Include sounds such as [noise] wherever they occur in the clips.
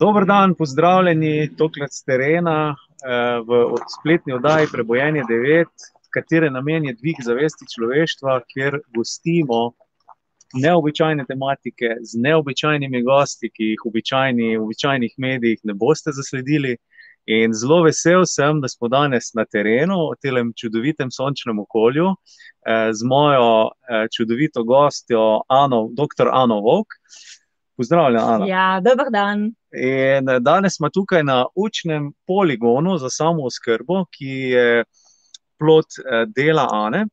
Dober dan, pozdravljeni tokrat z terena v spletni oddaji Prebojenje devet, katere namen je dvig zavesti človeštva, kjer gostimo neobičajne tematike z neobičajnimi gosti, ki jih običajni, v običajnih medijih ne boste zasledili. In zelo vesel sem, da smo danes na terenu, v tem čudovitem sončnem okolju, z mojo čudovito gostjo Ano, doktor Ano Vovk. Pozdravljena, Ana. Ja, dober dan. In danes smo tukaj na učnem poligonu za samooskrbo, ki je plod, dela Ane,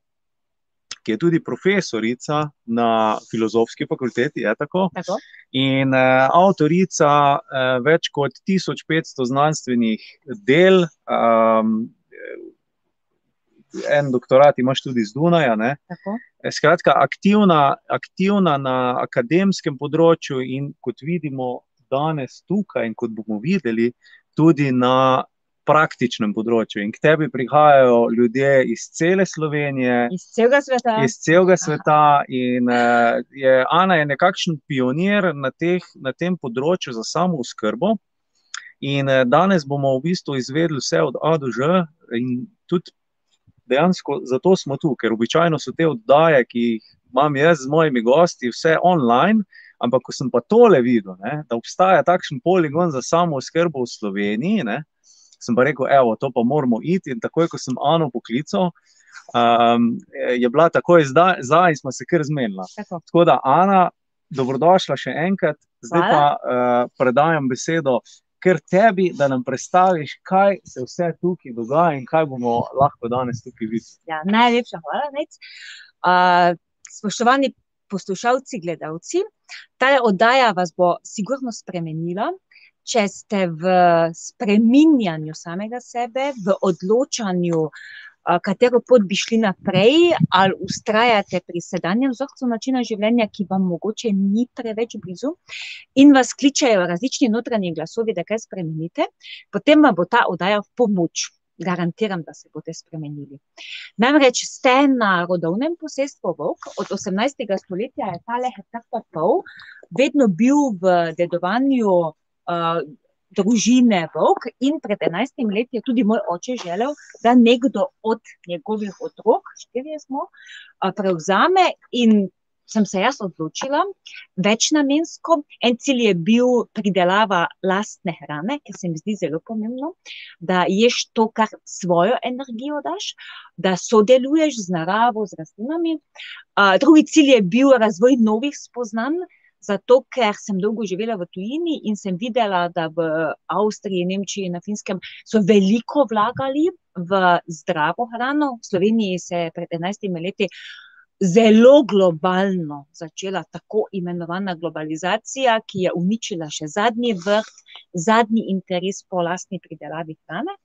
ki je tudi profesorica na Filozofski fakulteti, je tako? Tako. In, avtorica, več kot tisoč petsto znanstvenih del, en doktorat imaš tudi z Dunaja. Tako. Skratka, aktivna, aktivna na akademskem področju, in kot vidimo danes tukaj in kot bomo videli, tudi na praktičnem področju. In k tebi prihajajo ljudje iz cele Slovenije. Iz celega sveta. Iz celega sveta in, je Ana je nekakšen pionir na teh, na tem področju za samooskrbo. In, danes bomo v bistvu izvedeli vse od a do ž in tudi dejansko zato smo tu, ker običajno so te oddaje, ki jih imam jaz z mojimi gosti, vse online, ampak ko sem pa tole videl, ne, da obstaja takšen poligon za samooskrbo v Sloveniji, ne, sem pa rekel: "Evo, to pa moramo iti." In takoj, ko sem Ano poklical, je bila takoj za in sva se kar zmenila. Tako. Tako da, Ana, dobrodošla še enkrat. Zdaj pa, predajam besedo kar tebi, da nam predstaviš, kaj se vse tukaj dogaja in kaj bomo lahko danes tukaj videli. Ja, najlepša hvala, Nejc. spoštovani poslušalci, gledalci, tale oddaja vas bo sigurno spremenila, če ste v spreminjanju samega sebe, v odločanju, katero pot bi šli naprej, ali vztrajate pri sedanjem vzorcu načina življenja, ki vam mogoče ni preveč blizu, in vas kličejo različni notranji glasovi, da kaj spremenite, potem vam bo ta oddaja v pomoč. Garantiram, da se boste spremenili. Namreč ste na rodovnem posestvu Vovk, od osemnajstega stoletja je tale hektar pa pol vedno bil v dedovanju, družine Vovk in pred enajstimi leti je tudi moj oče želel, da nekdo od njegovih otrok, štirje smo, prevzame, in sem se jaz odločila, večnamensko, en cilj je bil pridelava lastne hrane, ker se mi zdi zelo pomembno, da ješ to, kar svojo energijo daš, da sodeluješ z naravo, z rastlinami. drugi cilj je bil razvoj novih spoznanj, zato ker sem dolgo živela v tujini in sem videla, da v Avstriji, Nemčiji, na Finskem so veliko vlagali v zdravo hrano, v Sloveniji se je pred enajstimi leti zelo globalno začela tako imenovana globalizacija, ki je uničila še zadnji vrt, zadnji interes po lastni pridelavi hrane.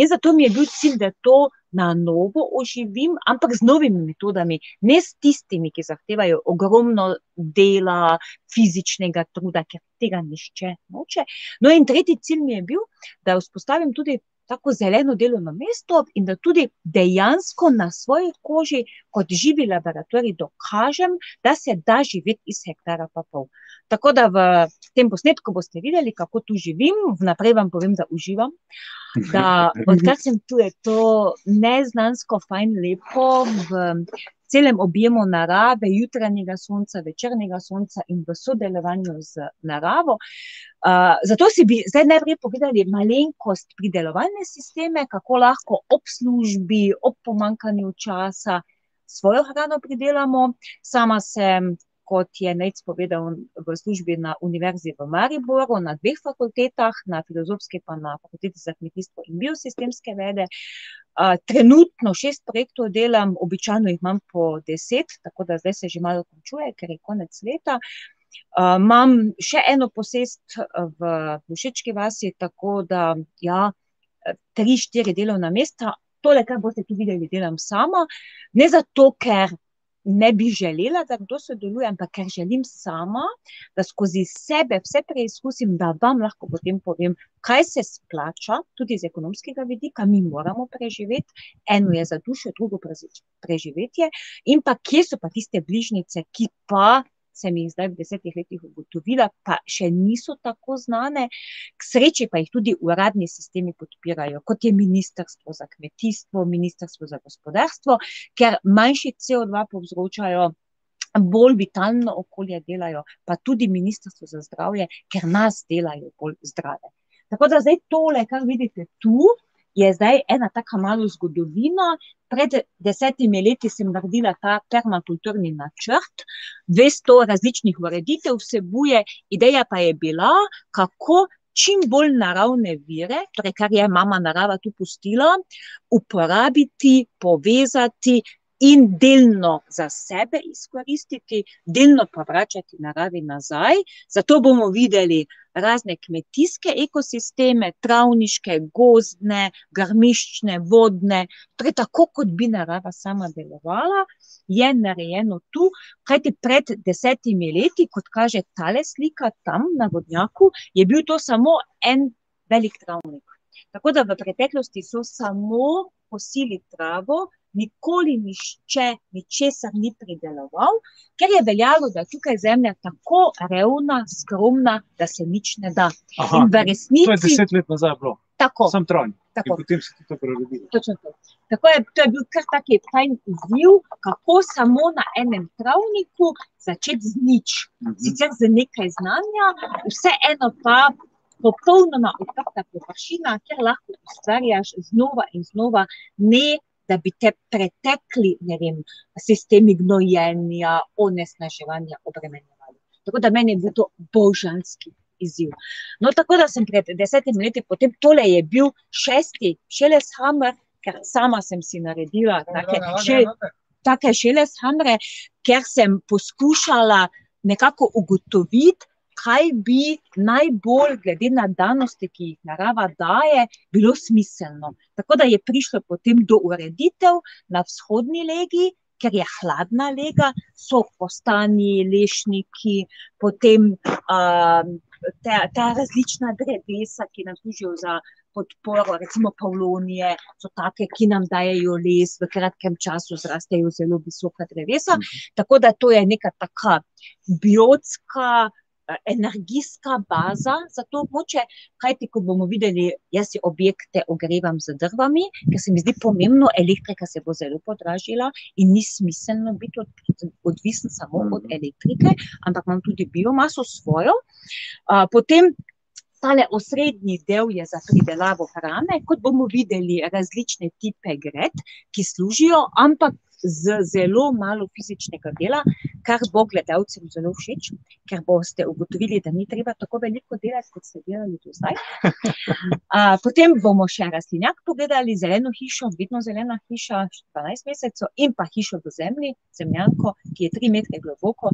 In zato mi je bil cilj, da to na novo oživim, ampak z novimi metodami, ne s tistimi, ki zahtevajo ogromno dela, fizičnega truda, ker tega nihče noče. No, in tretji cilj mi je bil, da vzpostavim tudi tako zeleno delovno mesto in da tudi dejansko na svoji koži kot živi laboratorij dokažem, da se da živeti iz hektarja pa pol. Tako da v tem posnetku boste videli, kako tu živim, vnaprej vam povem, da uživam, da [laughs] odkar sem tu, je to neznansko fajn lepo, v celem objemu narave, jutranjega sonca, večernega sonca in v sodelovanju z naravo. zato si bi zdaj najprej pogledali malenkost pridelovalne sisteme, kako lahko ob službi, ob pomanjkanju časa svojo hrano pridelamo. Sama sem, kot je Nejc povedal, v službi na Univerzi v Mariboru, na dveh fakultetah, na Filozofski pa na Fakulteti za kmetijstvo in biosistemske vede. trenutno šest projektov delam, običajno jih imam po deset, tako da zdaj se že malo končuje, ker je konec leta. imam še eno posest, v Povšečki vasi, tako da, ja, tri, štiri delovna mesta. Tole, kar boste tu videli, delam sama, ne zato, ker ne bi želela, da kdo sodeluje, ampak ker želim sama, da skozi sebe vse preizkusim, da vam lahko potem povem, kaj se splača, tudi z ekonomskega vidika, mi moramo preživeti, eno je za dušo, drugo preživetje, in pa kje so pa tiste bližnjice, ki pa sem jih zdaj v desetih letih ugotovila, pa še niso tako znane. K sreči pa jih tudi uradni sistemi podpirajo, kot je Ministrstvo za kmetijstvo, Ministrstvo za gospodarstvo, ker manjši CO2 povzročajo. Bolj vitalno okolje delajo, pa tudi Ministrstvo za zdravje, ker nas delajo bolj zdrave. Tako da zdaj tole, kar vidite tu, je zdaj ena taka malo zgodovina. Pred desetimi leti sem naredila ta permakulturni načrt, dvesto različnih ureditev vsebuje, ideja pa je bila, kako čim bolj naravne vire, torej kar je mama narava tu pustila, uporabiti, povezati in delno za sebe izkoristiti, delno pa vračati naravi nazaj. Zato bomo videli razne kmetijske ekosisteme, travniške, gozdne, grmiščne, vodne, torej tako, kot bi narava sama delovala, je narejeno tu, kajti pred desetimi leti, kot kaže tale slika tam na vodnjaku, je bil to samo en velik travnik. Tako da v preteklosti so samo kosili travo, nikoli nišče ničesar ni prideloval, ker je veljalo, da je tukaj zemlja tako revna, skromna, da se nič ne da. Aha, In v resnici. To je deset let nazaj bilo, Tako, sem tron. In tako. potem se ti to prerodilo. Točno to. Tako je, to je bil kar taki fajn izziv, kako samo na enem travniku začeti z nič. Mhm. Sicer z nekaj znanja, vseeno pa popolnoma odprta površina, kjer lahko ustvarjaš znova in znova, ne da bi te pretekli, ne vem, sistemi gnojenja, onesnaževanja obremenjevali. Tako da meni je bil to božanski izziv. No, tako da sem pred desetimi leti, potem tole je bil šesti šeleshammer, ker sama sem si naredila take, še, take šeleshamre, ker sem poskušala nekako ugotoviti, kaj bi najbolj, glede na danosti, ki jih narava daje, bilo smiselno. Tako da je prišlo potem do ureditev na vzhodni legi, ker je hladna lega, so postani, lešniki, potem um, ta, ta različna drevesa, ki nam služijo za podporo, recimo pavlonije, so take, ki nam dajejo les, v kratkem času zrastejo zelo visoka drevesa. Tako da to je neka taka biotska, energijska baza za to območje, kajti kot bomo videli, jaz si objekte ogrevam z drvami, ker se mi zdi pomembno, elektrika se bo zelo podražila in ni smiselno biti od, odvisen samo od elektrike, ampak imam tudi biomaso svojo. A, potem tale osrednji del je za pridelavo hrane, kot bomo videli, različne tipe gred, ki služijo, ampak z zelo malo fizičnega dela, kar bo gledalcem zelo všeč, ker boste ugotovili, da ni treba tako veliko delati, kot ste delali do zdaj. A, potem bomo še rastlinjak pogledali, zeleno hišo, vedno zelena hiša, 12 mesecev, in pa hišo v zemlji, zemljanko, ki je 3 metre globoko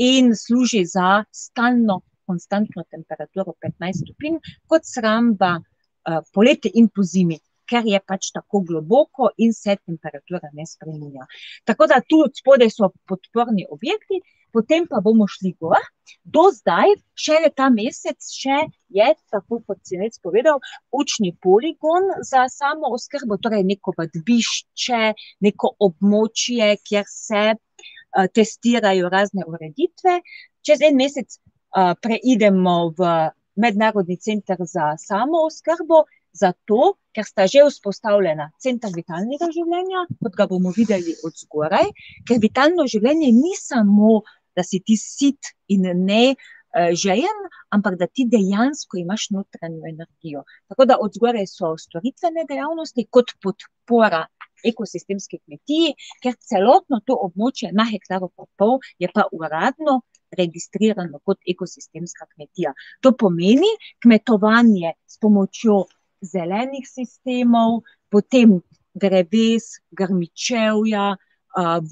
in služi za stalno, konstantno temperaturo 15 stopinj, kot shramba uh, poleti in po zimi. Ker je pač tako globoko in se temperatura ne spremenja. Tako da tu spodaj so podporni objekti, potem pa bomo šli gor. Do zdaj, šele ta mesec, še je, tako kot si res povedal, učni poligon za samo oskrbo, torej neko vadbišče, neko območje, kjer se uh, testirajo razne ureditve. Čez en mesec uh, preidemo v Mednarodni center za samo oskrbo, zato, ker sta že vzpostavljena center vitalnega življenja, kot ga bomo videli od zgoraj, ker vitalno življenje ni samo, da si ti sit in ne uh, žejen, ampak da ti dejansko imaš notranjo energijo. Tako da od zgoraj so storitvene dejavnosti kot podpora ekosistemski kmetiji, ker celotno to območje na hektaru pa pol je pa uradno registrirano kot ekosistemska kmetija. To pomeni kmetovanje s pomočjo zelenih sistemov, potem dreves, grmičevja,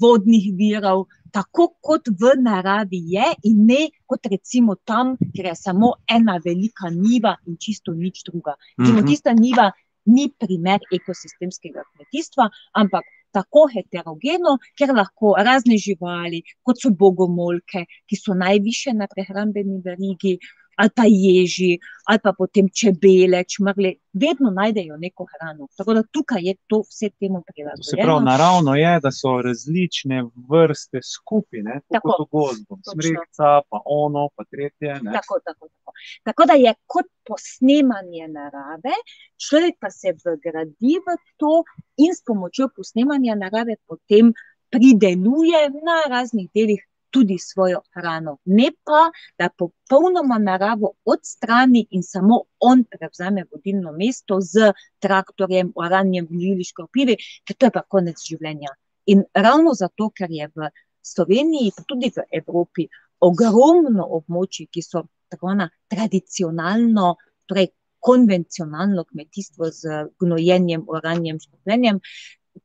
vodnih virov, tako kot v naravi je, in ne kot recimo tam, kjer je samo ena velika njiva in čisto nič druga. Recimo, tista njiva ni primer ekosistemskega kmetijstva, ampak tako heterogeno, ker lahko razne živali, kot so bogomolke, ki so najviše na prehrambeni verigi, ali pa ježi, ali pa potem čebele, čmrle, vedno najdejo neko hrano. Tako da tukaj je to vse temu prilagojeno. Se pravi, naravno je, da so različne vrste skupine, tako kot v gozdu. Smrekca, pa ono, pa tretje. Tako, tako, tako. tako da je kot posnemanje narave, človek pa se vgradi v to in s pomočjo posnemanja narave potem prideluje na raznih delih tudi svojo hrano. Ne pa, da popolnoma naravo odstrani in samo on prevzame vodilno mesto z traktorjem, oranjem, gnili, škropivi, ker to je pa konec življenja. In ravno zato, ker je v Sloveniji, pa tudi v Evropi, ogromno območij, ki so tako na tradicionalno, torej konvencionalno kmetijstvo z gnojenjem, oranjem, škropljenjem,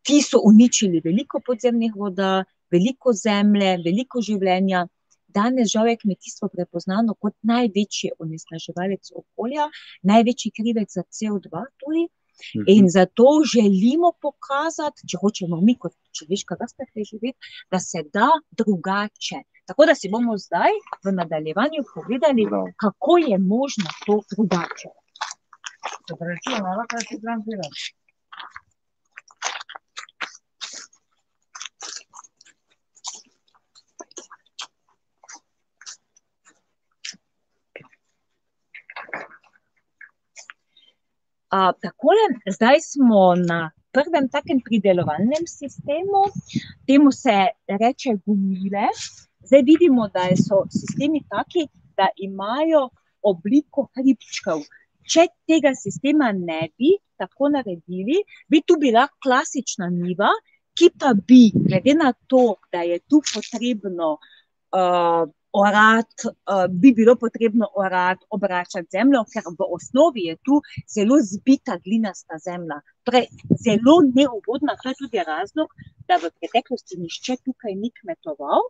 ti so uničili veliko podzemnih voda, veliko zemlje, veliko življenja. Danes žal je kmetijstvo prepoznano kot največji onesnaževalec okolja, največji krivec za CO2 tudi. Mhm. In zato želimo pokazati, če hočemo mi kot človeška vrsta preživeti, da se da drugače. Tako da si bomo zdaj v nadaljevanju pogledali, kako je možno to drugače. Dobro, če imamo kaj se tam delati. takole, zdaj smo na prvem takem pridelovalnem sistemu, temu se reče gumile. Zdaj vidimo, da so sistemi taki, da imajo obliko hribčkov. Če tega sistema ne bi tako naredili, bi tu bila klasična njiva, ki pa bi, glede na to, da je tu potrebno uh, orati, uh, bi bilo potrebno orati, obračati zemljo, ker v osnovi je tu zelo zbita glinasta zemlja. Torej, zelo neugodna, to je tudi razlog, da v preteklosti nišče tukaj ni kmetoval.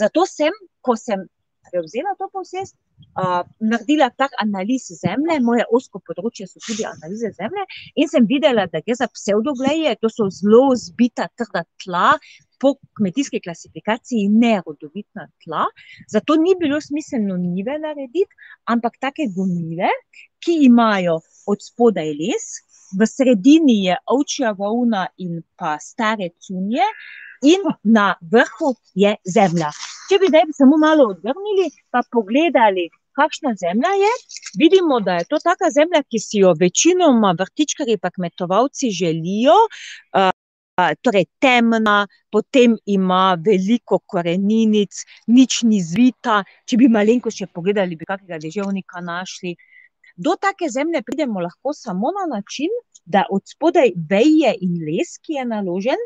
Zato sem, ko sem prevzela to posest, uh, naredila tak analiz zemlje, moje osko področje so tudi analize zemlje, in sem videla, da gre za pseudogleje, to so zelo zbita, trda tla, po kmetijski klasifikaciji nerodovitna tla, zato ni bilo smiselno nive narediti, ampak take gomile, ki imajo od spodaj les, v sredini je ovčja volna in pa stare cunje, in na vrhu je zemlja. Če bi zdaj samo malo odvrnili, pa pogledali, kakšna zemlja je, vidimo, da je to taka zemlja, ki si jo večinoma vrtičkari pa kmetovalci želijo. Uh, torej temna, potem ima veliko koreninic, nič ni zvita. Če bi malenko še pogledali, bi kakega deževnika našli. Do take zemlje pridemo lahko samo na način, da od spodaj veje in les, ki je naložen,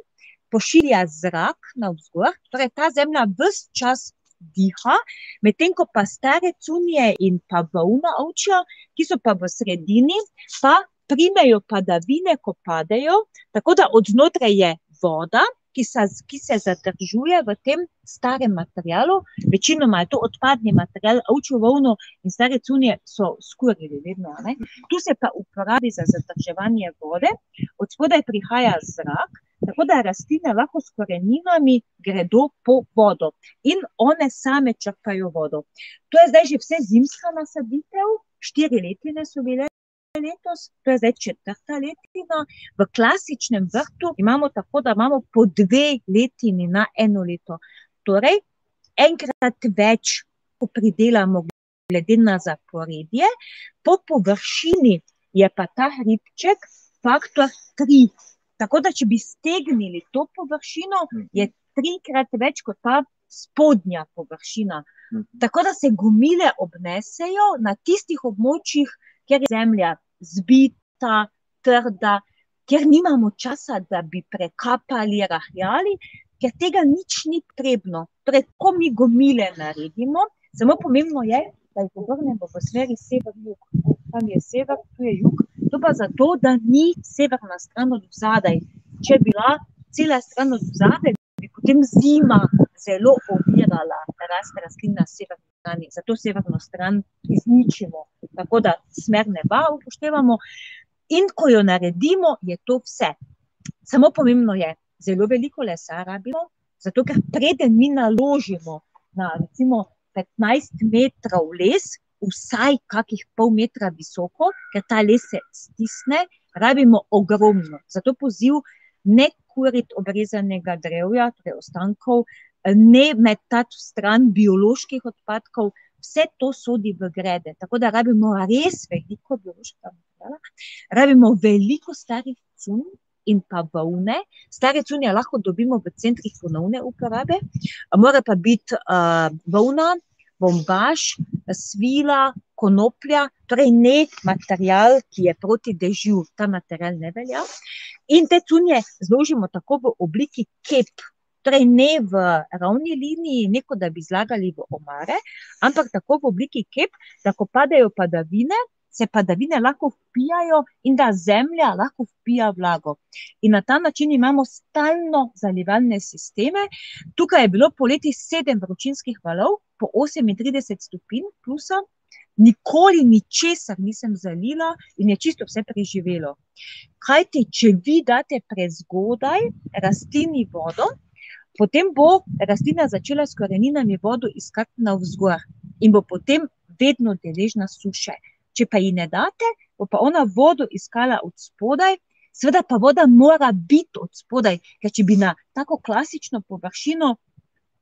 pošilja zrak na vzgor, torej ta zemlja vse čas diha, medtem ko pa stare cunje in pa volna ovčja, ki so pa v sredini, pa primejo padavine, ko padejo, tako da od znotraj je voda, ki se, ki se zadržuje v tem starem materialu, večinoma je to odpadni material, ovčjo volno in stare cunje so skurili vedno. Ne? Tu se pa uporabi za zadrževanje vode, od spodaj prihaja zrak, tako da rastline lahko s koreninami gredo po vodo in one same črpajo vodo. To je zdaj že vse zimska nasaditev, štiri letine so bile letos, to je zdaj četrta letina. V klasičnem vrtu imamo tako, da imamo po dve letini na eno leto. Torej, enkrat več, ko pridelamo, glede na zaporedje, po površini je pa ta hribček faktor tri. Tako da, če bi stegnili to površino, je trikrat več kot ta spodnja površina. Tako da se gumile obnesejo na tistih območjih, kjer je zemlja zbita, trda, ker nimamo časa, da bi prekapali, rahljali, ker tega nič ni potrebno. Torej, ko mi gomile naredimo, samo pomembno je, da jih obrnemo v smeri sever-jug. Tam je sever, tu je jug. To pa zato, da ni severna stran od zadaj. Če bi bila cela stran od zadaj, bi potem zima zelo ovirala rast rastlin na severni strani. Zato severno stran izničimo, tako da smer neba upoštevamo. In ko jo naredimo, je to vse. Samo pomembno je, zelo veliko lesa rabimo, zato ker preden mi naložimo na recimo 15 metrov les, vsaj kakih pol metra visoko, ker ta les se stisne, rabimo ogromno. Zato poziv ne kuriti obrezanega drevja, torej ostankov, ne metati v stran bioloških odpadkov, vse to sodi v grede. Tako da rabimo res veliko biološkega materijala, rabimo veliko starih cunj in pa volne. Stare cunje lahko dobimo v centrih ponovne uporabe, mora pa biti, volna, bombaž, svila, konoplja, torej ne material, ki je proti dežju, ta material ne velja. In te cunje zložimo tako v obliki kep, torej ne v ravni liniji, ne kot da bi zlagali v omare, ampak tako v obliki kep, da ko padejo padavine, se padavine lahko vpijajo in da zemlja lahko vpija vlago. In na ta način imamo stalno zalivalne sisteme. Tukaj je bilo poleti sedem vročinskih valov po osemintrideset stopinj plusa, nikoli ničesar nisem zalila in je čisto vse preživelo. Kajti če vi daste prezgodaj rastlini vodo, potem bo rastlina začela s koreninami vodo iskati navzgor in bo potem vedno deležna suše. Če pa ji ne date, bo pa ona vodo iskala od spodaj, seveda pa voda mora biti od spodaj, ker če bi na tako klasično površino,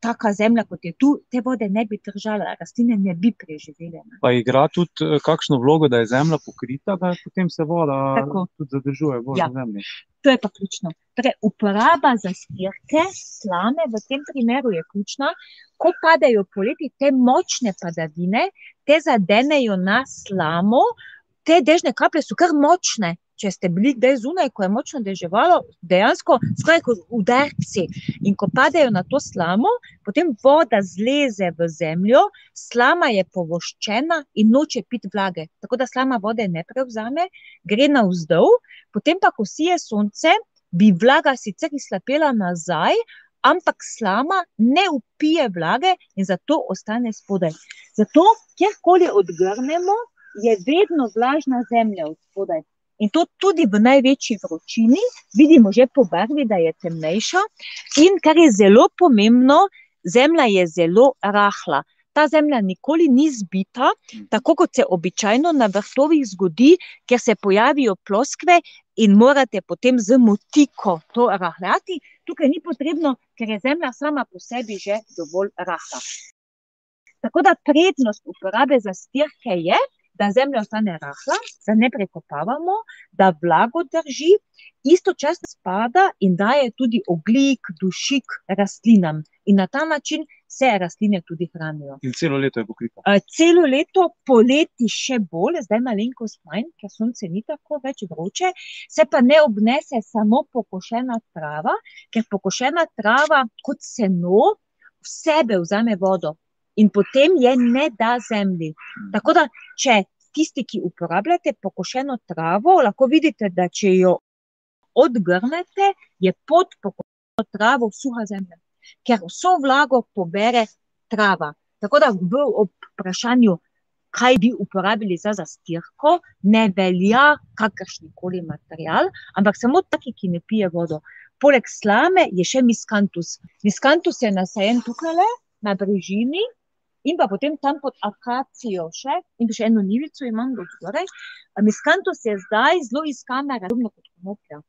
taka zemlja, kot je tu, te vode ne bi držala, rastline ne bi preživele. Pa igra tudi kakšno vlogo, da je zemlja pokrita, da potem se voda Tako. tudi zadržuje bolj Ja. v zemlji? To je pa ključno. Torej uporaba zastirke, slame v tem primeru je ključna. Ko padejo poleti te močne padavine, te zadenejo na slamo, te dežne kaplje so kar močne. Če ste bili kdaj zunaj, ko je močno deževalo, dejansko skoraj kot udarci. In ko padejo na to slamo, potem voda zleze v zemljo, slama je povoščena in noče piti vlage. Tako da slama vode ne prevzame, gre navzdol, potem pa, ko sije sonce, bi vlaga sicer izhlapela nazaj, ampak slama ne vpije vlage in zato ostane spodaj. Zato kjerkoli odgrnemo, je vedno vlažna zemlja od spodaj. In to tudi v največji vročini, vidimo že po barvi, da je temnejša, in kar je zelo pomembno, zemlja je zelo rahla. Ta zemlja nikoli ni zbita, tako kot se običajno na vrtovih zgodi, kjer se pojavijo ploskve in morate potem z motiko to rahljati. Tukaj ni potrebno, ker je zemlja sama po sebi že dovolj rahla. Tako da prednost uporabe zastirke je, da zemlja ostane rahla, da ne prekopavamo, da vlago drži, istočasno spada in daje tudi ogljik, dušik rastlinam. In na ta način se rastline tudi hranijo. In celo leto je pokrita? celo leto, poleti še bolj, zdaj malenkost manj, ker sonce ni tako več vroče, se pa ne obnese samo pokošena trava, ker pokošena trava kot seno v sebe vzame vodo. In potem je ne da zemlji. Tako da, če tisti, ki uporabljate pokošeno travo, lahko vidite, da če jo odgrnete, je pod pokošeno travo suha zemlja. Ker vso vlago pobere trava. Tako da v vprašanju, kaj bi uporabili za zastirko, ne velja kakršenkoli material, ampak samo taki, ki ne pije vodo. Poleg slame je še miskantus. Miskantus je nasajen tukajle na brežini in pa potem tam pod akacijo še, in še eno njivico imam od zgoraj. miskantus je zdaj zelo iskana podobno kot konoplja.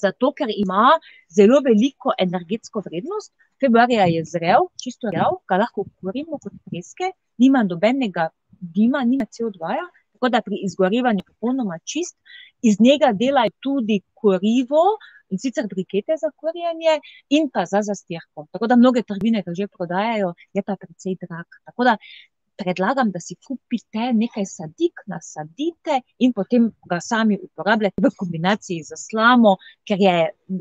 zato, ker ima zelo veliko energetsko vrednost, februarja je zrel, čisto rjav, ga lahko kurimo kot freske, nima nobenega dima, nima COdva-ja, tako da pri izgorevanju popolnoma čist. Iz njega delajo tudi kurivo, in sicer brikete za kurjenje in pa za zastirko. Tako da mnoge trgovine ga že prodajajo, je pa precej drag. Tako da predlagam, da si kupite nekaj sadik, nasadite in potem ga sami uporabljate v kombinaciji s slamo, ker je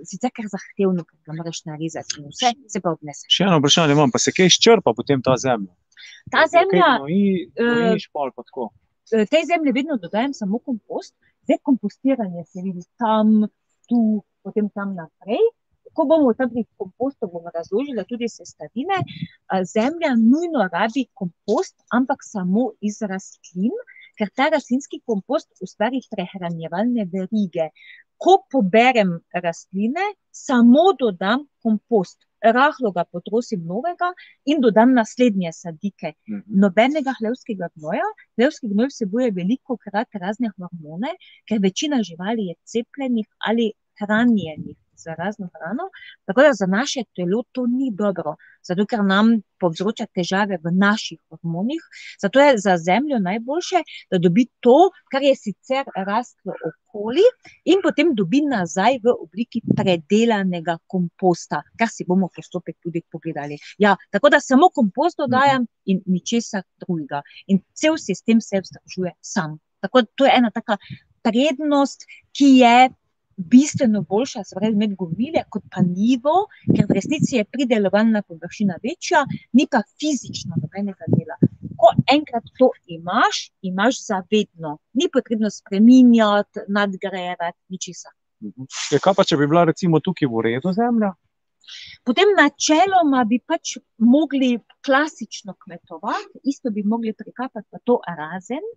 sicer kar zahtevno, ker ga moraš narezati in vse, se pa obnese. Še eno vprašanje imam, pa se kaj izčrpa potem ta zemlja? Ta zemlja, gnoji, gnojiš pol pa tako? tej zemlji vedno dodajam samo kompost, zdaj kompostiranje se vidi tam, tu, potem tam naprej. Ko bomo tam pri kompostu, bom razložila tudi sestavine. zemlja nujno rabi kompost, ampak samo iz rastlin, ker ta rastlinski kompost ustvari prehranjevalne verige. Ko poberem rastline, samo dodam kompost. rahlo ga potrosim novega in dodam naslednje sadike. Mhm. Nobenega hlevskega gnoja. Hlevski gnoj vsebuje veliko krat razne hormone, ker večina živali je cepljenih ali hranjenih z razno hrano. Tako da za naše telo to ni dobro, zato ker nam povzroča težave v naših hormonih. Zato je za zemljo najboljše, da dobi to, kar je sicer rastlo okoli, in potem dobi nazaj v obliki predelanega komposta, kar si bomo postopek tudi pogledali. Ja, tako da samo kompost dodajam in ničesar drugega. In cel sistem se vzdržuje sam. Tako da to je ena taka prednost, ki je bistveno boljša, se pravi, imeti gomile, kot pa nivo, ker v resnici je pridelovalna površina večja, ni pa fizično nobenega dela. Ko enkrat to imaš, imaš zavedno, ni potrebno spreminjati, nadgrajevati, ničesar. Ja, kaj pa, če bi bila recimo tukaj v redu zemlja? Potem načeloma bi pač mogli klasično kmetovati, isto bi mogli prikapati pa to razen,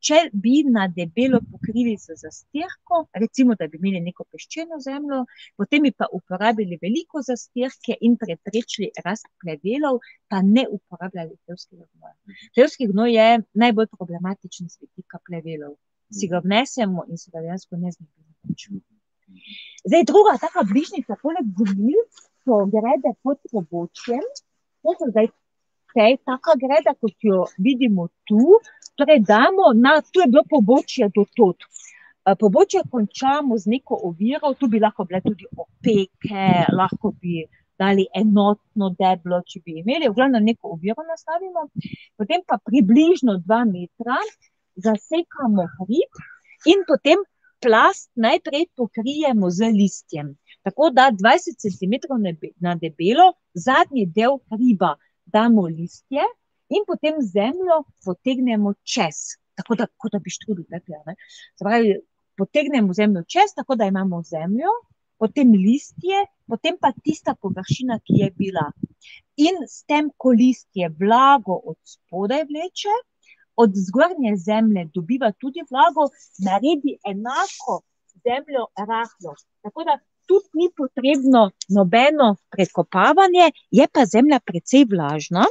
če bi na debelo pokrili z zastirko, recimo, da bi imeli neko peščeno zemljo, potem bi pa uporabili veliko zastirke in preprečili rast plevelov, pa ne uporabljali hlevskega gnoja. Hlevski gnoj je najbolj problematičen z vidika plevelov. Si ga vnesemo in se ga dejansko ne znebimo. Zdaj, druga taka bližnjica, poleg gnil, so grede pod pobočjem. To so zdaj te, taka greda, kot jo vidimo tu. Torej, damo na, tu je bilo pobočje do tod. Pobočje končamo z neko oviro, tu bi lahko bile tudi opeke, lahko bi dali enotno deblo, če bi imeli, v glavnem neko oviro nastavimo. Potem pa približno dva metra zasekamo hrib in potem plast najprej pokrijemo z listjem. Tako da dvajset centimetrov na debelo, zadnji del hriba damo listje in potem zemljo potegnemo čez. Tako da, da bi štrudelj pekli, a ne. Se pravi, potegnemo zemljo čez, tako da imamo zemljo, potem listje, potem pa tista površina, ki je bila. In s tem, ko listje vlago od spodaj vleče, od zgornje zemlje dobiva tudi vlago, naredi enako zemljo rahlo. Tako da tudi ni potrebno nobeno prekopavanje, je pa zemlja precej vlažna,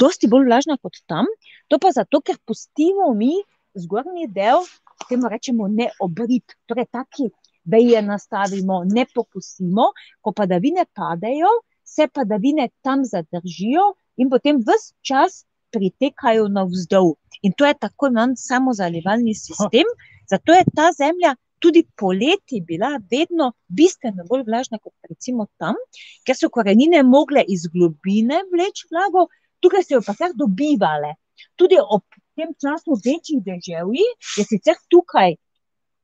dosti bolj vlažna kot tam. To pa zato, ker pustimo mi zgornji del, temu rečemo neobrit, torej taki veje nastavimo, ne popustimo, ko padavine padejo, se padavine tam zadržijo in potem ves čas pritekajo navzdol. In to je tako imenovan samozalivalni sistem, zato je ta zemlja tudi poleti bila vedno bistveno bolj vlažna kot recimo tam, ker so korenine mogle iz globine vleči vlago, tukaj so jo pa kar dobivale. Tudi ob tem času večjih deževij je sicer tukaj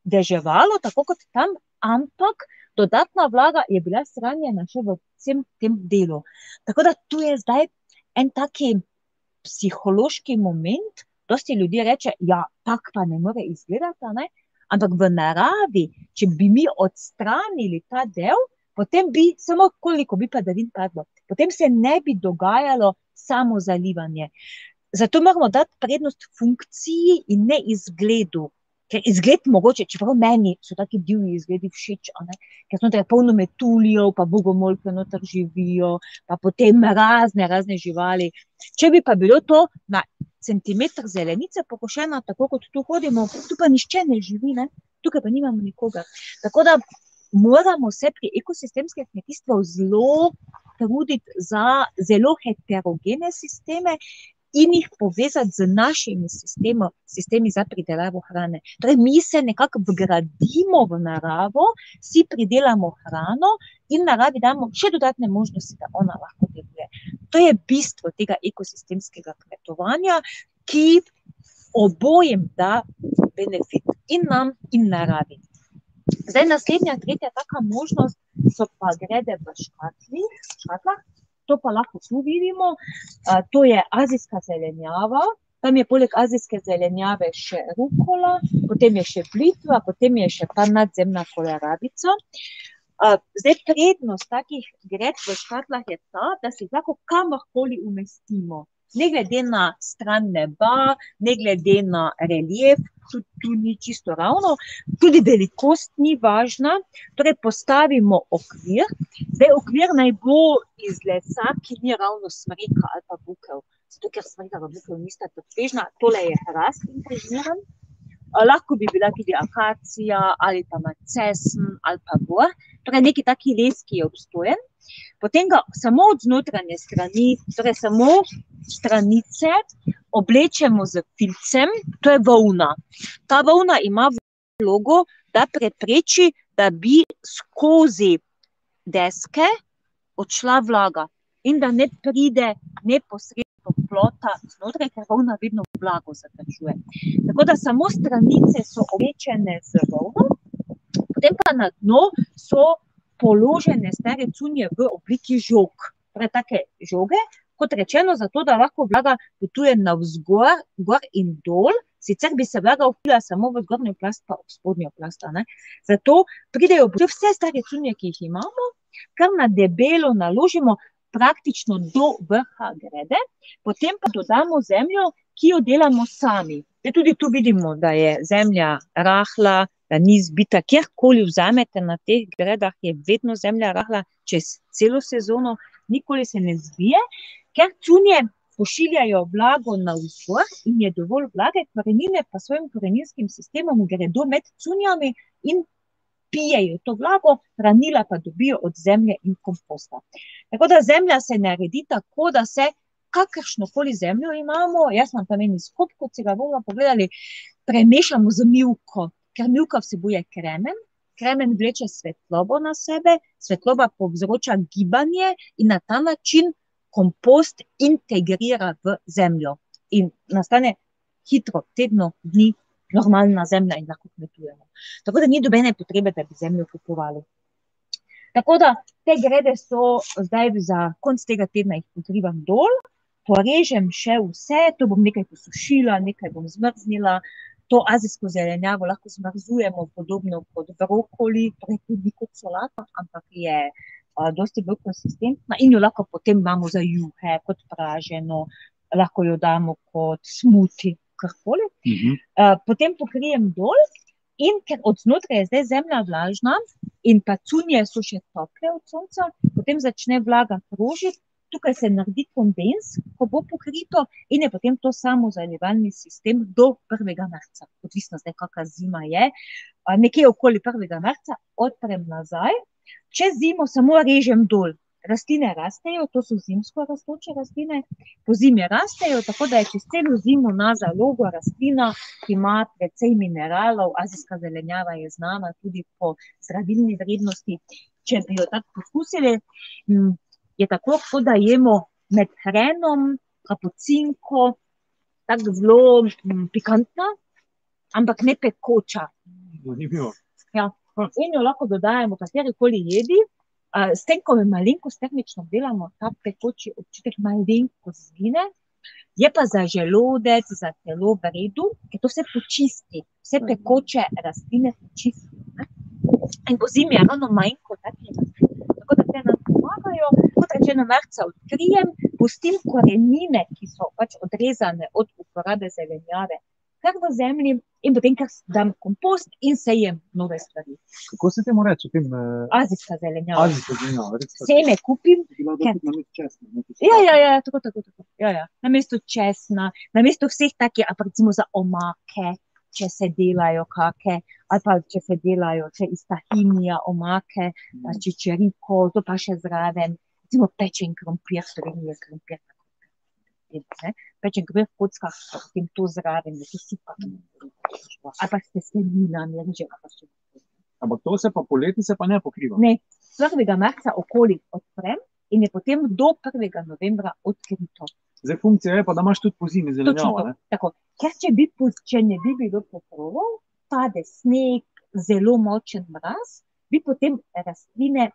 deževalo, tako kot tam, ampak dodatna vlaga je bila shranjena še v vsem tem delu. Tako da tu je zdaj en tak psihološki moment, dosti ljudi reče: "Ja, tako pa ne more izgledati, ne." Ampak v naravi, če bi mi odstranili ta del, potem bi samo koliko bi padavin padlo. Potem se ne bi dogajalo samozalivanje. Zato moramo dati prednost funkciji in ne izgledu. Ker izgled mogoče, čeprav meni so taki divji izgledi všeč, ker so notri polno metuljev pa bogomolke noter živijo, pa potem razne, razne živali. Če bi pa bilo to na centimeter zelenice pokošeno, tako kot tu hodimo, tu pa nihče ne živi, ne. Tukaj pa nimamo nikogar. Tako da moramo se pri ekosistemskem kmetijstvu zelo truditi za zelo heterogene sisteme in jih povezati z našimi sistemi, sistemi za pridelavo hrane. Torej mi se nekako vgradimo v naravo, si pridelamo hrano in naravi damo še dodatne možnosti, da ona lahko deluje. To je bistvo tega ekosistemskega kmetovanja, ki obojem da benefit, in nam in naravi. Zdaj naslednja, tretja taka možnost so pa grede v škatli, škatlah. To pa lahko tu vidimo, to je azijska zelenjava, tam je poleg azijske zelenjave še rukola, potem je še blitva, potem je še pa nadzemna kolerabica. zdaj prednost takih gred v škatlah je ta, da si lahko kamorkoli umestimo. Ne glede na stran neba, ne glede na relief, tudi tu ni čisto ravno, tudi velikost ni važna. Torej, postavimo okvir, zdaj okvir naj bo iz lesa, ki ni ravno smreka ali pa bukev. Zato, ker smreka in bukev nista točvežna, tole je hrast integriran. Lahko bi bila tudi akacija ali pa macesen ali pa bor, torej neki taki les, ki je obstojen. Potem ga samo od strani, torej samo stranice, oblečemo s filcem, to je volna. Ta volna ima vlogo, da prepreči, da bi skozi deske odšla vlaga in da ne pride neposredno toplota znotraj, ker volna vedno vlago zadržuje. Tako da samo stranice so oblečene z volno, potem pa na dno so položene stare cunje v obliki žog. Torej, take žoge, kot rečeno, zato da lahko vlaga potuje navzgor, gor in dol, sicer bi se vlaga vpila samo v zgornjo plast, pa v spodnjo plast. Zato pridejo vse stare cunje, ki jih imamo, kar na debelo naložimo, praktično do vrha grede, potem pa dodamo zemljo, ki jo delamo sami. Zdaj tudi tu vidimo, da je zemlja rahla, da ni zbita, kjerkoli vzamete na teh gredah, je vedno zemlja rahla. Čez celo sezono, nikoli se ne zbije, ker cunje pošiljajo vlago navzgor in je dovolj vlage, korenine pa svojim koreninskim sistemom gredo med cunjami in pijejo to vlago, hranila pa dobijo od zemlje in komposta. Tako da zemlja se naredi tako, da se kakršno koli zemljo imamo, jaz imam tam en izkup, kot si ga bomo pogledali, premešamo z mivko, ker mivka vsebuje kremen, kremen vleče svetlobo na sebe, svetloba povzroča gibanje in na ta način kompost integrira v zemljo in nastane hitro, tedno dni normalna zemlja in lahko kmetujemo. Tako da ni dobene potrebe, da bi zemljo kupovali. Tako da te grede so zdaj za konc tega tedna jih pokrivam dol, porežem še vse, to bom nekaj posušila, nekaj bom zmrznila, to azijsko zelenjavo lahko zmrzujemo podobno kot brokoli, torej tudi kot solata, ampak je dosti bolj konsistentna in jo lahko potem imamo za juhe, kot praženo, lahko jo damo kot smuti, karkoli. Uh -huh. Uh, potem pokrijem dol, in ker od znotraj je zdaj zemlja vlažna, in pa cunje so še tople od sonca, potem začne vlaga krožiti, tukaj se naredi kondens, ko bo pokrito, in je potem to samo zalivalni sistem do 1. marca, odvisno zdaj, kakšna zima je. Nekje okoli 1. marca odprem nazaj, čez zimo samo režem dol, rastline rastejo, to so zimsko rastoče rastline, po zimi rastejo, tako da je čez celo zimo na zalogo rastlina, ki ima precej mineralov, azijska zelenjava je znana tudi po zdravilni vrednosti. Če bi jo tako poskusili, je tako, kot da jemo med hrenom, kapucinko, tako zelo pikantna, ampak ne pekoča. Zanimivo. Ja. In jo lahko dodajemo katerikoli jedi, s tem, ko jo malenkost termično delamo, ta pekoči občutek malenkost zgine. Je pa za želodec, za telo v redu, ker to vse počisti, vse pekoče rastline počisti. Ne? In po zimi je ravno manj kot take rastline. Te nam pomagajo, kot rečeno, marca odkrijem, pustim korenine, ki so pač odrezane od uporabe zelenjave, kar v zemlji, in potem kar dam kompost in sejem nove stvari. Kako se temu reče? Tem, uh, Azijska zelenjava. azijska zelenjava. Seme kupim, ker- česna, Ja, ja, ja, tako, tako, tako. Ja, ja. Na mesto česna, na mesto vseh takih, ali pa recimo za omake, če se delajo kake, ali pa če se delajo, če iz tahinija omake, pa čičeriko, to pa še zraven, recimo pečen krompir, Slovenija je krompir. ne. Pečen krompir v kockah, pa potem to zraven, je to super. Ali pa s testeninami, reže, ali pa še. Ampak to se pa poleti se pa ne pokriva. Ne, 1. marca okoli odprem in je potem do 1. novembra odkrito. Zdaj funkcija je pa, da imaš tudi po zimi zelenjavo. Ker če, bi, če ne bi bilo pokrovov, pade sneg, zelo močen mraz, bi potem rastline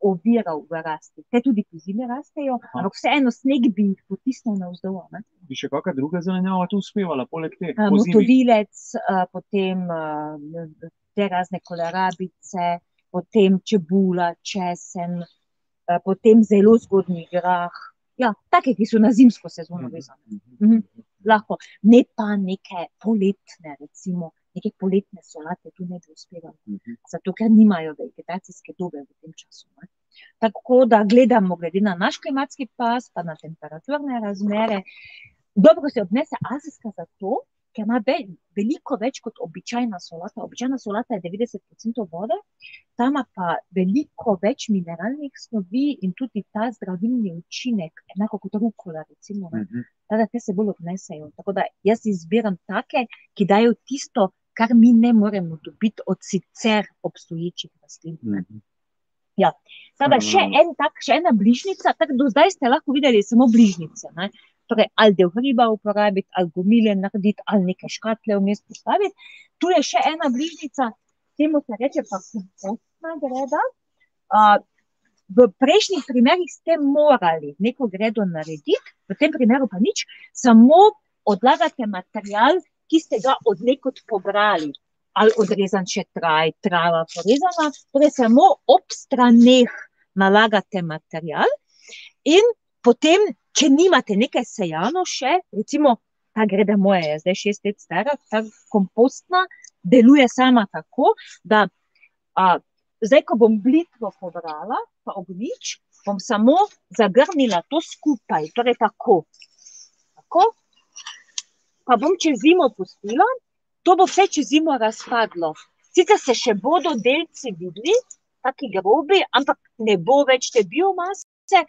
oviral v rasti. Te tudi po zimi rastejo, ampak vseeno sneg bi jih potisnil navzdol. ne. Bi še kakšna druga zelenjava tu uspevala, poleg te? A, po? Motovilec, a, potem a, te razne kolerabice, potem čebula, česen, a, potem zelo zgodnji grah Ja, take, ki so na zimsko sezono vezane. Mhm. Lahko, ne pa neke poletne, recimo, neke poletne solate, tu ne bi uspevali. Zato, ker nimajo vegetacijske dobe v tem času. Ne. Tako da gledamo, glede na naš klimatski pas, pa na temperaturne razmere. Dobro se obnese azijska zato, ker ima ve, veliko več kot običajna solata. Običajna solata je 90% vode, tam ima pa veliko več mineralnih snovi in tudi ta zdravilni učinek, enako kot rukola, recimo. Ne. Da, te se bolj obnesejo. Tako da jaz izbiram take, ki dajo tisto, kar mi ne moremo dobiti od sicer obstoječih rastlin. Ja. Tada, še, en tak, še ena bližnjica, tako do zdaj ste lahko videli samo bližnjice. Ne? Torej, ali del hriba uporabiti, ali gomile narediti, ali neke škatle vmes postaviti. Tu je še ena bližnjica, temu se reče pa kompostna greda. Uh, v prejšnjih primerih ste morali neko gredo narediti, v tem primeru pa nič, samo odlagate material, ki ste ga od nekod pobrali. Ali odrezan še traj, trava porezana, torej samo ob straneh nalagate material in potem, če nimate nekaj sejano še, recimo, ta greda moja je zdaj šest let stara, ta kompostna deluje sama tako, da a, zdaj, ko bom blitvo pobrala, pa ognjič, bom samo zagrnila to skupaj, torej tako. Tako, pa bom čez zimo pustila, to bo vse čez zimo razpadlo. Sicer se še bodo delci videli, taki grobi, ampak ne bo več te biomase.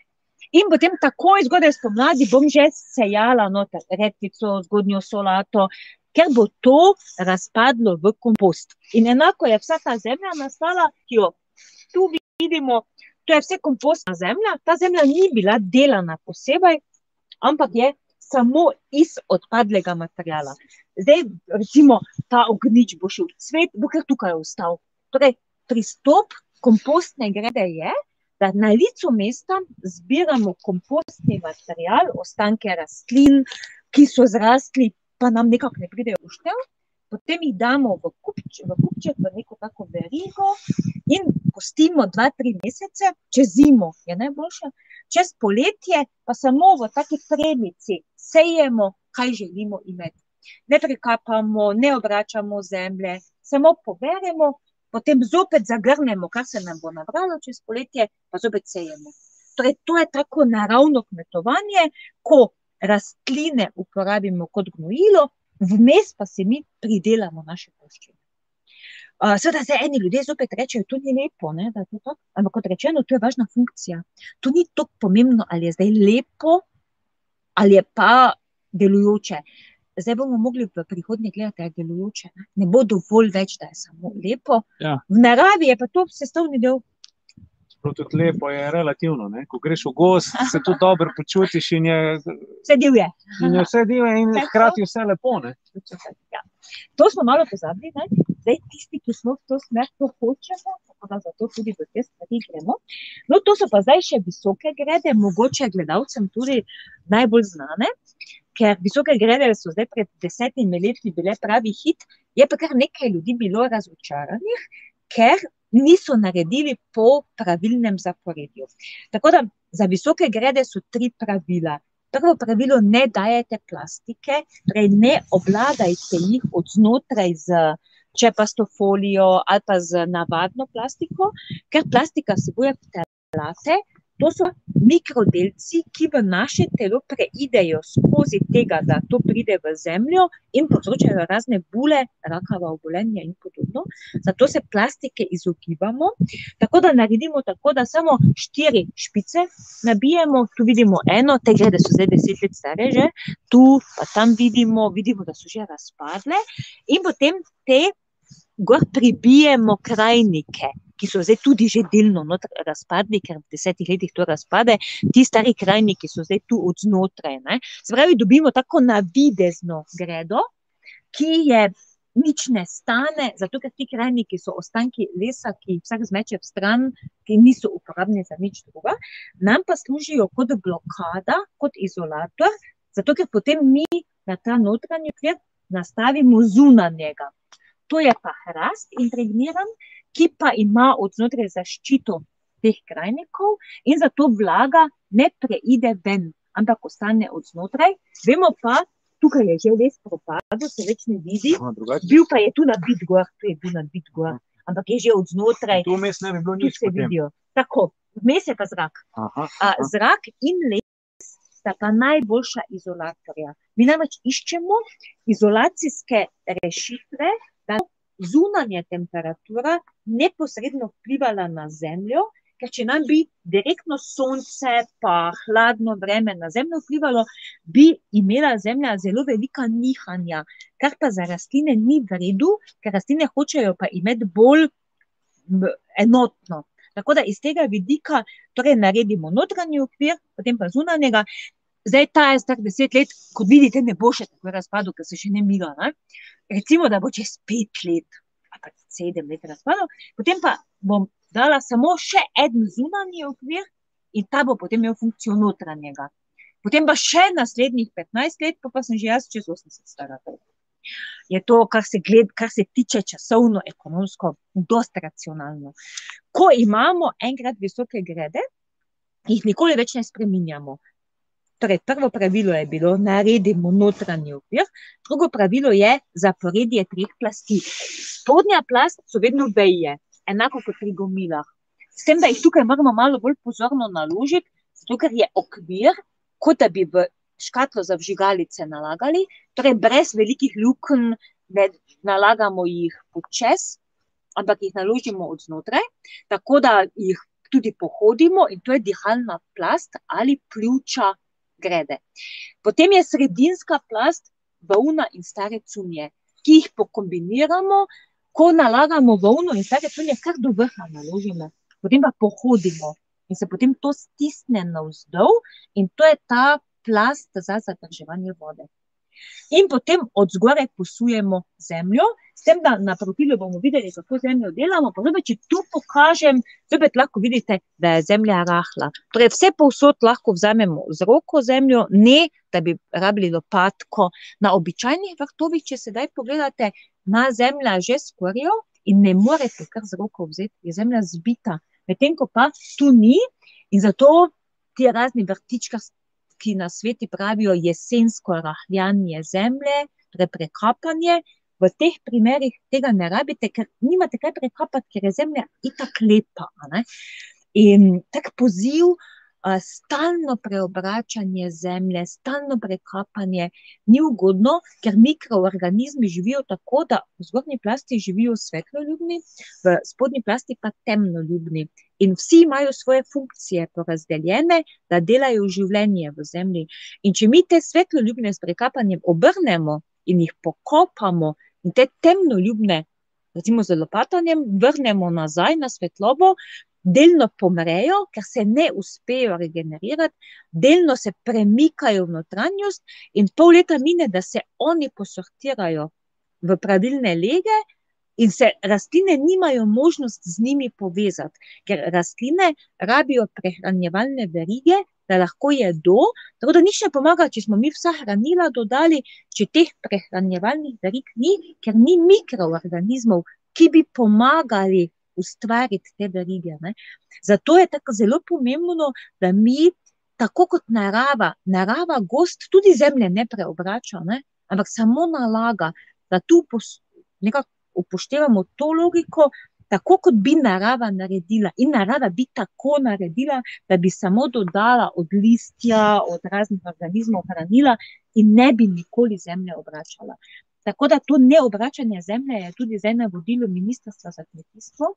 In potem takoj zgodaj spomladi bom že sejala noter redkvico, zgodnjo solato, ker bo to razpadlo v kompost. In enako je vsa ta zemlja nastala, ki jo tu vidimo, to je vse kompostna zemlja. Ta zemlja ni bila delana posebej, ampak je samo iz odpadlega materiala. Zdaj, recimo, ta ognjič bo šel v cvet, bo kar tukaj ostal. Torej, pristop kompostne grede je, da na licu mesta zbiramo kompostni material, ostanke rastlin, ki so zrastli, pa nam nekako ne pridejo v štev. Potem jih damo v kupček, v, kupček, v neko tako verigo in pustimo dva, tri mesece, čez zimo je najboljše, čez poletje pa samo v taki premici sejemo, kaj želimo imeti. Ne prekapamo, ne obračamo zemlje, samo poberemo, potem zopet zagrnemo, kar se nam bo nabralo čez poletje, pa zopet sejemo. Torej, to je tako naravno kmetovanje, ko rastline uporabimo kot gnojilo, vmes pa se mi pridelamo naše poščine. Uh, Seveda, zdaj eni ljudje zopet rečejo, to ni lepo, ne, da je to tako. Ampak kot rečeno, to je važna funkcija. To ni tako pomembno, ali je zdaj lepo, ali je pa delujoče. Zdaj bomo mogli v prihodnje gledati, da je delujoče. Ne, ne bo dovolj več, da je samo lepo. Ja. V naravi je pa to sestavni del. Tudi lepo je relativno. Ne? Ko greš v gost, se tudi dobro počutiš in je, Vse divje. in je vse divje in hkrati vse lepo. Ne? Ja. To smo malo pozabili, ne? zdaj tisti, ki smo v to smer, to hočemo, tako da zato tudi v te stvari gremo. No, to so pa zdaj še visoke grede, mogoče gledalcem tudi najbolj znane, ker visoke grede so zdaj pred desetimi leti bile pravi hit, je pa kar nekaj ljudi bilo razočaranih, ker niso naredili po pravilnem zaporedju. Tako da za visoke grede so tri pravila. Prvo pravilo, ne dajete plastike, torej ne oblagajte jih od znotraj z čepasto folijo ali pa z navadno plastiko, ker plastika vsebuje ftalate, to so mikrodelci, ki v naše telo preidejo skozi tega, da to pride v zemljo in povzročajo razne bule, rakava obolenja in podobno. Zato se plastike izogibamo, tako da naredimo tako, da samo štiri špice nabijemo, tu vidimo eno, te grede so zdaj deset let stare že, tu pa tam vidimo, vidimo, da so že razpadle, in potem te gor pribijemo krajnike, ki so zdaj tudi že delno razpadli, ker v desetih letih to razpade, ti stari krajniki so zdaj tu od znotraj. Ne. Se pravi, dobimo tako navidezno gredo, ki je nič ne stane, zato ker ti krajniki so ostanki lesa, ki vsak zmeče v stran, ki niso uporabni za nič drugega, nam pa služijo kot blokada, kot izolator, zato ker potem mi na ta notranji okvir nastavimo zunanjega. To je pa hrast impregniran, ki pa ima od znotraj zaščito teh krajnikov in zato vlaga ne preide ven. ampak ostane od znotraj. Vemo pa, tukaj je že res propadlo, se več ne vidi. Aha. Bil pa je tu na Bitgor, tu je bil na Bitgor, ampak je že od znotraj. Tu vmes ne bi bilo nič vidijo. Tako, vmes je pa zrak. Aha, A, aha. zrak in les sta pa najboljša izolatorja. Mi namreč iščemo izolacijske rešitve, bo zunanja temperatura neposredno vplivala na zemljo, ker če nam bi direktno sonce pa hladno vreme na zemljo vplivalo, bi imela zemlja zelo velika nihanja, kar pa za rastline ni v redu, ker rastline hočejo pa imeti bolj enotno. Tako da iz tega vidika torej naredimo notranji okvir, potem pa zunanjega. Zdaj ta je star deset let, kot vidite, ne bo še tako razpadel, ker se še ne mila. Ne? Recimo, da bo čez pet let, ali pa sedem let razpadel, potem pa bom dala samo še en zunanji okvir in ta bo potem imel funkcijo notranjega. Potem pa še naslednjih 15 let, pa, pa sem že jaz čez 80 stara. Je to, kar se, gled, kar se tiče časovno, ekonomsko, dosta racionalno. Ko imamo enkrat visoke grede, jih nikoli več ne spreminjamo. Torej, prvo pravilo je bilo, naredimo notranji okvir, drugo pravilo je zaporedje treh plasti. Spodnja plast so vedno veje, enako kot pri gomilah. S tem, da jih tukaj moramo malo bolj pozorno naložiti, zato ker je okvir, kot da bi v škatlo za vžigalice nalagali, torej brez velikih lukenj, ne nalagamo jih počes, ampak jih naložimo od znotraj, tako da jih tudi pohodimo in to je dihalna plast ali pljuča grede. Potem je sredinska plast volna in stare cunje, ki jih pokombiniramo, ko nalagamo volno in stare cunje, kar do vrha naložimo, potem pa pohodimo in se potem to stisne navzdol in to je ta plast za zadrževanje vode. In potem od zgoraj posujemo zemljo, s tem, da na profilu bomo videli, kako zemljo delamo. Pa zdaj, če tu pokažem, zopet lahko vidite, da je zemlja rahla. Torej, vse povsod lahko vzamemo z roko zemljo, ne da bi rabili lopatko. Na običajnih vrtovih, če sedaj pogledate, ima zemlja že skorjo in ne morete kar z roko vzeti, je zemlja zbita. Medtem ko pa tu ni in zato ti razni vrtičkarski ki na sveti pravijo jesensko rahljanje zemlje, torej prekapanje. V teh primerih tega ne rabite, ker nimate kaj prekapati, ker je zemlja itak lepa. In tak poziv, a, stalno preobračanje zemlje, stalno prekapanje ni ugodno, ker mikroorganizmi živijo tako, da v zgornji plasti živijo svetloljubni, v spodnji plasti pa temnoljubni. In vsi imajo svoje funkcije porazdeljene, da delajo življenje v zemlji. In če mi te svetloljubne s prekapanjem obrnemo in jih pokopamo, in te temnoljubne, recimo z lopatanjem, vrnemo nazaj na svetlobo, delno pomrejo, ker se ne uspejo regenerirati, delno se premikajo v notranjost, in pol leta mine, da se oni posortirajo v pravilne lege, in se rastline nimajo možnost z njimi povezati, ker rastline rabijo prehranjevalne verige, da lahko jedo, tako da nič ne pomaga, če smo mi vsa hranila dodali, če teh prehranjevalnih verig ni, ker ni mikroorganizmov, ki bi pomagali ustvariti te verige, ne. Zato je tako zelo pomembno, da mi, tako kot narava, narava gozd tudi zemlje ne preobrača, ne, ampak samo nalaga, da tu nekako upoštevamo to logiko, tako kot bi narava naredila. In narava bi tako naredila, da bi samo dodala od listja, od raznih organizmov hranila in ne bi nikoli zemlje obračala. Tako da to neobračanje zemlje je tudi zdaj navodilo Ministrstva za kmetijstvo.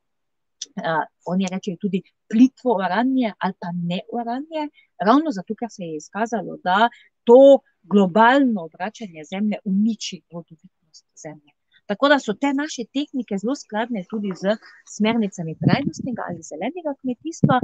Uh, oni rečejo tudi plitvo oranje ali pa neoranje, ravno zato, ker se je izkazalo, da to globalno obračanje zemlje uniči rodovitnost zemlje. Tako da so te naše tehnike zelo skladne tudi z smernicami trajnostnega ali zelenega kmetijstva.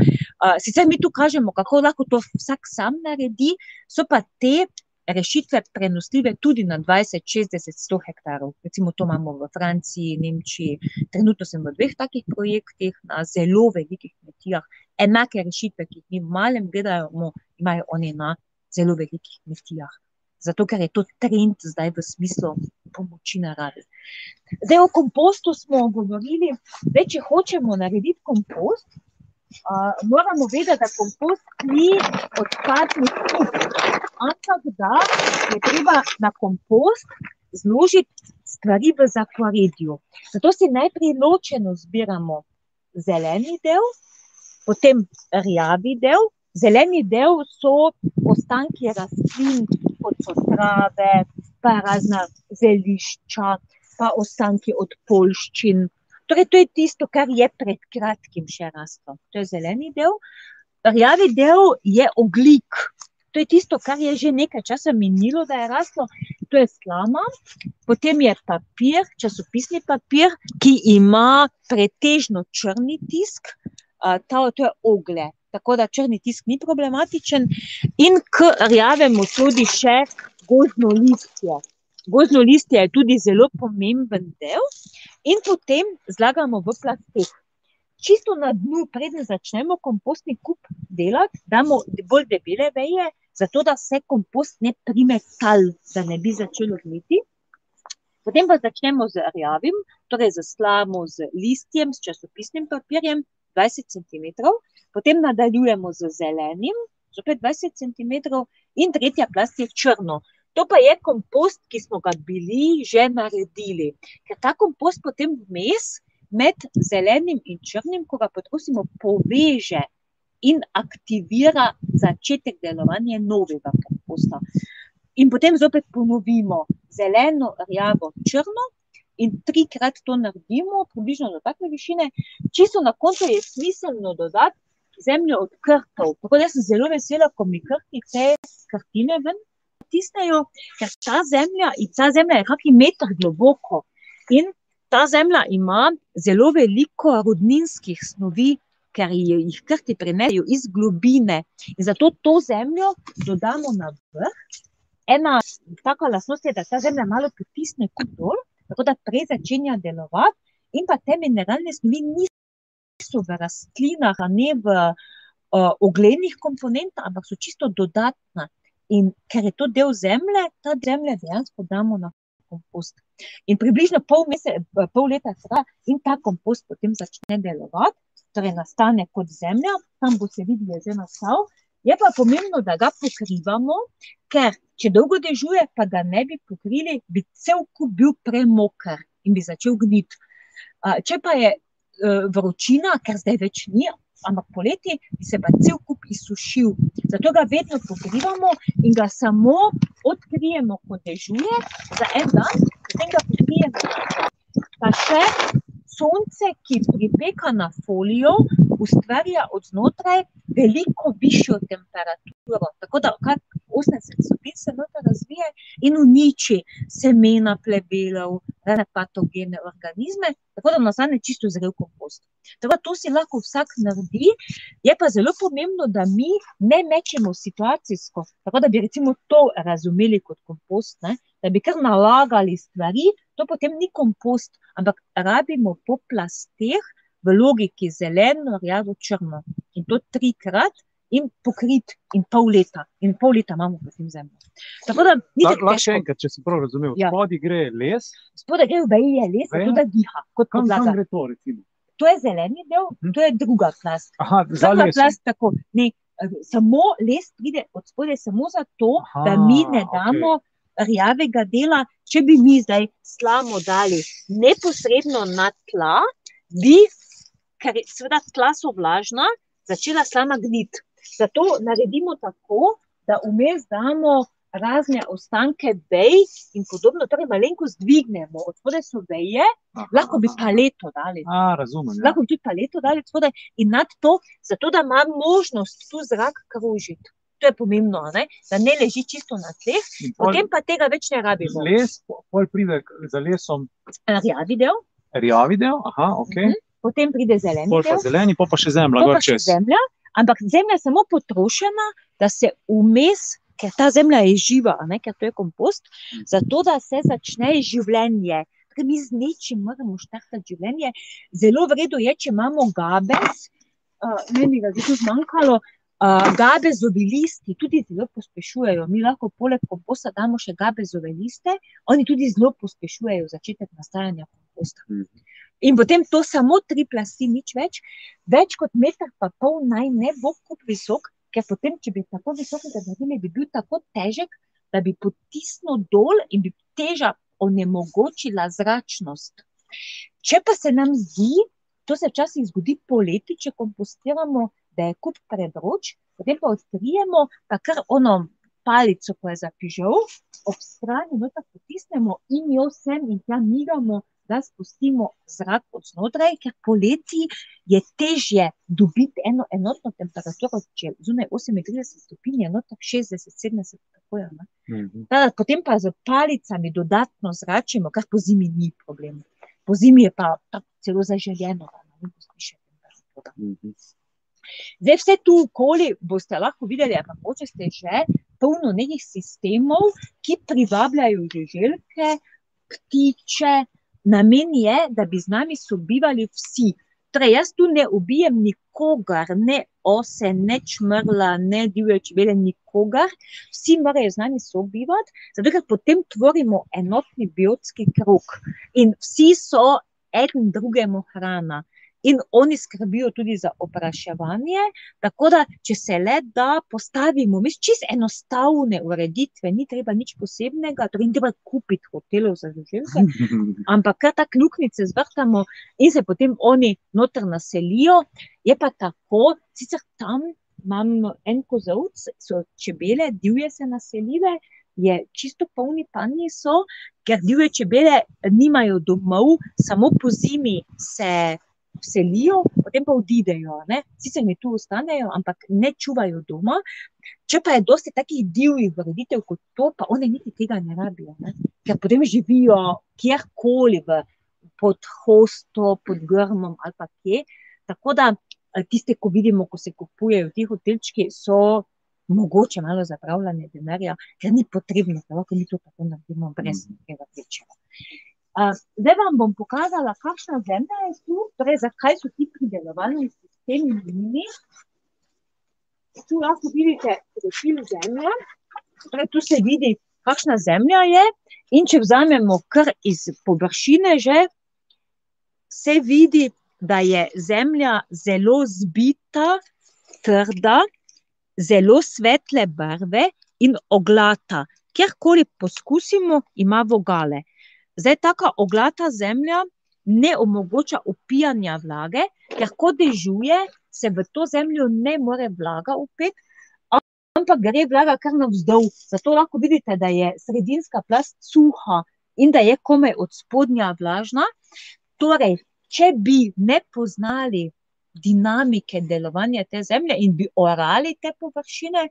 Sicer mi tu kažemo, kako lahko to vsak sam naredi, so pa te rešitve prenosljive tudi na dvajset, šestdeset, sto hektarov. Recimo to imamo v Franciji, Nemčiji, trenutno sem v dveh takih projektih na zelo velikih kmetijah. Enake rešitve, ki jih mi v malem gledamo, imajo oni na zelo velikih kmetijah. Zato, ker je to trend zdaj v smislu pomoči naravi. Zdaj o kompostu smo govorili, zdaj, če hočemo narediti kompost, uh, moramo vedeti, da kompost ni odpadni kup, ampak da je treba na kompost zložiti stvari v zaporedju. Zato si najprej ločeno zbiramo zeleni del, potem rjavi del. Zeleni del so ostanki rastlin, kot so trave, pa razna zelišča, pa ostanki od polščin. Torej, to je tisto, kar je pred kratkim še raslo. To je zeleni del. Rjavi del je oglik. To je tisto, kar je že nekaj časa minilo, da je raslo. To je slama, potem je papir, časopisni papir, ki ima pretežno črni tisk, ta, to je ogle. Tako da črni tisk ni problematičen, in k rjavemu sodi še gozdno listje. Gozdno listje je tudi zelo pomemben del, in potem zlagamo v plasteh. Čisto na dnu, preden začnemo kompostni kup delati, damo bolj debele veje, zato da se kompost ne prime tal, da ne bi začelo gniti. Potem pa začnemo z rjavim, torej z slamo, z listjem, s časopisnim papirjem, 20 cm, potem nadaljujemo z zelenim, zopet 20 cm, in tretja plast je črno. To pa je kompost, ki smo ga bili že naredili. Ker ta kompost potem vmes med zelenim in črnim, ko ga potrusimo, poveže in aktivira začetek delovanja novega komposta. In potem zopet ponovimo zeleno, rjavo, črno, in trikrat to naredimo, približno do take višine. Čisto na koncu je smiselno dodati zemljo od krtov. Tako da sem zelo vesela, ko mi krti te krtine ven tisnejo, ker ta zemlja, ta zemlja je kakšen meter globoko. In ta zemlja ima zelo veliko rudninskih snovi, ker jih krti prenesejo iz globine. In zato to zemljo dodamo na vrh. Ena taka lastnost je, da ta zemlja malo pritisne kot dol, tako da prej začenja delovati, in pa te mineralne snovi niso v rastlinah, ne v uh, oglenih komponentah, ampak so čisto dodatna. In ker je to del zemlje, ta zemlja dejansko damo na kompost. In približno pol, mesec, pol leta traja, in ta kompost potem začne delovati torej nastane kot zemlja, tam bo se videlo, da je že nastal. Je pa pomembno, da ga pokrivamo, ker če dolgo dežuje, pa ga ne bi pokrili, bi cel kup bil premoker in bi začel gniti. Če pa je e, vročina, ker zdaj več ni, ampak poleti, se pa cel kup izsušil. Zato ga vedno pokrivamo in ga samo odkrijemo, ko dežuje, za en dan, potem ga pokrijemo. Pa še sonce, ki pripeka na folijo, ustvarja od znotraj veliko višjo temperaturo. Tako da kar 80 stopinj se noter razvije in uniči semena plebelov, rane patogene organizme, tako da nastane čisto zrel kompost. Tako da to si lahko vsak naredi, je pa zelo pomembno, da mi ne mečemo situacijsko, tako da bi recimo to razumeli kot kompost, ne? da bi kar nalagali stvari, to potem ni kompost, ampak rabimo po plasteh v logiki zeleno, rjavo, črno. In to trikrat, in pokrit, in pol leta, in pol leta imamo potem zemljo. Tako da, ni tako. Lahko še enkrat, če sem prav razumel, ja. spodaj gre les. Spodaj gre v veje les, zato da diha. Kam, kam gre to, recimo? To je zeleni del, to je druga plast. Aha, za les. Plast, tako, ne, samo les pride od spodaj samo zato, Aha, da mi ne damo okay rjavega dela, če bi mi zdaj slamo dali neposredno na tla, bi, ker seveda tla so vlažna, začela slama gniti. Zato naredimo tako, da vmes damo razne ostanke vej in podobno, torej malenko zdvignemo, odspode so veje, lahko bi paleto dali. A, razumem. Ja. Lahko bi tudi paleto dali, odspode in nad to, zato da ima možnost tu zrak kružiti to je pomembno, ne? da ne leži čisto na tleh, potem pa tega več ne rabimo. Les, pol pride za lesom. Rjavi del. Rjavi del, aha, ok. Uh -huh. Potem pride zeleni pol del. Pa zeleni, pol pa še zemlja, gor čez. Zemlja, ampak zemlja je samo potrošena, da se vmes, ker ta zemlja je živa, ne? ker to je kompost, zato da se začne življenje. Ker mi z nečim moramo štartati življenje. Zelo vredno je, če imamo gabec, uh, meni ga je tu zmanjkalo, Uh, gabezovi listi tudi zelo pospešujejo. Mi lahko poleg komposta damo še gabezove liste, oni tudi zelo pospešujejo začetek nastajanja komposta. In potem to samo tri plasti, nič več, več kot meter pa pol naj ne bo kup visok, ker potem, če bi tako visokega naredili, bi bil tako težek, da bi potisnil dol in bi teža onemogočila zračnost. Če pa se nam zdi, to se včasih zgodi poleti, če kompostiramo, da je kup predroč, potem pa odkrijemo, pa kar ono palico, ko je zapižal, ob strani noter potisnemo in jo sem in tja migamo, da spustimo zrak od znotraj, ker poleti je težje dobiti eno enotno temperaturo, če zunaj 38 stopinj, je noter 60, 70, tako je. Mhm. Tada, potem pa z palicami dodatno zračimo, kar po zimi ni problem. Po zimi je pa celo zaželjeno, da ne pustiš temperatura. Mhm. Zdaj, vse tu okoli boste lahko videli, mogoče ste že polno nekih sistemov, ki privabljajo žuželke, ptiče. Namen je, da bi z nami sobivali vsi. Torej, jaz tu ne ubijem nikogar, ne ose, ne čmrla, ne divje čebele, nikogar. Vsi morajo z nami sobivati, zato ker potem tvorimo enotni biotski krog. In vsi so eden drugemu hrana. In oni skrbijo tudi za opraševanje, tako da, če se le da, postavimo mi čisto enostavne ureditve, ni treba nič posebnega, torej ni treba kupiti hotelov za žuželke, [laughs] ampak kar tako luknjice zvrtamo in se potem oni noter naselijo. Je pa tako, sicer tam imam en kozovc, so čebele, divje se naselile, je čisto polni panji so, ker divje čebele nimajo domov, samo po zimi se vselijo, potem pa odidejo, ne. Sicer mi tu ostanejo, ampak ne čuvajo doma. Če pa je dosti takih divjih ureditev kot to, pa one niti tega ne rabijo, ne. Ker potem živijo kjerkoli v, pod hosto, pod grmom ali pa kje. Tako da, tiste, ko vidimo, ko se kupujejo ti hotelčki, so mogoče malo zapravljanje denarja, ker ni potrebno, ker lahko mi to tako naredimo brez nekega večjega. Zdaj vam bom pokazala, kakšna zemlja je tu, torej zakaj so ti pridelovalni sistemi nujni. Tu lahko vidite profil zemlje, torej tu se vidi, kakšna zemlja je, in če vzamemo kar iz površine že, se vidi, da je zemlja zelo zbita, trda, zelo svetle barve in oglata. Kjerkoli poskusimo, ima vogale. Zdaj, taka oglata zemlja ne omogoča vpijanja vlage, ker ko dežuje, se v to zemljo ne more vlaga vpeti, ampak gre vlaga kar navzdol. Zato lahko vidite, da je sredinska plast suha in da je komaj od spodnja vlažna. Torej, če bi ne poznali dinamike delovanja te zemlje in bi orali te površine,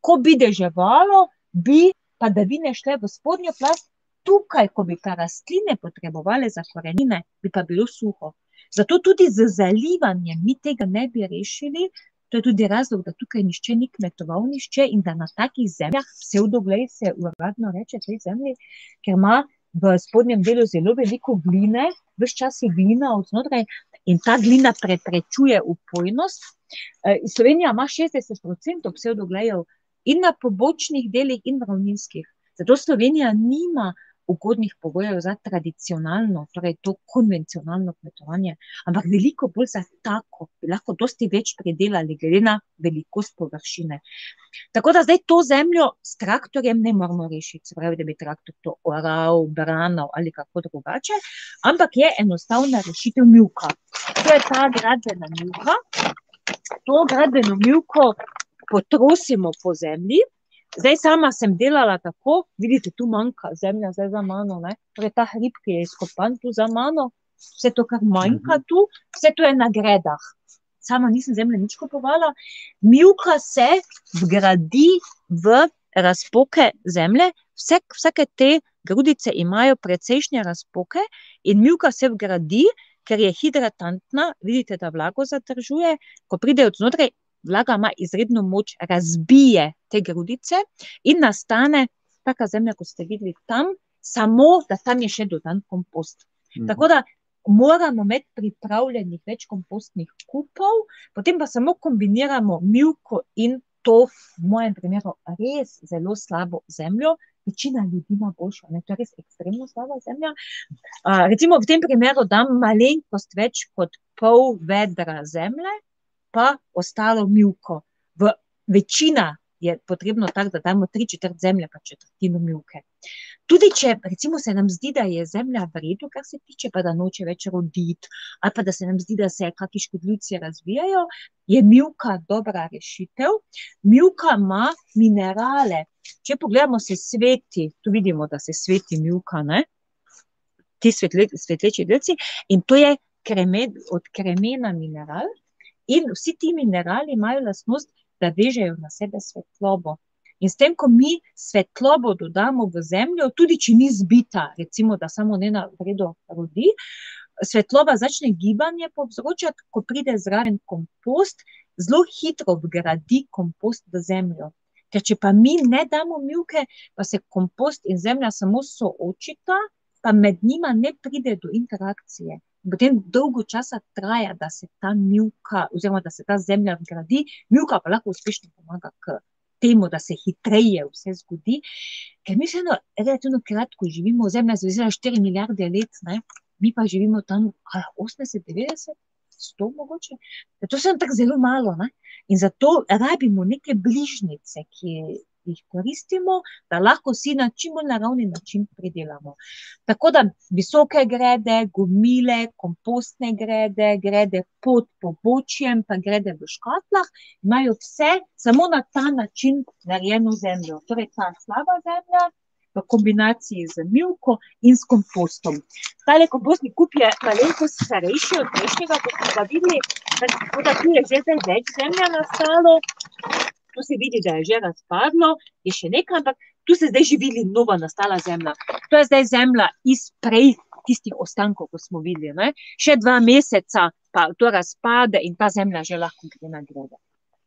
ko bi deževalo, bi padavine šle v spodnjo plast, tukaj, ko bi pa rastline potrebovale za korenine, bi pa bilo suho. Zato tudi z zalivanjem mi tega ne bi rešili, to je tudi razlog, da tukaj nihče ni kmetoval nihče in da na takih zemljah, psevdoglej se uradno reče tej zemlji, ker ima v spodnjem delu zelo veliko gline, ves čas je glina od znotraj, in ta glina preprečuje vpojnost. Slovenija ima šestdeset procentov psevdoglejev in na pobočnih delih in ravninskih. Zato Slovenija nima ugodnih pogojev za tradicionalno, torej to konvencionalno kmetovanje, ampak veliko bolj za tako, bi lahko dosti več pridelali glede na velikost površine. Tako da zdaj to zemljo s traktorjem ne moremo rešiti, se pravi, da bi traktor to oral, branil ali kako drugače, ampak je enostavna rešitev mivka. To je ta gradbena mivka, to gradbeno mivko potrosimo po zemlji, zdaj sama sem delala tako, vidite, tu manjka zemlja zdaj za mano, ne, torej ta hrib, ki je izkopan tu za mano, vse to, kar manjka tu, vse to je na gredah. Sama nisem zemlje nič kupovala, mivka se vgradi v razpoke zemlje, vsake te grudice imajo precejšnje razpoke in mivka se vgradi, ker je hidratantna, vidite, da vlago zadržuje, ko pride od znotraj, vlaga ima izredno moč, razbije te grudice in nastane taka zemlja, kot ste videli tam, samo da tam je še dodan kompost. Tako da moramo imeti pripravljenih več kompostnih kupov, potem pa samo kombiniramo mivko in to, v mojem primeru res zelo slabo zemljo, večina ljudi ima boljšo, ne, to je res ekstremno slaba zemlja. Uh, recimo v tem primeru dam malenkost več kot pol vedra zemlje, pa ostalo milko. V večina je potrebno tako, da damo tri četrt zemlje, pa četrtino milke. Tudi če recimo se nam zdi, da je zemlja v redu, kar se tiče, pa da noče več roditi, ali pa da se nam zdi, da se kakšni škodljivci razvijajo, je milka dobra rešitev. Milka ima minerale. Če pogledamo, se sveti, tu vidimo, da se sveti milka, ne? ti svetle, svetleči delci, in to je kremen, od kremena mineral. In vsi ti minerali imajo lastnost, da vežejo na sebe svetlobo. In s tem, ko mi svetlobo dodamo v zemljo, tudi če ni zbita, recimo, da samo ne na vredo rodi, svetloba začne gibanje povzročati, ko pride zraven kompost, zelo hitro vgradi kompost v zemljo. Ker če pa mi ne damo milke, pa se kompost in zemlja samo soočita, pa med njima ne pride do interakcije potem dolgo časa traja, da se ta milka, oziroma da se ta zemlja vgradi, milka pa lahko uspešno pomaga k temu, da se hitreje vse zgodi. Ker mi še eno relativno kratko živimo, zemlja je zvezela 4 milijarde let, ne? mi pa živimo tam 80, 90. Sto mogoče. To je tako zelo malo. Ne? In zato rabimo neke bližnjice, ki jih koristimo, da lahko vsi na čim bolj naravni način pridelamo. Tako da visoke grede, gomile, kompostne grede, grede pod pobočjem, pa grede v škatlah, imajo vse samo na ta način narejeno zemljo. Torej, ta slaba zemlja. V kombinaciji z milko in s kompostom. Ta kompostni kup je malenkost starejši od prejšnjega, kot smo ga videli, tako da tu je že zdaj več zemlja nastalo tu se vidi, da je že razpadlo, je še nekaj, ampak tu se zdaj živili nova nastala zemlja. To je zdaj zemlja iz prej tistih ostankov, ko smo videli. Ne? Še dva meseca pa to razpade in ta zemlja že lahko gre na grede.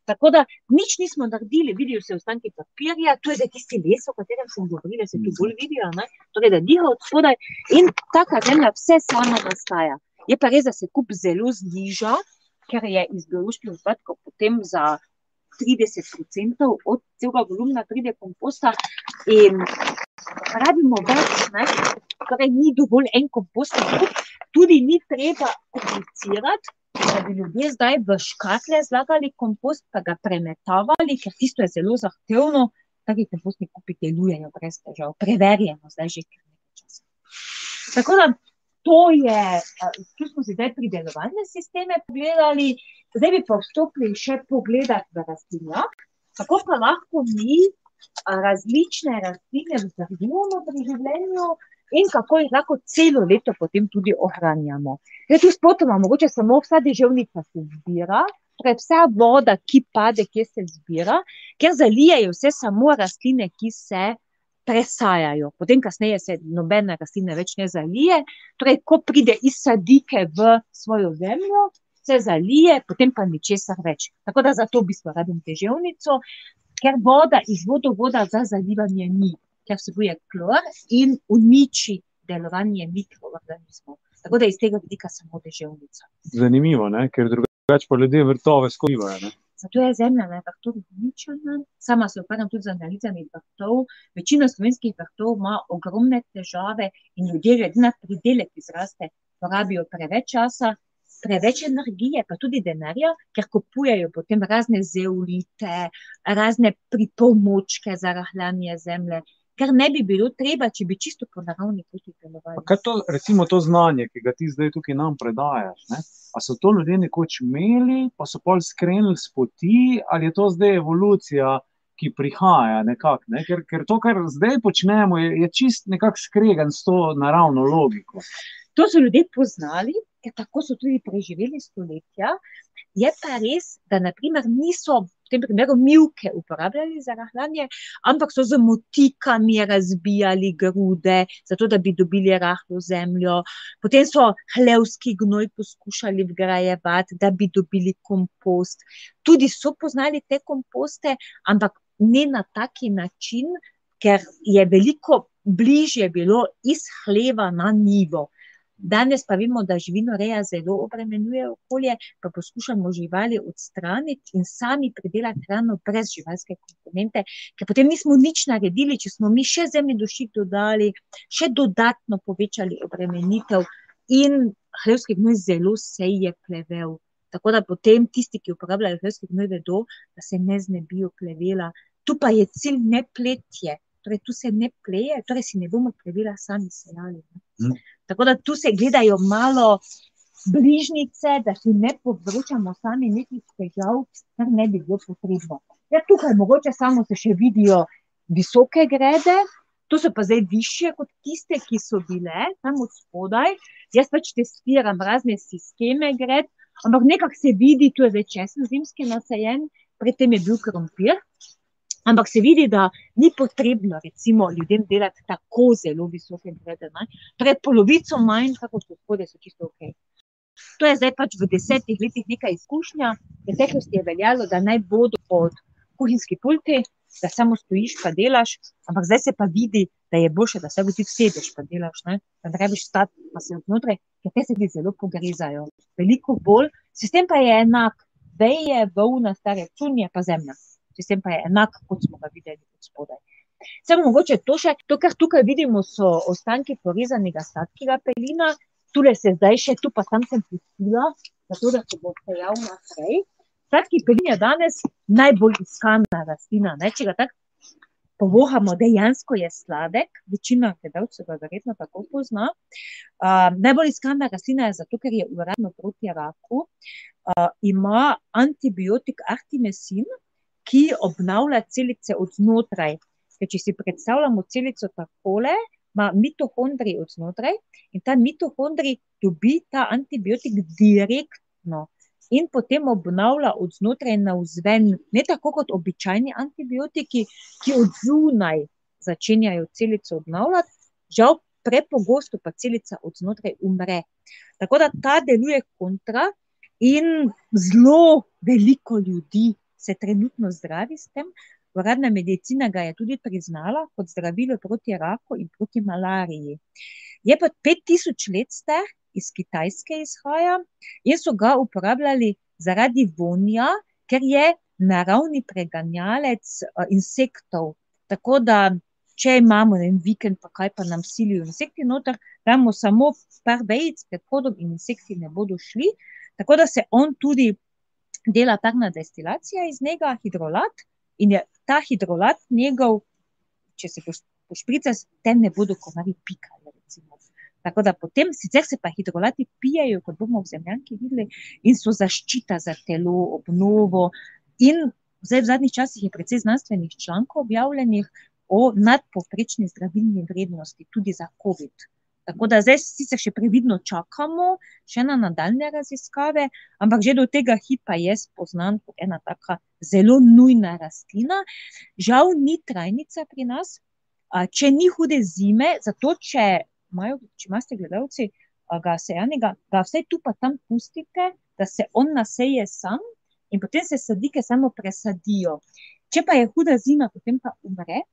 Tako da nič nismo naredili, vidijo se ostanki papirja, to je zdaj tisti les, o katerem sem govorila, se tu bolj vidijo, torej da diha od spodaj in taka zemlja vse sama nastaja. Je pa res, da se kup zelo zniža, ker je iz bioloških odpadkov potem za 30% od celega volumna pride komposta, in rabimo več, ne? torej ni dovolj en kompost, tudi ni treba komplicirati. Da bi ljudje zdaj v škatle zlagali kompost, pa ga premetavali, ker tisto je zelo zahtevno, taki kompostni kupi delujejo brez težav, preverjeno zdaj že kar nekaj časa. Tako da to je, tu smo zdaj pridelovalne sisteme pogledali, zdaj bi pa vstopili še pogledat v rastlinjak, kako pa lahko mi različne rastline vzdržujemo pri življenju in kako jih lahko celo leto potem tudi ohranjamo. Zdaj tu spotoma, mogoče samo vsa deževnica se zbira, torej vsa voda, ki pade, kje se zbira, ker zalijejo vse samo rastline, ki se presajajo. Potem, kasneje, se nobena rastlina več ne zalije. Torej, ko pride iz sadike v svojo zemljo, se zalije, potem pa ničesar več. Tako da zato v bistvu rabim težavnico, ker voda iz vodovoda za zalivanje ni, ker vsebuje klor in uniči delovanje mikroorganizmov. Tako da iz tega vidika samo težavnica. Zanimivo, ne? ker drugače pa ljudje vrtove skrivajo. Zato je zemlja na vrtovih uničena. Sama se ukvarjam tudi z analizami vrtov. Večina slovenskih vrtov ima ogromne težave in ljudje, glede na pridelek, ki zraste, porabijo preveč časa, preveč energije, pa tudi denarja, ker kupujejo potem razne zeolite, razne pripomočke za rahljanje zemlje. Kar ne bi bilo treba, če bi čisto po naravni poti delovali. Kaj je to, recimo, to znanje, ki ga ti zdaj tukaj nam predajaš? Ne? A so to ljudje nekoč imeli, pa so pol skrenili s poti, ali je to zdaj evolucija, ki prihaja nekako? Ne? Ker, ker to, kar zdaj počnemo, je, je čist nekako skregan s to naravno logiko. To so ljudje poznali, ker tako so tudi preživeli stoletja. Je pa res, da naprimer, niso v tem primeru milke uporabljali za rahljanje, ampak so z motikami razbijali grude, zato da bi dobili rahlo zemljo. Potem so hlevski gnoj poskušali vgrajevati, da bi dobili kompost. Tudi so poznali te komposte, ampak ne na taki način, ker je veliko bližje bilo iz hleva na nivo. Danes pa vemo, da živinoreja zelo obremenjuje okolje, pa poskušamo živali odstraniti in sami pridelati hrano brez živalske komponente, ker potem nismo nič naredili, če smo mi še zemlji dušik dodali, še dodatno povečali obremenitev in hlevski gnoj zelo seje plevel. Tako da potem tisti, ki uporabljajo hlevski gnoj, vedo, da se ne znebijo plevela. Tu pa je cilj ne pletje, torej tu se ne pleje, torej si ne bomo plevela sami sejali. Mm. Tako da tu se gledajo malo bližnjice, da si ne povzročamo sami nekih težav, kar ne bi bilo potrebno. Ja, tukaj mogoče samo se še vidijo visoke grede, to so pa zdaj višje kot tiste, ki so bile tam od spodaj. Jaz pač testiram razne sisteme gred, ampak nekako se vidi, tu je zdaj česen zimski nasajen, predtem je bil krompir. Ampak se vidi, da ni potrebno, recimo, ljudem delati tako zelo visoke grede. ne. Torej, polovico manj, kako so spodaj, so čisto ok. To je zdaj pač v desetih letih neka izkušnja. V preteklosti je veljalo, da naj bodo pod kuhinjski pulti, da samo stojiš pa delaš, ampak zdaj se pa vidi, da je boljše, da se tudi sedeš pa delaš, ne. Da ne rabiš stati pa si znotraj, ker te se ti zelo pogrizajo. Veliko bolj, sistem pa je enak. Veje, volna, stare cunje pa zemlja. Sistem pa je enak, kot smo ga videli od spodaj. Samo mogoče to še, to, kar tukaj vidimo, so ostanki porezanega sladkega pelina, tule se zdaj še, tu pa tam sem pustila, zato da se bo sejal naprej. Sladki pelin je danes najbolj iskana rastlina, ne, če ga tako povohamo, dejansko je sladek, večina gledalcev ga verjetno tako pozna. najbolj iskana rastlina je zato, ker je uradno proti raku. ima antibiotik artimesin, ki obnavlja celice od znotraj. Če si predstavljamo celico takole, ima mitohondrij od znotraj in ta mitohondrij dobi ta antibiotik direktno in potem obnavlja od znotraj navzven. Ne tako kot običajni antibiotiki, ki od zunaj začenjajo celico obnavljati, žal prepogosto pa celica od znotraj umre. Tako da ta deluje kontra in zelo veliko ljudi se trenutno zdravi s tem. Uradna medicina ga je tudi priznala kot zdravilo proti raku in proti malariji. Je pa pet tisoč let star, iz Kitajske izhaja in so ga uporabljali zaradi vonja, ker je naravni preganjalec, insektov. Tako da če imamo, vem, vikend pa kaj pa nam silijo insekti noter, damo samo par vejic pred vhodom in insekti ne bodo šli. Tako da se on tudi dela takšna destilacija iz njega, hidrolat, in je ta hidrolat njegov, če se pošpricaš, te ne bodo komarji pikali. Tako da potem, sicer se pa hidrolati pijejo, kot bomo v zemljanki videli, in so zaščita za telo, obnovo in zdaj v zadnjih časih je precej znanstvenih člankov objavljenih o nadpovprečni zdravilni vrednosti, tudi za covid. Tako da zdaj sicer še previdno čakamo še na nadaljnje raziskave, ampak že do tega hipa je spoznan kot ena taka zelo nujna rastlina. Žal ni trajnica pri nas, če ni hude zime, zato če imajo, če imate gledalci, ga sejanega, ga vsaj tu pa tam pustite, da se on naseje sam, in potem se sadike samo presadijo. Če pa je huda zima, potem pa umre.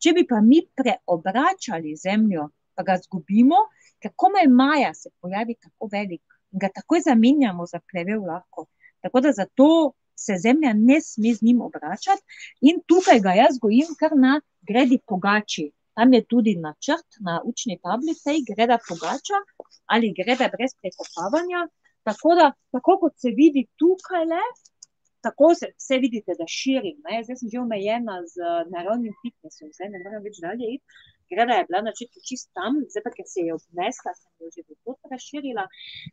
Če bi pa mi preobračali zemljo pa ga izgubimo, ker komaj maja se pojavi tako velik in ga takoj zamenjamo za plevel lahko. Tako da zato se zemlja ne sme z njim obračati in tukaj ga jaz gojim kar na gredi pogači. Tam je tudi načrt na učni tablici, greda pogača ali greda brez prekopavanja. Tako da, tako kot se vidi tukajle, tako se, saj vidite, da širim, ne, zdaj sem že omejena z naravnim fitnesom, zdaj ne morem več dalje iti. Greda je bila na začetku čisto tam, zdaj pa, se je obnesla, sem jo že drugod razširila.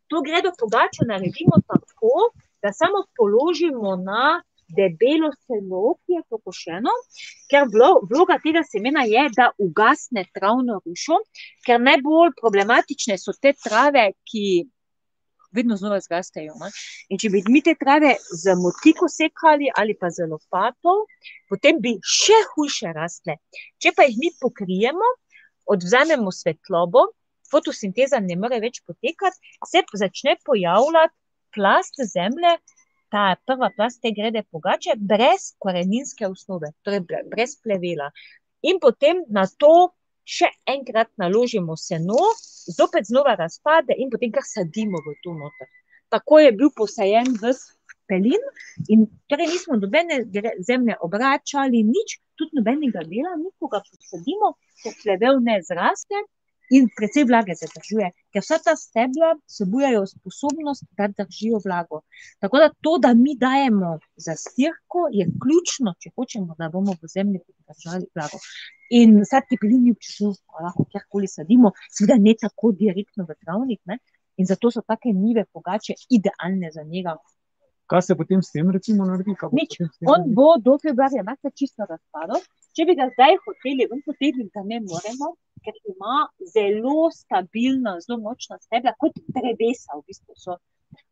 To gredo pogačo naredimo tako, da samo položimo na debelo seno, ki je pokošeno, ker vloga tega semena je, da ugasne travno rušo, ker najbolj problematične so te trave, ki vedno znova zrastejo, ne. In če bi mi te trave z motiko sekali ali pa z lopato, potem bi še hujše rastle. Če pa jih mi pokrijemo, odvzamemo svetlobo, fotosinteza ne more več potekati, se začne pojavljati plast zemlje, ta prva plast te grede pogače, brez koreninske osnove, torej brez plevela. In potem nato še enkrat naložimo seno, zopet znova razpade in potem kar sadimo v to noter. Tako je bil posajen v pelin, in torej nismo nobene zemlje obračali, nič, tudi nobenega dela, nikoga posadimo, ker plevel ne zraste in precej vlage zadržuje, ker vsa ta stebla vsebujejo sposobnost, da držijo vlago. Tako da to, da mi dajemo zastirko, je ključno, če hočemo, da bomo v zemlji držali vlago. In sadki pelin je občutljiv, lahko kjerkoli sadimo, seveda ne tako direktno v travnik, ne, in zato so take njive pogače idealne za njega. Kaj se potem s tem recimo naredi? Nič, on bo do februarja marca čisto razpadel. Če bi ga zdaj hoteli ven potegniti, ga ne moremo, ker ima zelo stabilna, zelo močna stebla, kot drevesa v bistvu so.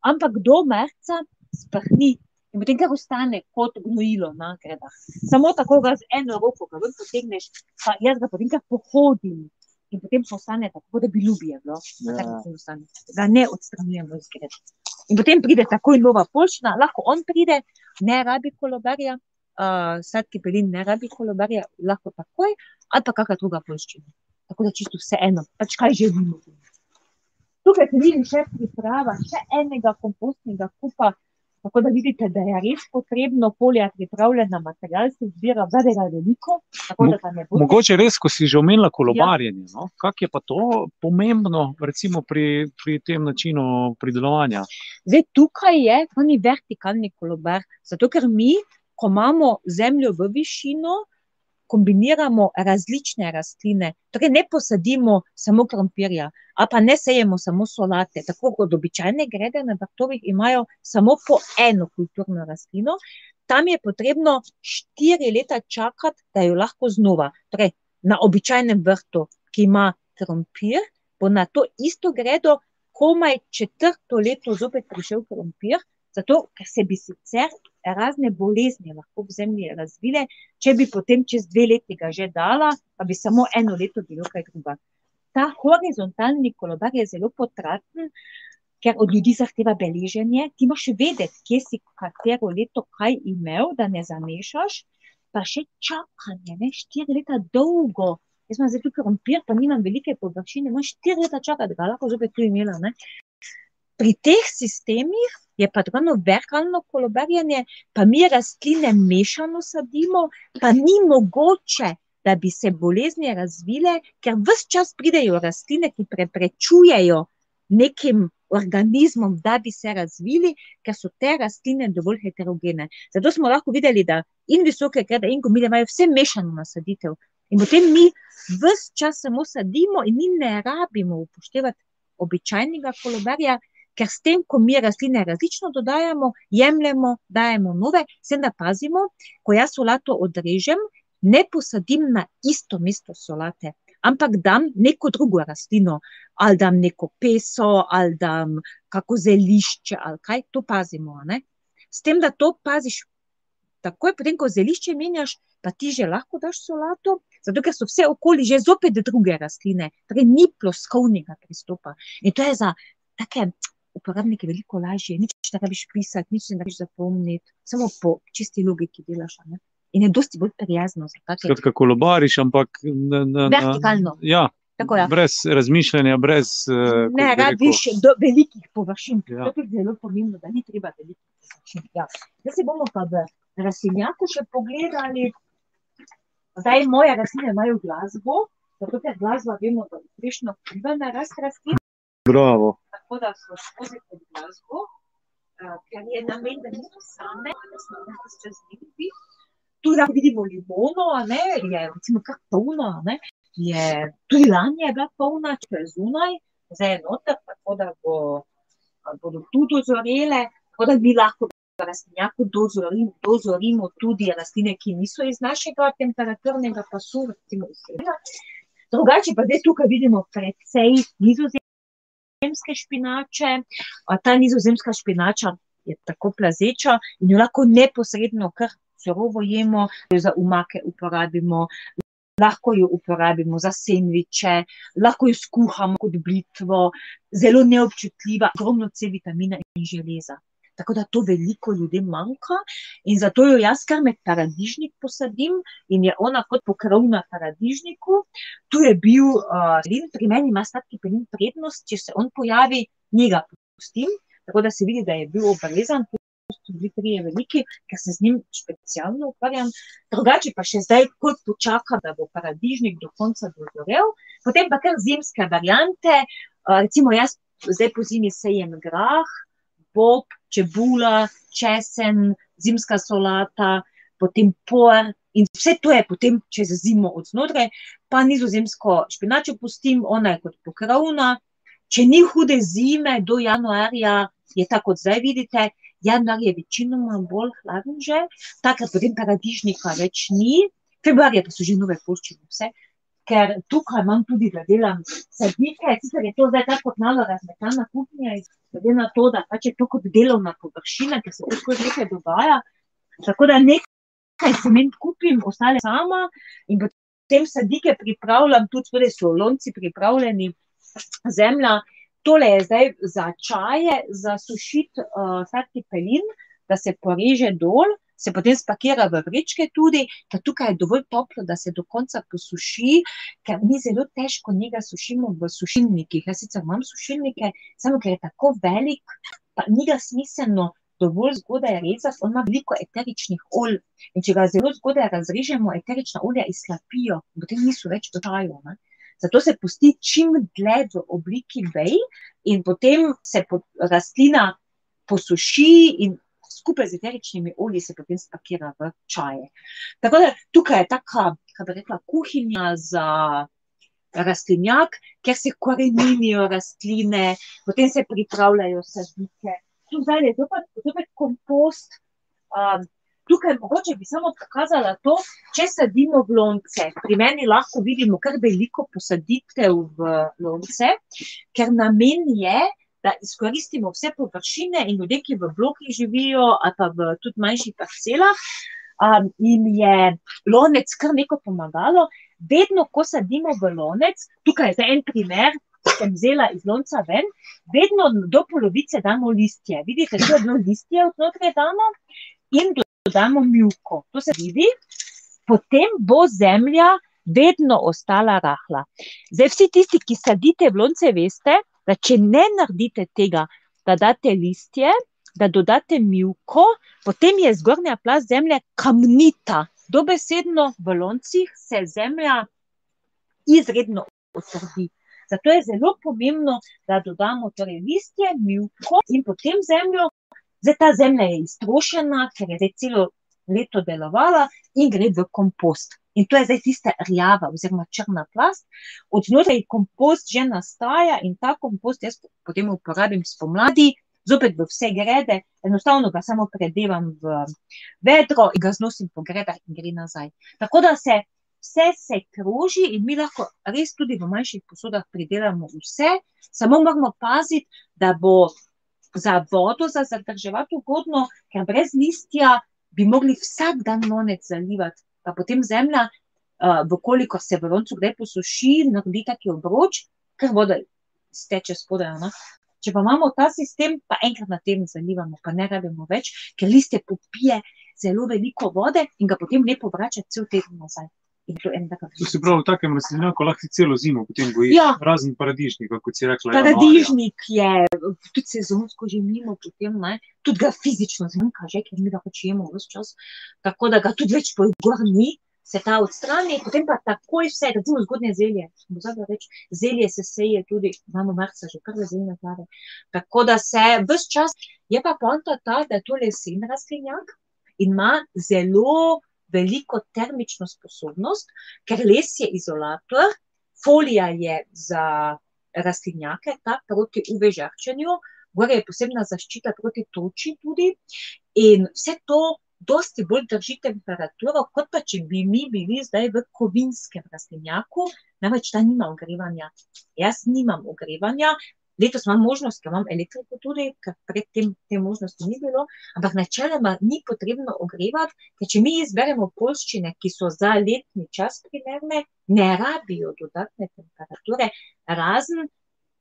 Ampak do marca sprhni in potem kar ostane kot gnojilo na gredah. Samo tako ga z eno roko ga ven potegneš, pa jaz ga potem kar pohodim in potem postane tako, da bi ljubije bilo. Ja. Ga ne odstranjujemo iz greda. In potem pride takoj nova pošta, lahko on pride, ne rabi kolobarja, uh, sadki pelin ne rabi kolobarja, lahko takoj, ali pa kakšna druga poščina. Tako da čisto vse eno, pač kaj želimo. Tukaj vidim še priprava, še enega kompostnega kupa, Tako da vidite, da je res potrebno polja pripravljena, material se zbira, zadega veliko. Mogoče res, ko si že omenila kolobarjenje, ja. no? kak je pa to pomembno recimo pri, pri tem načinu pridelovanja? Zdaj, tukaj je oni vertikalni kolobar, zato ker mi, ko imamo zemljo v višino, kombiniramo različne rastline. Torej, ne posadimo samo krompirja, a pa ne sejemo samo solate. Tako kot običajne grede na vrtovih imajo samo po eno kulturno rastlino. Tam je potrebno štiri leta čakati, da jo lahko znova. Torej, na običajnem vrtu, ki ima krompir, bo na to isto gredo komaj četrto leto zopet prišel krompir, zato ker se bi sicer razne bolezni lahko v zemlji razvile, če bi potem čez dve leti ga že dala, pa bi samo eno leto bilo kaj druga. Ta horizontalni kolobar je zelo potraten, ker od ljudi zahteva beleženje. Ti moraš vedeti, kje si katero leto kaj imel, da ne zamešaš, pa še čakanje, ne, štiri leta dolgo. Jaz imam zdaj tukaj krompir, pa nimam velike površine, imam štiri leta čakati, da ga lahko zopet tu imela, ne. Pri teh sistemih je pa ravno vertikalno kolobarjenje, pa mi rastline mešano sadimo, pa ni mogoče, da bi se bolezni razvile, ker vse čas pridejo rastline, ki preprečujejo nekim organizmom, da bi se razvili, ker so te rastline dovolj heterogene. Zato smo lahko videli, da in visoke grede, in gomile imajo vse mešano nasaditev. In potem mi vse čas samo sadimo, in mi ne rabimo upoštevati običajnega kolobarja, ker s tem, ko mi rastline različno dodajamo, jemljemo, dajemo nove, se da pazimo, ko jaz solato odrežem, ne posadim na isto mesto solate, ampak dam neko drugo rastlino, ali dam neko peso, ali dam kako zelišče, ali kaj, to pazimo. Ne? S tem, da to paziš, takoj potem, ko zelišče menjaš, pa ti že lahko daš solato, zato ker so vse okoli že zopet druge rastline, torej ni ploskovnega pristopa. In to je za take uporabnike veliko lažje, nič ne rabiš pisati, nič ne rabiš zapomniti, samo po čisti logiki delaš. Ne? In je dosti bolj prijazno. Skratka, kolobariš, ampak na, na, vertikalno. Ja. Tako, ja. Brez razmišljanja, brez. Uh, ne, rabiš do velikih površin. Ja. To je zelo pomembno, da ni treba velikih površin. Ja. Zdaj se bomo pa v rastlinjaku še pogledali. Zdaj moje rastline imajo glasbo, zato ker glasba vemo, da je prejšnjo vpliva na rast rastlin. Bravo tako da so skozi to glasbo, ker je namen, da niso same, da smo lahko čez njih. Tu lahko vidimo limono, ne, je recimo kar polno, ne, je tudi lani je bila polna, če je zunaj, zdaj je noter, tako da bo, bodo tu dozorele, tako da mi lahko rastlinjaku dozorim, dozorimo tudi rastline, ki niso iz našega temperaturnega pasu, recimo iz sredina. Drugače pa zdaj tukaj vidimo precej nizozemske nizozemske špinače. Ta nizozemska špinača je tako plazeča in jo lahko neposredno, kar surovo jemo, za umake uporabimo. Lahko jo uporabimo za sendviče, lahko jo skuhamo kot blitvo, zelo neobčutljiva, ogromno C vitamina in železa. Tako da to veliko ljudem manjka. In zato jo jaz kar med paradižnik posadim in je ona kot pokrov na paradižniku. Tu je bil uh, pelin, pri meni ima sladki pelin prednost, če se on pojavi, njega pustim, tako da se vidi, da je bil obrezan. Tudi tri je veliki, ker se z njim specialno ukvarjam. Drugače pa še zdaj, kot počakam, da bo paradižnik do konca dozorel, potem pa kar zimske variante. Recimo, jaz zdaj po zimi sejem grah, bob, čebula, česen, zimska solata, potem por. In vse to je potem čez zimo od znotraj, pa nizozemsko špinačo pustim, ona je kot pokrovna. Če ni hude zime do januarja, je tako kot zdaj vidite, januar je večinoma bolj hladen že, takrat potem paradižnika več ni, februarja pa so že nove poščine vse ker tukaj imam tudi, da delam sadike, sicer je to zdaj tako malo razmetana kuhinja, glede na to, da pač je to kot delovna površina, ker se tako nekaj dogaja. Tako da nekaj semen kupim, ostale sama in potem sadike pripravljam, tudi torej so lonci pripravljeni, zemlja. Tole je zdaj za čaje, za sušiti uh, sladki pelin, da se poreže dol se potem spakira v vrečke, tudi da tukaj je dovolj toplo, da se do konca posuši, ker mi zelo težko njega sušimo v sušilnikih. Jaz sicer imam sušilnike, samo ker je tako velik, pa ni ga smiselno. Dovolj zgodaj rezati, on ima veliko eteričnih olj. In če ga zelo zgodaj razrežemo, eterična olja izslapijo, potem niso več dodajo. Zato se pusti čim dlje v obliki vej, in potem se rastlina posuši, in skupaj z eteričnimi olji se potem spakira v čaje. Tako da tukaj je taka, kako bi rekla, kuhinja za rastlinjak, kjer se koreninijo rastline, potem se pripravljajo sadike. Tu zdaj je zopet kompost. Um, tukaj mogoče bi samo pokazala to, če sadimo v lonce. Pri meni lahko vidimo kar veliko posaditev v lonce, ker namen je, da izkoristimo vse površine in ljudje, ki v blokih živijo, ali pa v tudi manjših parcelah, um, jim je lonec kar neko pomagalo. Vedno, ko sadimo v lonec, tukaj je en primer, ki sem vzela iz lonca ven, vedno do polovice damo listje. Vidite, je bilo listje odnotraj dano in dodamo mjuko. To se vidi, potem bo zemlja. Vedno ostala rahla. Zdaj, vsi tisti, ki sadite v lonce, veste, da če ne naredite tega, da date listje, da dodate mivko, potem je zgornja plast zemlje kamnita. Dobesedno v loncih se zemlja izredno otrdi. Zato je zelo pomembno, da dodamo torej listje, mivko in potem zemljo. Zdaj ta zemlja je iztrošena, ker je celo leto delovala in gre v kompost. In to je zdaj tista rjava, oziroma črna plast, od znotraj kompost že nastaja in ta kompost jaz potem uporabim spomladi, zopet v vse grede, enostavno ga samo predevam v vedro in ga znosim po gredah in gre nazaj. Tako da se vse se kroži in mi lahko res tudi v manjših posodah pridelamo vse, samo moramo paziti, da bo za vodo za zadrževati ugodno, ker brez listja bi mogli vsak dan lonec zalivati pa potem zemlja, uh, vkolikor se v loncu kdaj posuši, naredi taki obroč, ker voda steče spodaj. No? Če pa imamo ta sistem, pa enkrat na teden zalivamo, pa ne rabimo več, ker liste popije zelo veliko vode in ga potem lepo vrača cel teden nazaj. To se pravi, v takem rastlinjaku lahko celo zimo potem goji, ja. razen paradižnika, kot si rekla. Paradižnik je, tudi sezonsko že mimo potem, ne? tudi ga fizično zmanjka, že, ker mi ga počijemo vse čas, tako da ga tudi več pojgor ni, se ta odstrani, potem pa takoj vse, recimo zgodnje zelje, reč, zelje se seje tudi, imamo marca že prve zelje glave, tako da se vse čas, je pa ponta ta, da je to lesen rastlinjak in ima zelo veliko termično sposobnost, ker les je izolator, folija je za rastlinjake, ta proti uvežarčenju, gre je posebna zaščita proti toči tudi. In vse to dosti bolj drži temperaturo, kot pa če bi mi bili zdaj v kovinskem rastlinjaku, namreč ta nima ogrevanja. Jaz nimam ogrevanja, Letos imam možnost, ker imam elektriko tudi, ker predtem te možnosti ni bilo, ampak načeloma ni potrebno ogrevati, ker če mi izberemo polščine, ki so za letni čas primerne, ne rabijo dodatne temperature, razen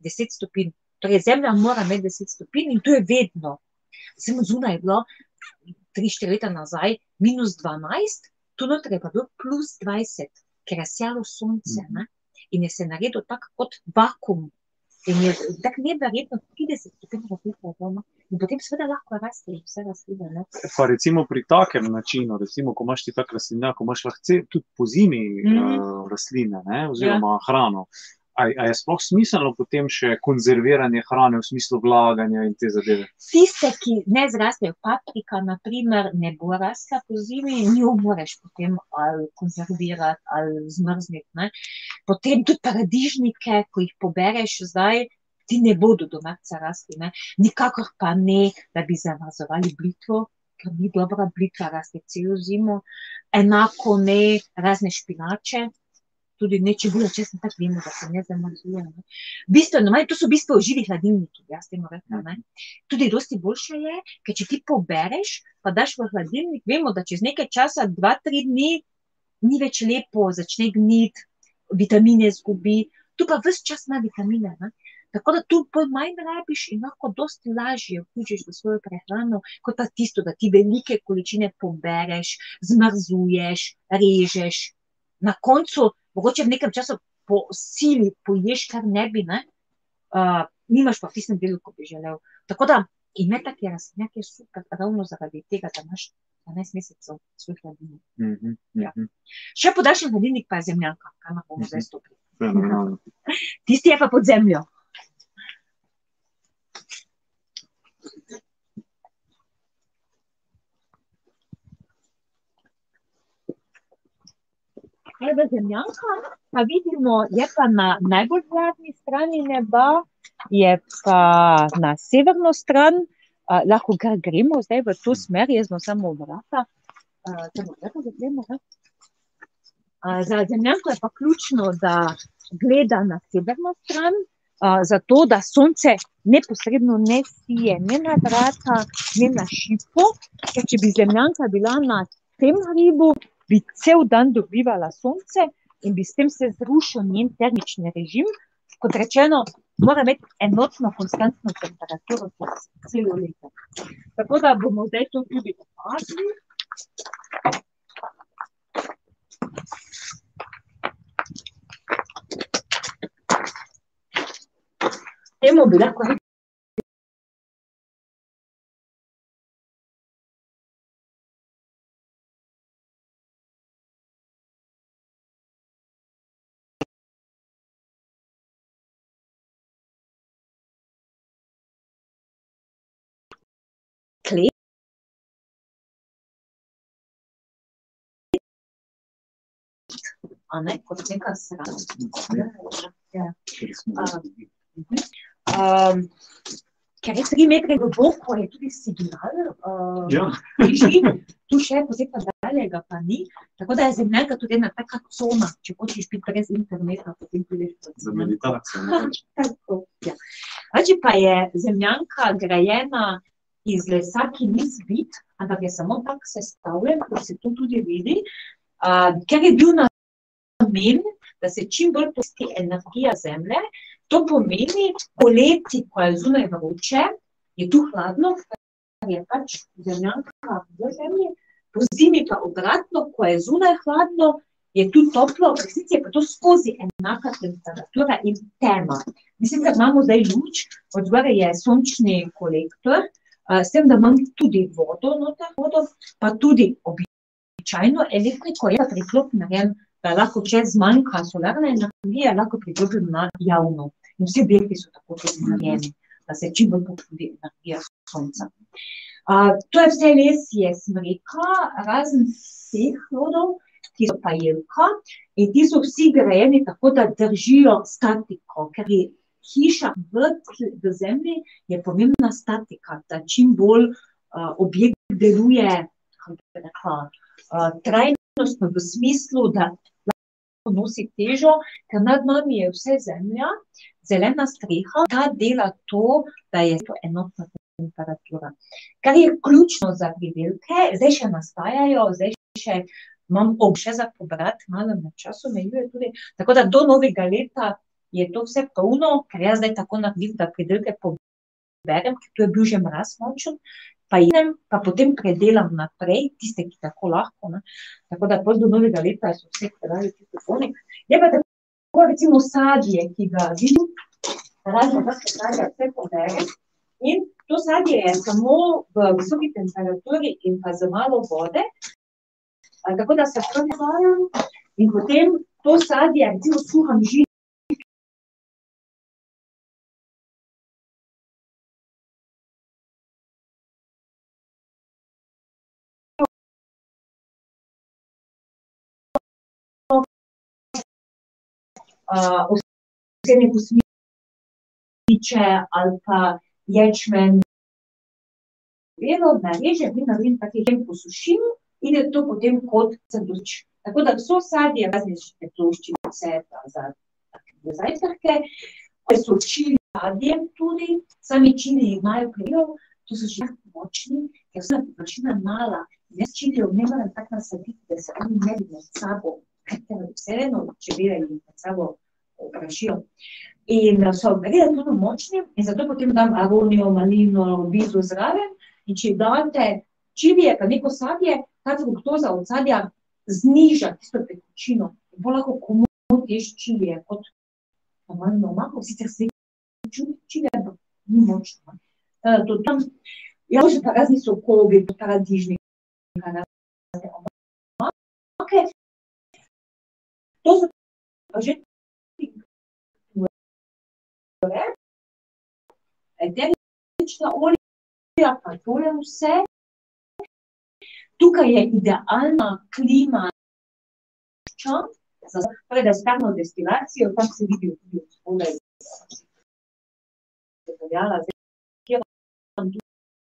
10 stopinj. Torej, zemlja mora imeti 10 stopinj in to je vedno. Sem zunaj je bilo tri, štiri leta nazaj minus dvanajst, tu noter je pa bilo plus dvajset, ker je sijalo sonce, ne. In je se naredil tak kot vakuum. In je tako neverjetno, trideset stopinj je bilo, no. In potem seveda lahko rastejo vse rastline, ne. Pa recimo pri takem načinu, recimo, ko imaš ti tak rastlinjak, ko imaš lahko tudi pozimi, rastline, ne, oziroma hrano. A, a je sploh smiselno potem še konzerviranje hrane v smislu vlaganja in te zadeve? Tiste, ki ne zrastejo, paprika na primer ne bo rasla pozimi in njo moraš potem ali konzervirati ali zmrzniti, ne. Potem tudi paradižnike, ko jih pobereš zdaj, ti ne bodo do marca rasli, ne. Nikakor pa ne, da bi zamrzovali blitvo, ker ni dobra, blitva raste celo zimo. Enako ne razne špinače, tudi ne čebula, česen, tako vemo, da se ne zamrzuje. Bistveno manj, to so v bistvu živi hladilniki, jaz temu rekla, ne. Tudi dosti boljše je, ker če ti pobereš pa daš v hladilnik, vemo, da čez nekaj časa, dva, tri dni ni več lepo, začne gniti, vitamine izgubi, tu pa ves čas ima vitamine, ne. Tako da tu manj rabiš in lahko dosti lažje vključiš v svojo prehrano kot pa tisto, da ti velike količine pobereš, zmrzuješ, režeš. Na koncu mogoče v nekem času po sili poješ, kar ne bi, ne, nimaš pa v tistem delu, ko bi želel. Tako da imeti take rastlinjake je super ravno zaradi tega, da imaš dvanajst mesecev svoj hladilnik. Ja. Še podaljšan hladilnik pa je zemljanka, kamor bomo zdaj stopili. [laughs] Tisti je pa pod zemljo. Tale zemljanka, pa vidimo, je pa na najbolj hladni strani neba, je pa na severno stran, lahko kar gremo zdaj v to smer, jaz bom samo vrata, samo vrata zapremo, ne. za zemljanko je pa ključno, da gleda na severno stran, zato da sonce neposredno ne sije ne na vrata ne na šipo, ker če bi zemljanka bila na tem hribu, bi cel dan dobivala sonce in bi s tem se zrušil njen termični režim. Kot rečeno, mora imeti enotno konstantno temperaturo celo leto. Tako da bomo zdaj to tudi opazili. Temu bi lahko a ne, kot neka srana. Ja. ker je tri metre globoko, je tudi signal, Ja. tu še, potem pa dalje ga pa ni, tako da je zemljanka tudi ena taka cona, če hočeš biti brez interneta, potem prideš do Za meditacijo. Tako, ja. Drugače pa je zemljanka grajena iz lesa, ki ni zvit, ampak je samo tako sestavljen, kot se to tudi vidi, ker je bil namen, da se čim bolj energija Zemlje, to pomeni, poleti, ko je zunaj vroče, je tu hladno, ker je pač zemljanka v zemlji, pozimi pa obratno, ko je zunaj hladno, je tu toplo, v resnici je pa to skozi enaka temperatura in tema. Mi sicer imamo zdaj luč, od zgoraj je sončni kolektor, s tem, da imam tudi vodo noter, vodo, pa tudi običajno elektriko, je pa priklop narejen, da lahko, če zmanjka solarne energije, lahko priklopim na javno. In vsi objekti so tako tudi narejeni, da se čim bolj energija sonca. to je vse lesje smreka, razen teh hlodov, ki so pa jelka, in ti so vsi grajeni tako, da držijo statiko, ker je hiša v v zemlji, je pomembna statika, da čim bolj, objekt deluje, kako bi rekla, trajnostno v smislu, da nosi težo, ker nad nami je vse zemlja, zelena streha, ta dela to, da je to enotna temperatura. Kar je ključno za pridelke, zdaj še nastajajo, zdaj še imam še za pobrati, malo me čas omejuje tudi, tako da do novega leta je to vse polno, ker jaz zdaj tako naredim, da pridelke berem, ker to je bil že mraz močen, pa idem, pa potem predelam naprej, tiste, ki tako lahko. Ne. Tako da pol do novega leta so vse predali ti telefoni. Je pa tako recimo sadje, ki ga vidim, razne vrste sadja, vse poberem. In to sadje je samo v visoki temperaturi in pa z malo vode, tako da se prvi in potem to sadje, recimo skuham žit, osebne kosmiče ali pa ječmen. Vedno narežem in naredim take kem posušim in je to potem kot sanduč. Tako da vso sadje, različne ploščice za zajtrke, so čili sadje tudi, sami čili imajo vpliv, to so že močni, ker so površina mala. Jaz čilijev ne morem tako nasaditi, da se oni ne bi med sabo vseeno, če gledajo med sabo prašijo. In so relativno močni in zato potem dam aronijo, malino, bizo zraven in če date čilije pa neko sadje, ta fruktoza od sadja zniža tisto tekočino. In pol lahko komot ješ čilije kot normalno omako, sicer se čuti čilije, ampak ni močno. To tam, ja, še pa razni sokovi, paradižnik, razne omake, To so že eterična olja, pa to je vse. Tukaj je idealna klima za predestarno destilacijo, tam se vidi tudi od spodaj.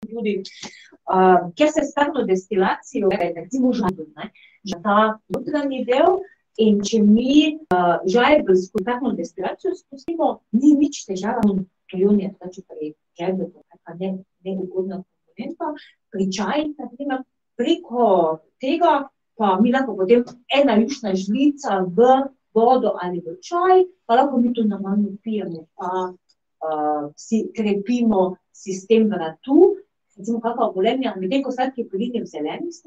Tudi, uh, kjer se starno destilacijo, recimo žadu, ne, že ta notranji del, In če mi uh, žajbe s kontaktno destilacijo spustimo, ni nič težava, to je unija, če pri žajbe, to je neugodna komponenta. Pri čaji, naprimer, preko tega pa mi lahko potem ena jušna žlica v vodo ali v čaj, pa lahko mi to normalno pijemo, pa uh, si krepimo sistem vratu, recimo kakva obolenja, medtem ko sladki polini v zelenih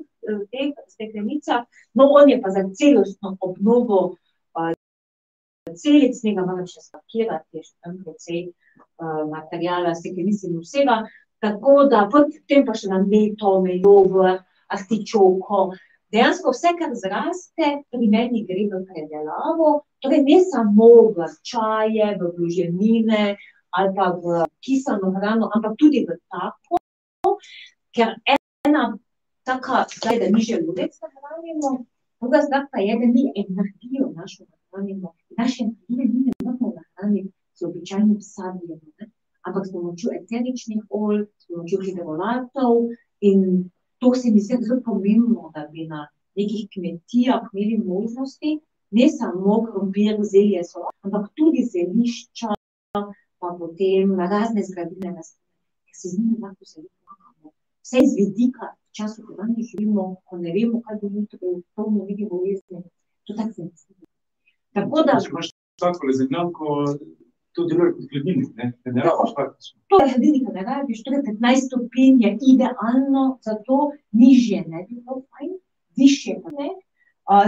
teh steklenicah, no, on je pa za celostno obnovo uh, celic, njega moram še spakirati, je še tam precej uh, materijala, steklenic in vsega, tako da potem pa še na meto, mejovo, artičoko, dejansko vse, kar zraste, pri meni gre v predelavo, torej ne samo v čaje, v vloženine, ali pa v kisano hrano, ampak tudi v tako, ker ena taka, zdaj, da mi želodec nahranimo, druga stvar pa je, da mi energijo našo nahranimo. Naše energije mi ne moramo nahraniti z običajnim sadjem, ampak s pomočjo eteričnih olj, s pomočjo hidrolatov in to se mi zdi zelo pomembno, da bi na nekih kmetijah imeli možnosti, ne samo krompir, zelje so, ampak tudi zelišča, pa potem razne zgradine ker se z njimi lahko zelo vse iz vidika času, ko danes živimo, ko ne vemo, kaj bo jutri, to bomo videli bolezni. To tako se mi zdi. Tako da. Če imaš tako zemljanko, to deluje kot hladilnik, ne? Ne rabiš praktično. To je hladilnik, ne rabiš, torej petnajst stopinj je idealno, zato nižje ne bi bilo fajn, višje pa ne.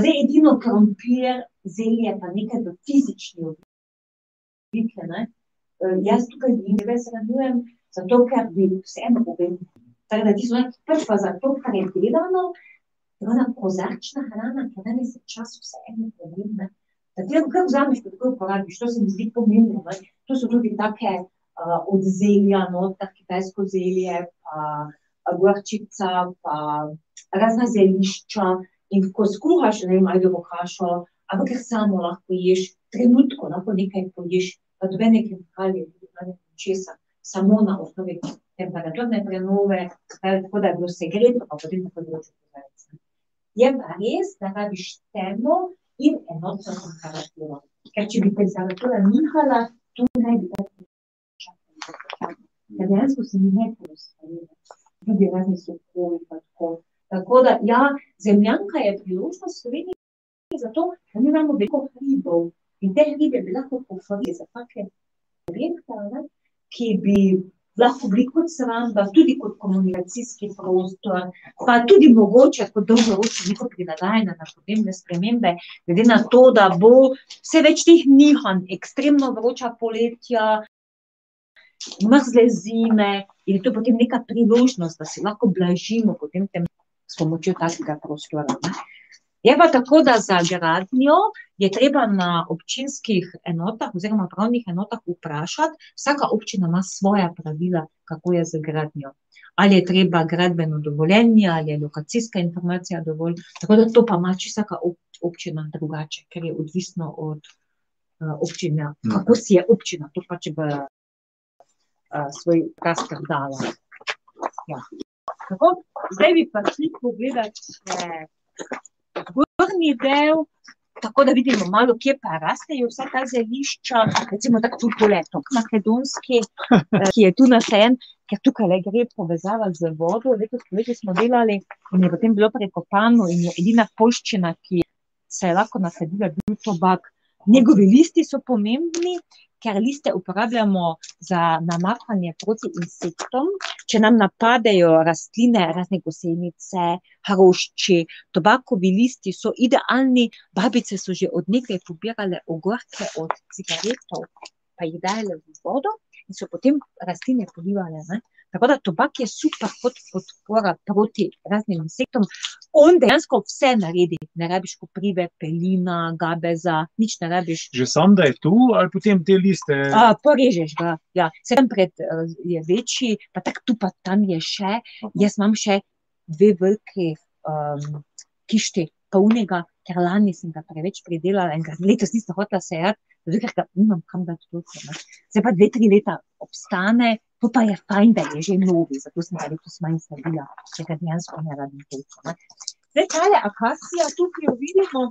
zdaj edino krompir, zelje pa nekaj v fizični obliki, ne. jaz tukaj res radujem, zato ker bi vseeno povedala, Tako da ti so pač pa zato, kar je gledano, ona kozarčna hrana, ki danes je čas vseeno pomembna. Da ti kar vzameš, pa tako uporabiš, to se mi zdi pomembno, ne. To so tudi take uh, od zelja noter, kitajsko zelje, pa gorčica, pa razna zelišča. In ko skuhaš, ne vem, ajdovo kašo, ampak ker samo lahko ješ, trenutko lahko nekaj poješ, pa nobene kemikalije, nobene česa, samo na osnovi temperaturne prenove, tako da je bilo segreto, pa potem tako določeno pozornice. Je pa res, da rabiš temno in enotno temperaturo. Ker če bi temperatura nihala, to naj bi bilo čakanje. Ja, dejansko se mi ne postavlja. Tudi razni sokovi pa tako. Tako da, ja, zemljanka je priložnost Sloveniji zato, da mi imamo veliko hribov in te hribe bi lahko pohvalili za take objekte, ki bi lahko bili kot sramba, tudi kot komunikacijski prostor, pa tudi mogoče kot dolgoročno neko prilagajanje na podnebne spremembe, glede na to, da bo vse več teh nihanj, ekstremno vroča poletja, mrzle zime, in je to potem neka priložnost, da si lahko blažimo potem tem s pomočjo takega prostora, ne. Je pa tako, da za gradnjo je treba na občinskih enotah oziroma upravnih enotah vprašati, vsaka občina ima svoja pravila, kako je z gradnjo. Ali je treba gradbeno dovoljenje ali je lokacijska informacija dovolj, tako da to pa ima vsaka občina drugače, ker je odvisno od, občine, kako si je občina to pač v, svoj dala. Ja. Tako, zdaj bi pa šli pogledat še zgornji del, tako da vidimo malo, kje pa rastejo vsa ta zelišča, recimo tako tudi tule makedonski, ki je tu nasajen, ker tukajle gre povezava z vodo, letos poleti smo delali in je potem bilo prekopano in je edina poljščina, ki se je lahko nasadila, bil tobak. Njegovi listi so pomembni, ker liste uporabljamo za namakanje proti insektom, če nam napadejo rastline, razne gosenice, hrošči, tobakovi listi so idealni, babice so že od nekdaj pobirale ogorke od cigaretov pa jih dajale v vodo in so potem rastline polivale, ne. Tako da tobak je super kot podpora proti raznim insektom. On dejansko vse naredi, ne rabiš koprive, pelina, gabeza, nič ne rabiš. Že samo, da je tu, ali potem te liste... porežeš ga, ja, je večji, pa tako tu pa tam je še, jaz imam še dve veliki, kišti pa onega, ker lani sem ga preveč pridelala in ga letos nisem hotela sejati, zato ker ga nimam kam dati toliko, ne. Zdaj pa dve, tri leta obstane, pol pa je fajn, da je že novi, zato sem ga letos manj sadila, ker ga dejansko ne rabim toliko. Zdaj tale akacija tu, ki jo vidimo,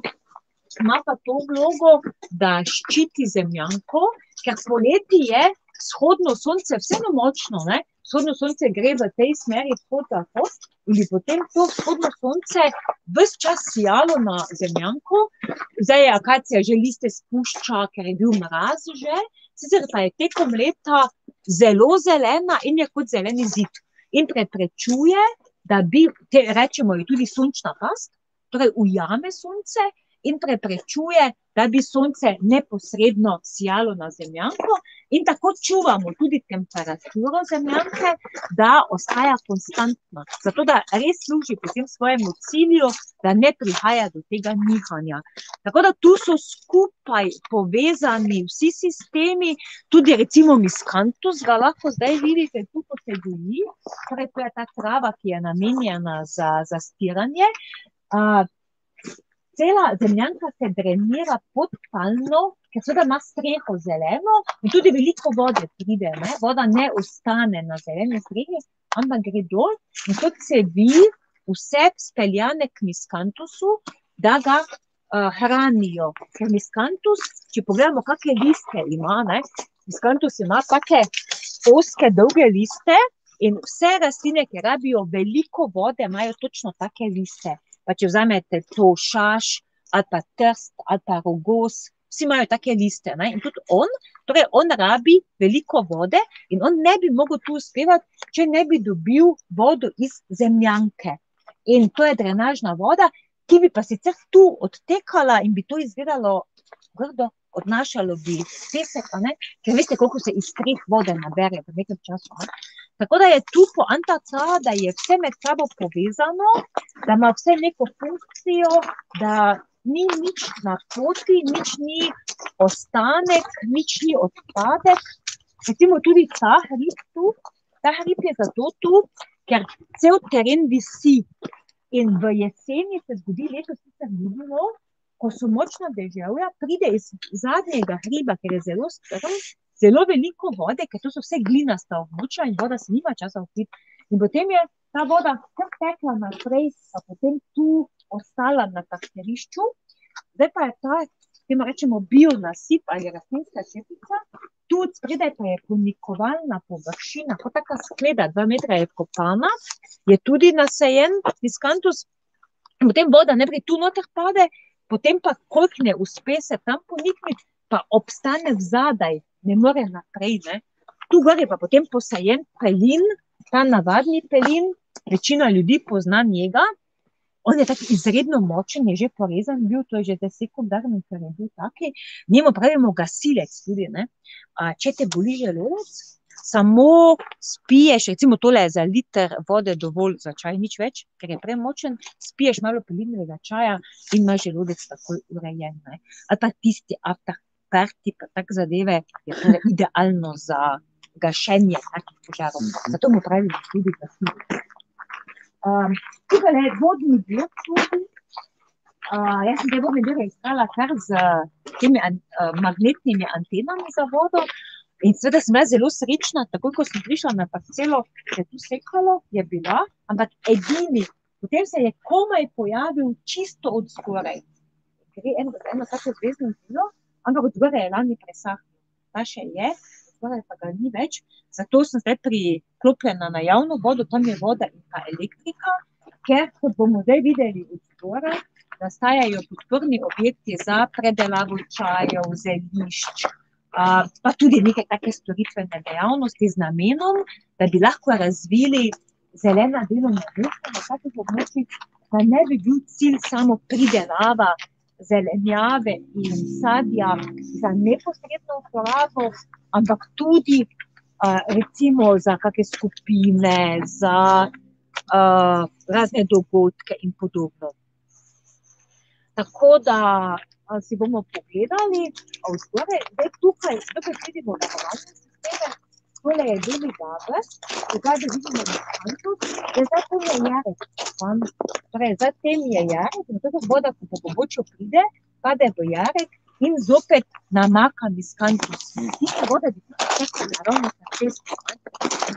ima pa to vlogo, da ščiti zemljanko, ker poleti je vzhodno sonce vseeno močno, ne, vzhodno sonce gre v tej smeri vzhod-zahod in bi potem to vzhodno sonce ves čas sijalo na zemljanko, zdaj akacija že liste spušča, ker je bil mraz že, sicer pa je tekom leta zelo zelena in je kot zeleni zid. In preprečuje, da bi, rečemo ji tudi sončna past, torej ujame sonce in preprečuje, da bi sonce neposredno sijalo na zemljanko, in tako čuvamo tudi temperaturo zemljanke, da ostaja konstantna, zato da res služi potem svojemu cilju, da ne prihaja do tega nihanja. Tako da tu so skupaj povezani vsi sistemi, tudi recimo miskantus ga lahko zdaj vidite tu, ko se goji, torej to je ta trava, ki je namenjena za, za spiranje, cela zemljanka se drenira podtalno, ker seveda ima streho zeleno in tudi veliko vode pride, ne, voda ne ostane na zeleni strehi, ampak gre dol in te cevi vse speljane k miskantusu, da ga, hranijo. Ker miskantus, če pogledamo, kake liste ima, ne, miskantus ima take ozke, dolge liste in vse rastline, ki rabijo veliko vode, imajo točno take liste. Pa če vzamete to šaš ali pa trst ali pa rogozz, vsi imajo take liste, ne, in tudi on, torej on rabi veliko vode in on ne bi mogel tu uspevati, če ne bi dobil vodo iz zemljanke. In to je drenažna voda, ki bi pa sicer tu odtekala in bi to izgledalo grdo, odnašalo bi pesek, ker veste, koliko se iz streh vode nabere v nekem času, ne. Tako da je tu poanta ta, da je vse med sabo povezano, da ima vse neko funkcijo, da ni nič na poti, nič ni ostanek, nič ni odpadek. Recimo tudi ta hrib tu, ta hrib je zato tu, ker cel teren visi. In v jeseni se zgodi, letos sicer ni bilo, ko so močna deževja, pride iz zadnjega hriba, ker je zelo strm, zelo veliko vode, ker to so vse glinasta območja in voda se nima časa vpiti. In potem je ta voda kar tekla naprej pa potem tu ostala na parkirišču, zdaj pa je ta, temu rečemo bionasip ali rastlinska četica, tu spredaj pa je ponikovalna površina, kot taka skleda, dva metra je vkopana, je tudi nasajen miskantus, in potem voda najprej tu noter pade, potem pa, koliko ne uspe se tam ponikniti, pa obstane zadaj, ne more naprej, ne. tu gor je pa potem posajen pelin, ta navadni pelin, večina ljudi pozna njega. On je tako izredno močen, je že porezan bil, to je že zdaj sekundarno, ker je bil taki. Njemu pravimo gasilec tudi, ne. če te boli želodec, samo spiješ, recimo tole za liter vode dovolj za čaj, nič več, ker je premočen, spiješ malo pelinovega čaja in imaš želodec takoj urejen, ne. Ali pa tisti afterparty pa take zadeve, je tole idealno za gašenje takih požarov, zato mu pravimo tudi gasilec. tukajle je vodni vir tudi. jaz sem te vodne vire iskala kar s temi magnetnimi antenami za vodo in seveda sem bila zelo srečna, takoj ko sem prišla na parcelo, se je tu sekalo, je bila, ampak edini, potem se je komaj pojavil čisto odzgoraj. Gre eno, eno tako zvezdno zidino, ampak od zgoraj je lani presahnilo. Ta še je, zgoraj pa ga ni več, zato sem zdaj priklopljena na javno vodo, tam je voda in pa elektrika, ker, kot bomo zdaj videli od zgoraj, nastajajo podporni objekti za predelavo čajev, zelišč, pa tudi neke take storitvene dejavnosti z namenom, da bi lahko razvili zelena delovna mesta na takih območjih, da ne bi bil cilj samo pridelava zelenjave in sadja za neposredno uporabo, ampak tudi, recimo za kake skupine, za, razne dogodke in podobno. Tako da, si bomo pogledali zgoraj, zdaj tukaj spet vidimo naravne sisteme, tole je Beli Gaber, odzadaj vidimo Monsanto, zdaj tam je Jarek, torej za tem je Jarek, in tako voda, ko po pobočju pride, pade v Jarek in zopet namaka Miskantus. Tista voda bi tudi tekla naravnost na cesto, ne.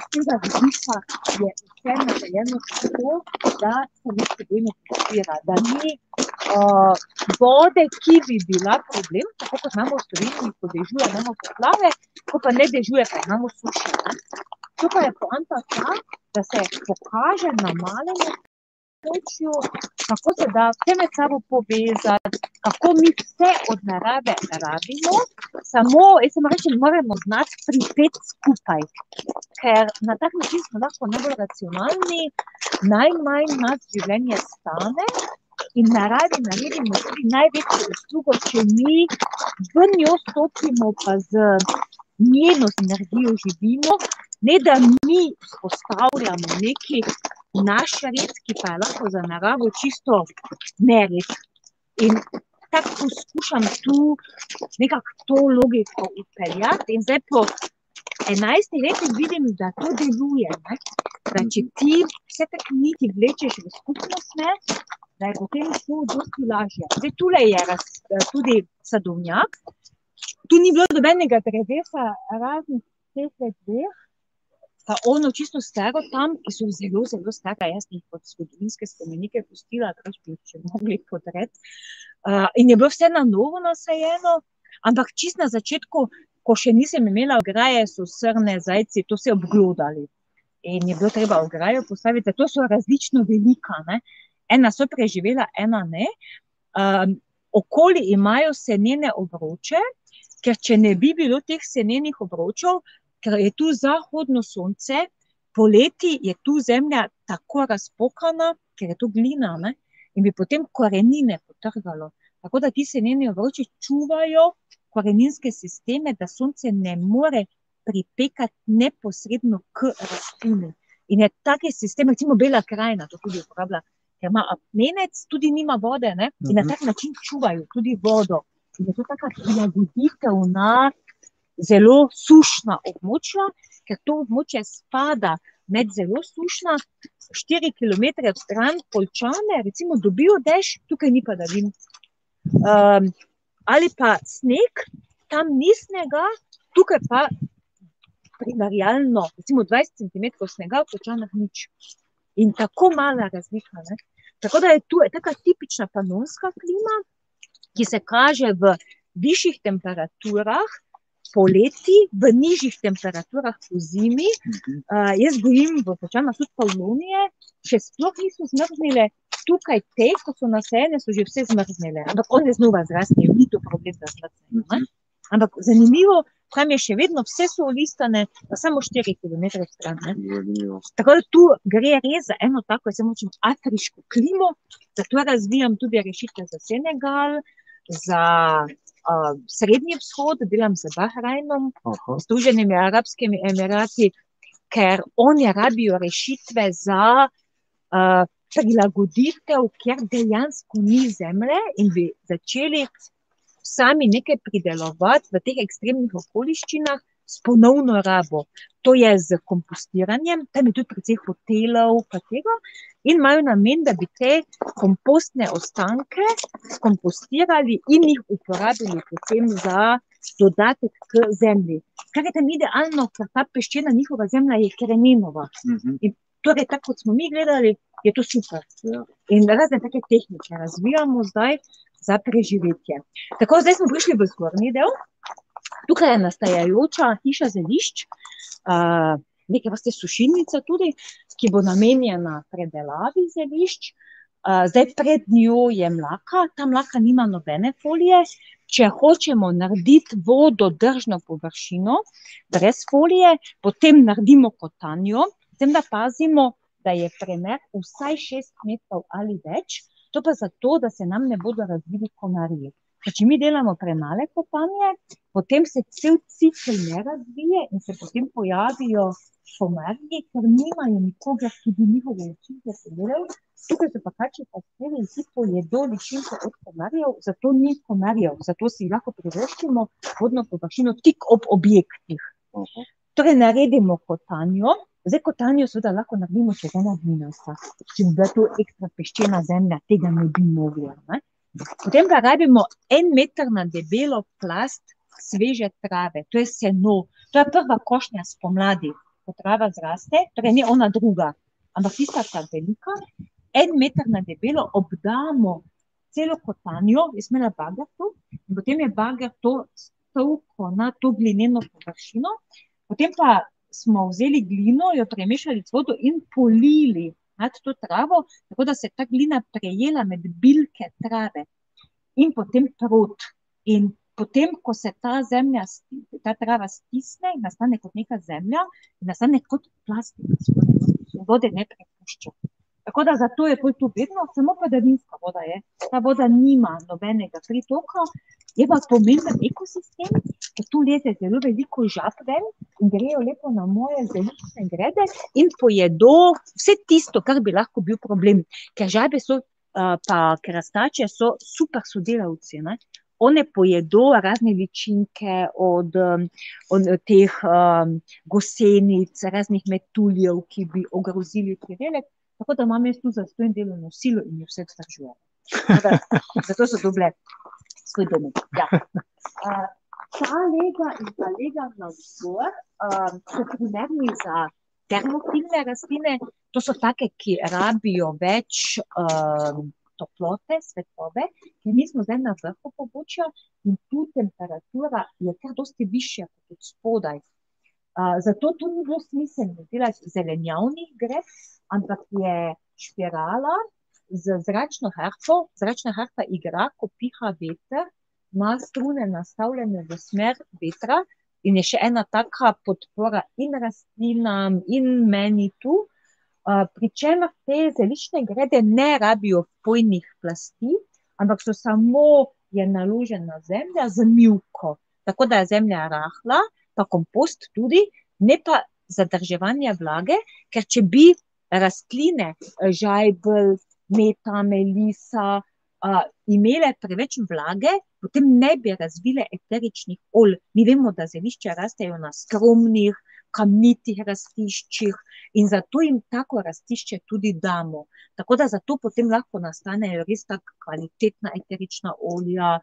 S tega vidika je vse narejeno tako, da se medsebojno podpira, da ni, vode, ki bi bila problem, tako kot imamo v Sloveniji, ko dežuje, imamo poplave, ko pa ne dežuje, pa imamo sušo, ne. To pa je poanta ta, da se pokaže na malem območju, kako se da vse med sabo povezati, kako mi vse od narave rabimo, samo, jaz samo rečem, moramo znati pripeti skupaj. Ker na tak način smo lahko najbolj racionalni, najmanj nas življenje stane in naravi naredimo tudi največjo uslugo, če mi v njo stopimo pa z njeno energijo živimo, ne da mi vzpostavljamo neki naš red, ki pa je lahko za naravo čisto nered. In tako poskušam tu nekako to logiko vpeljati in zdaj po enajstih letih vidim, da to deluje, ne. Da če ti vse te niti vlečeš v skupno smer, da je potem to dosti lažje. Zdaj tule je tudi sadovnjak, tu ni bilo nobenega drevesa, razen teh dveh, pa ono čisto staro tam, ki so zelo, zelo stara, jaz jih kot zgodovinske spomenike pustila, drugače bi jih še mogli podreti. in je bilo vse na novo nasajeno, ampak čisto na začetku, ko še nisem imela ograje, so srne, zajci to vse obglodali. In je bilo treba ograjo postaviti, to so različno velika, ne. Ena so preživela, ena ne. okoli imajo senene obroče, ker če ne bi bilo teh senenih obročev, ker je tu zahodno sonce, poleti je tu zemlja tako razpokana, ker je to glina, ne, in bi potem korenine potrgalo. Tako da ti seneni obroči čuvajo koreninske sisteme, da sonce ne more pripekati neposredno k rastlini. In je taki sistem, recimo Bela krajina to tudi uporablja, ker ima apnenec, tudi nima vode, ne, in na tak način čuvajo tudi vodo. In je to taka prilagoditev na zelo sušna območja, ker to območje spada med zelo sušna, štiri kilometre stran Poljčane recimo dobijo dež, tukaj ni padavin. ali pa sneg, tam ni snega, tukaj pa primerjalno, recimo dvajset centimetrov snega, v Poljčanah nič. In tako mala razlika, ne. Tako da je tu taka tipična panonska klima, ki se kaže v višjih temperaturah poleti, v nižjih temperaturah pozimi. jaz gojim v Poljčanah tudi paviljonije, še sploh niso zmrznile, tukaj te, ko so nasajene, so že vse zmrznile, ampak one znova zrastejo, ni to problem, da zmrznejo, ne. Ampak zanimivo, tam je še vedno vse so listane, pa samo 4 km stran. Ne. Zanimivo. Tako da tu gre res za eno tako, jaz rečem, afriško klimo, zato razvijam tudi rešitve za Senegal, za uh, Srednji vzhod, delam z Bahrajnom, Aha. Združenimi arabskimi emirati, ker oni rabijo rešitve za uh, prilagoditev, ker dejansko ni zemlje in bi začeli sami nekaj pridelovati v teh ekstremnih okoliščinah s ponovno rabo. To je z kompostiranjem, tam je tudi precej hotelov, pa tega, in imajo namen, da bi te kompostne ostanke skompostirali in jih uporabili potem za dodatek k zemlji. Kar je tam idealno, ker ta peščena njihova zemlja je kremenova. Mhm. Torej, tako kot smo mi gledali, je to super. In razne take tehnike razvijamo zdaj za preživetje. Tako, zdaj smo prišli v zgornji del. Tukaj je nastajajoča hiša zelišč, uh, neke vrste sušilnica tudi, ki bo namenjena predelavi zelišč. Zdaj pred njo je mlaka, ta mlaka nima nobene folije. Če hočemo narediti vododržno površino brez folije, potem naredimo kotanjo, s tem, da pazimo, da je premer vsaj 6 metrov ali več, to pa zato, da se nam ne bodo razvili komarji. Ker Če mi delamo premale kotanje, potem se cel cikel ne razvije in se potem pojavijo komarji, ker nimajo nikogar, ki bi njihove ličinke pogledal. Tukaj so pa kači pastiri in ti pojedo ličinke od komarjev, zato ni komarjev, zato si lahko privoščimo vodno površino tik ob objektih. Aha. Torej, naredimo kotanjo. Zdaj, kotanjo seveda lahko naredimo čez ena minuta. Če bi bila to ekstra peščena zemlja, tega ne bi mogli. Ne? Potem pa rabimo en meter na debelo plast sveže trave, to je seno, to je prva košnja spomladi, ko trava zraste, torej ne ona druga, ampak tista ta velika. En meter na debelo obdamo celo kotanjo, jaz imela bager tu, in potem je bager to stolko na to glineno površino, potem pa smo vzeli glino, jo premešali z vodo in polili nad to travo, tako da se je ta glina prejela med bilke trave in potem prot. In potem, ko se ta zemlja, ta trava stisne, nastane kot neka zemlja, in nastane kot plastik, in vode ne prepušča. Tako da zato je tu vedno, samo padavinska voda je. Ta voda nima nobenega pritoka, je pa pomemben ekosistem, ker tu leze zelo veliko žab ven in grejo lepo na moje zeliščne grede in pojedo vse tisto, kar bi lahko bil problem. Ker žabe so, uh, pa krastače so super sodelavci. Ne? One pojedo razne ličinke od, od teh um, gosenic, raznih metuljev, ki bi ogrozili pridelek. Tako da imam jaz tu za svoj delovno silo in jo vse vzdržujem. [laughs] Zato so dobre svoj domek. Ja. Uh, [laughs] ta lega in ta lega navzgor um, so primerni za termofilne rastline. To so take, ki rabijo več um, toplote, svetlobe, ker mi smo zdaj na vrhu pobočja in tu temperatura je kar dosti višja kot od spodaj. Uh, zato tu ni bilo smiselno delati zelenjavnih greb, ampak je špirala z zračno harfo. Zračna harfa igra, ko piha veter, ima strune nastavljene v smer vetra in je še ena taka podpora in rastlinam, in meni tu. Uh, pri čemer te zeliščne grede ne rabijo pojnih plasti, ampak so samo je naložena zemlja z mivko. Tako da je zemlja rahla, pa kompost tudi, ne pa zadrževanje vlage, ker če bi rastline, žajbelj, meta, melisa, imele preveč vlage, potem ne bi razvile eteričnih olj. Mi vemo, da zelišča rastejo na skromnih, kamnitih rastiščih in zato jim tako rastišče tudi damo. Tako da zato potem lahko nastanejo res tako kvalitetna eterična olja,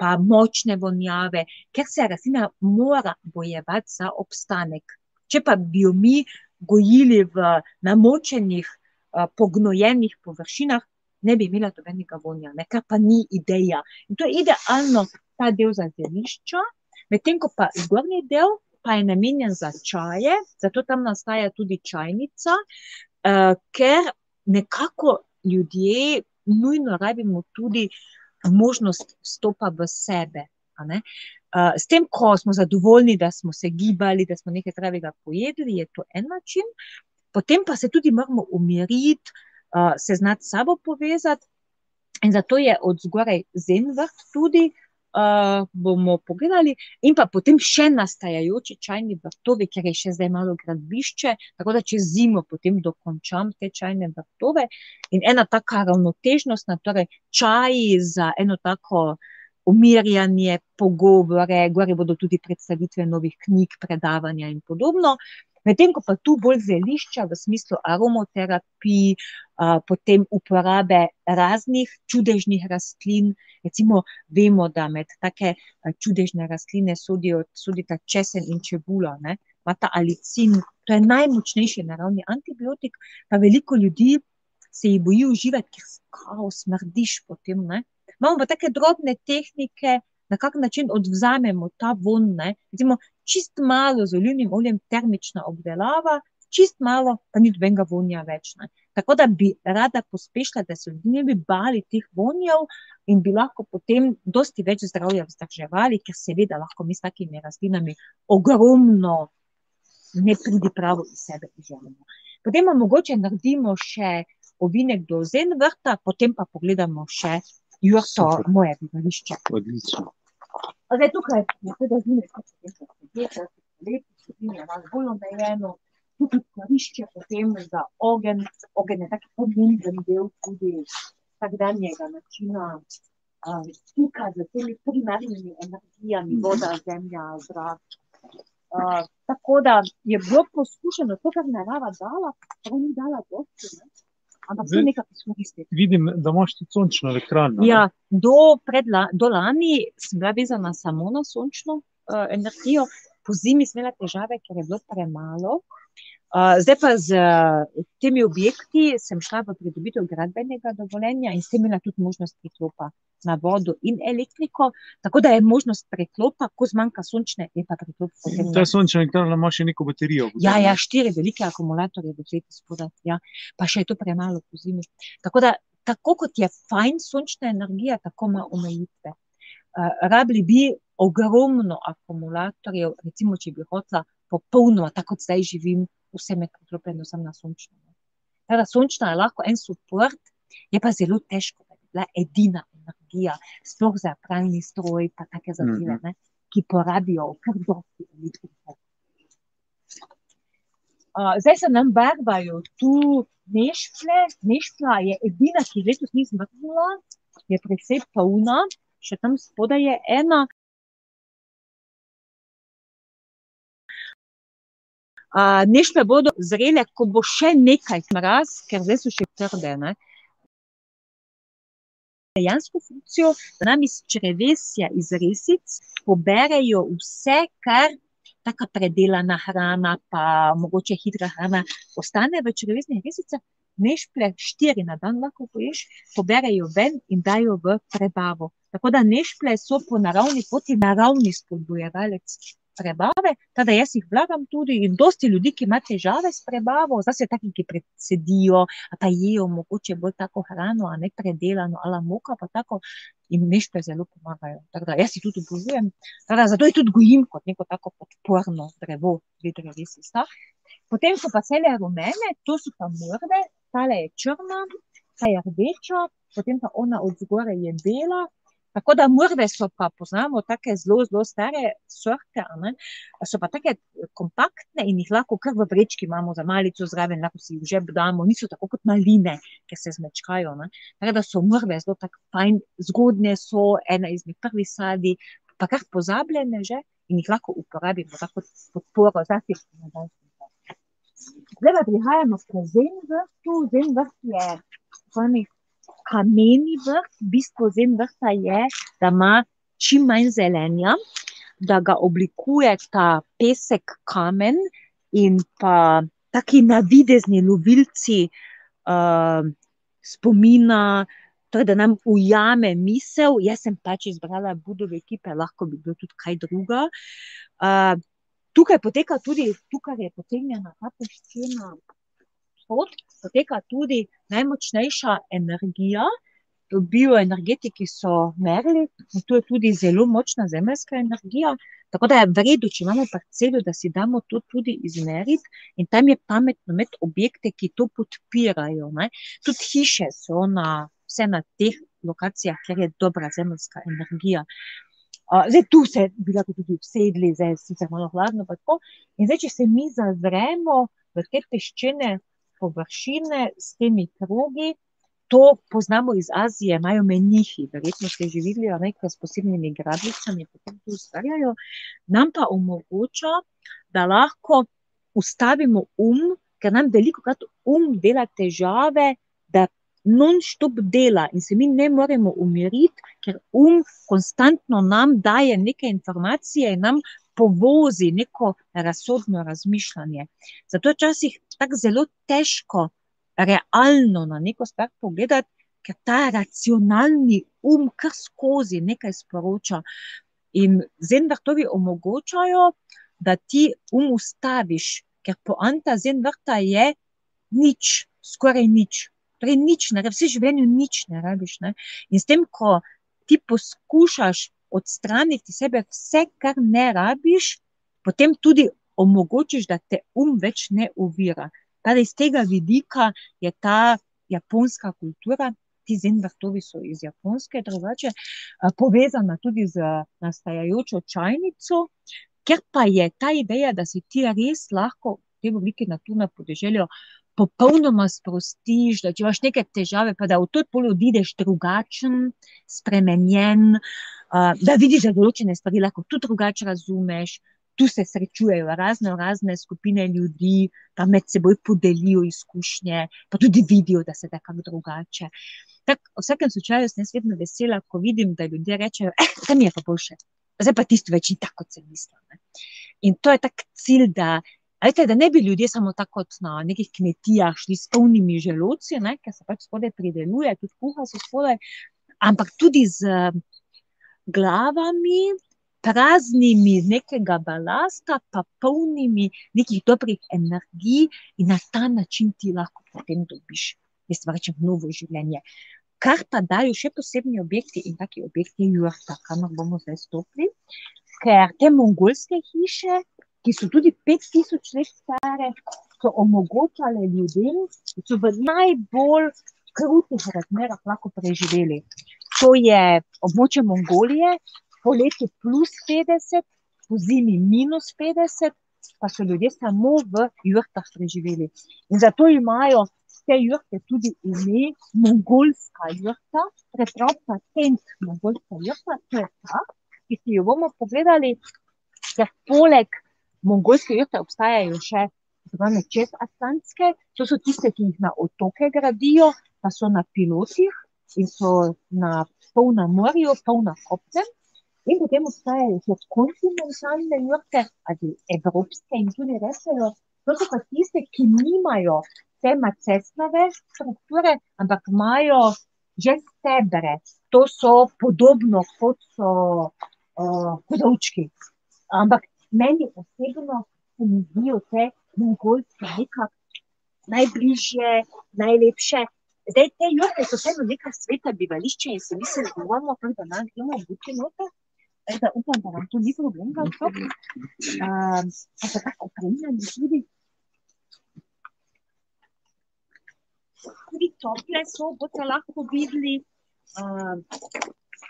pa močne vonjave, ker se rastlina mora bojevati za obstanek. Če pa bi jo mi gojili v namočenih, uh, pognojenih površinah, ne bi imela nobenega vonja, ne, kar pa ni ideja. In to je idealno ta del za zelišča, medtem ko pa zgornji del pa je namenjen za čaje, zato tam nastaja tudi čajnica, uh, ker nekako ljudje nujno rabimo tudi možnost vstopa v sebe. Uh, s tem, ko smo zadovoljni, da smo se gibali, da smo nekaj zdravega pojedli, je to en način, potem pa se tudi moramo umiriti, uh, se znati sabo povezati. In zato je od zgoraj zen vrt tudi, uh, bomo pogledali, in pa potem še nastajajoči čajni vrtovi, ker je še zdaj malo gradbišče, tako da čez zimo potem dokončam te čajne vrtove. In ena taka ravnotežnost, torej čaji za eno tako umirjanje, pogovore, gore bodo tudi predstavitve novih knjig, predavanja in podobno. Medtem ko pa tu bolj zelišča v smislu aromoterapij, potem uporabe raznih čudežnih rastlin. Recimo, vemo, da med take čudežne rastline sodijo tudi česen in čebula, ima ta alicin, to je najmočnejši naravni antibiotik, pa veliko ljudi se jih boji uživati, ker kao smrdiš potem. Ne? Imamo pa take drobne tehnike, na kak način odvzamemo ta von. Ne? Recimo, čist malo z olivnim oljem, termična obdelava, čist malo, pa ni nobenega vonja več. Ne? Tako da bi rada pospešila, da se ljudje ne bi bali teh vonjev in bi lahko potem dosti več zdravja vzdrževali, ker seveda lahko mi s takimi rastlinami ogromno ne pridi pravo iz sebe izželimo. Potem pa mogoče naredimo še ovinek do zen vrta, potem pa pogledamo še jurto moje bivališče. Odlično. Zdaj tukaj je seveda zunaj, kot reče, lepo, lepo, je malo bolj omejeno, tudi korišče potem za ogen, ogen je tak pomemben del tudi vsakdanjega načina stika z temi primarnimi energijami, voda, zemlja, zrak. Uh, tako da je bilo poskušeno to, kar narava dala, pa ni dala dosti, ampak vse nekaj izkoristiti. Vidim, da imaš tudi sončno elektrarno. Ja, do, predla, do lani sem bila vezana samo na sončno uh, energijo, po zimi sem imela težave, ker je bilo premalo. Uh, zdaj pa z uh, temi objekti sem šla v pridobitev gradbenega dovoljenja in s tem imela tudi možnost priklopa na vodo in elektriko. Tako da je možnost preklopa, ko zmanjka sončne, je pa preklop. Ta sončna elektrarna ima še neko baterijo. Ja, ja, štiri velike akumulatorje do tega spodaj, ja. pa še je to premalo po zimi. Tako da, tako kot je fajn sončna energija, tako ima omejitve. Uh, rabili bi ogromno akumulatorjev, recimo, če bi hotela popolnoma, tako kot zdaj živim, vse me priklopljeno sem na sončno. Teda, sončna je lahko en support, je pa zelo težko, da bi bila edina energija, sploh za pralni stroj, pa take zadeve, mm -hmm. ki porabijo kar dosti elektrike. Uh, zdaj se nam barvajo tu nešple, nešpla je edina, ki letos ni zmrznila, je precej polna, še tam spodaj je ena. Uh, nešpe bodo zrele, ko bo še nekaj mraz, ker zdaj so še trde. Ne? dejansko funkcijo, da nam iz črevesja, iz resic, poberejo vse, kar taka predelana hrana, pa mogoče hitra hrana, ostane v črevesnih resicah. Nešple štiri na dan lahko poješ, poberejo ven in dajo v prebavo. Tako da nešple so po naravni poti naravni spodbujevalec prebave, tada jaz jih vlagam tudi in dosti ljudi, ki ima težave s prebavo, zdaj se taki, ki predsedijo, pa jejo mogoče bolj tako hrano, a ne predelano, ala moka pa tako in nešpe zelo pomagajo. Tako da jaz jih tudi obožujem, zato jih tudi gojim kot neko tako podporno drevo, dve drevesi sta. Potem so pa cele rumene, to so pa mrve, tale je črna, ta je rdeča, potem pa ona od zgore je bela, Tako da mrve so pa poznamo, tako zelo, zelo stare sorte, so pa tako kompaktne in jih lahko kar v vrečki imamo za malico zraven, lahko si jih že damo, niso tako kot maline, ki se zmečkajo. Ne? Tako da so mrve zelo tako fajn, zgodne so, ena izmed prvih sadi, pa kar pozabljene že in jih lahko uporabimo tako podporo, zlasti na daljši. Zdaj pa prihajamo k zen vrtu, zen vrt je kameni vrt, bistvo zen vrta je, da ima čim manj zelenja, da ga oblikuje ta pesek, kamen in pa taki navidezni lovilci uh, spomina, torej da nam ujame misel. Jaz sem pač izbrala Budove ekipe, lahko bi bilo tudi kaj druga. Uh, tukaj poteka tudi, tukaj je potegnjena ta peščena pot, poteka tudi najmočnejša energija, bioenergetiki so merili, in to je tudi zelo močna zemeljska energija. Tako da je v redu, če imamo parcelo, da si damo to tudi izmeriti, in tam je pametno imeti objekte, ki to podpirajo. Ne. Tudi hiše so na, vse na teh lokacijah, kjer je dobra zemeljska energija. Uh, zdaj, tu se bi lahko tudi usedli, zdaj je sicer malo hladno. In zdaj, če se mi zazremo v te peščene površine s temi krogi, to poznamo iz Azije, imajo menihi, verjetno ste že videli, nekaj s posebnimi gradljicami, potem to ustvarjajo, nam pa omogoča, da lahko ustavimo um, ker nam veliko krat um dela težave, da non-stop dela in se mi ne moremo umiriti, ker um konstantno nam daje neke informacije in nam povozi neko razsodno razmišljanje. Zato je včasih tako zelo težko realno na neko stvar pogledati, ker ta racionalni um kar skozi nekaj sporoča. In zenvrtovi omogočajo, da ti um ustaviš, ker poanta zenvrta je nič, skoraj nič. Torej, nič, ne, vse življenje nič ne rabiš. Ne. In s tem, ko ti poskušaš odstraniti sebe, vse, kar ne rabiš, potem tudi omogočiš, da te um več ne uvira. Pa iz tega vidika je ta japonska kultura, ti zenvrtovi so iz Japonske, drugače, povezana tudi z nastajajočo čajnico, ker pa je ta ideja, da se ti res lahko v tej obliki naturno podeželju popolnoma sprostiš, da če imaš neke težave, pa da v to pol odideš drugačen, spremenjen, da vidiš, da določene stvari lahko tudi drugače razumeš, tu se srečujejo razne, razne skupine ljudi, pa med seboj podelijo izkušnje, pa tudi vidijo, da se da kako drugače. Tak, v vsakem slučaju sem vedno vesela, ko vidim, da ljudje rečejo, eh, tam je pa boljše. Zdaj pa tisto več ni tako, kot sem mislila. Ne. In to je tak cilj, da, veste, da ne bi ljudje samo tako na nekih kmetijah šli s polnimi želodci, ne, ker se pač spodaj prideluje, tudi kuha se spodaj, ampak tudi z glavami, praznimi nekega balasta, pa polnimi nekih dobrih energij, in na ta način ti lahko potem dobiš, jaz rečem, novo življenje. Kar pa dajo še posebni objekti, in taki objekt je jurta, kamor bomo zdaj stopili, ker te mongolske hiše, ki so tudi pet tisoč let stare, so omogočale ljudem, da so v najbolj krutih razmerah lahko preživeli. To je območje Mongolije, poleti plus petdeset, pozimi minus petdeset, pa so ljudje samo v jurtah preživeli. In zato imajo te jurte tudi ime mongolska jurta, preprosta tent mongolska jurta, to je ta, ki si jo bomo pogledali, ker poleg mongolske jurte obstajajo še tako imenovane čezatlantske, to so tiste, ki jih na otoke gradijo, pa so na pilotih in so na pol na morju, pol na kopnem. In potem obstajajo še kontinentalne jurte, ali evropske, in tudi rečejo, to so pa tiste, ki nimajo te macesnove strukture, ampak imajo že stebre. To so podobno, kot so uh, hodovčki. Ampak meni osebno se mi zdijo te mongolske nekako najbližje, najlepše. Zdaj, te jurte so vseeno neka sveta bivališča in si mislim, da bomo tam, da nam gremo v buči noter. Da upam, da vam to ni problem, da to. Uh, pa so tako opremljeni tudi. Tudi tople so, boste lahko videli, uh,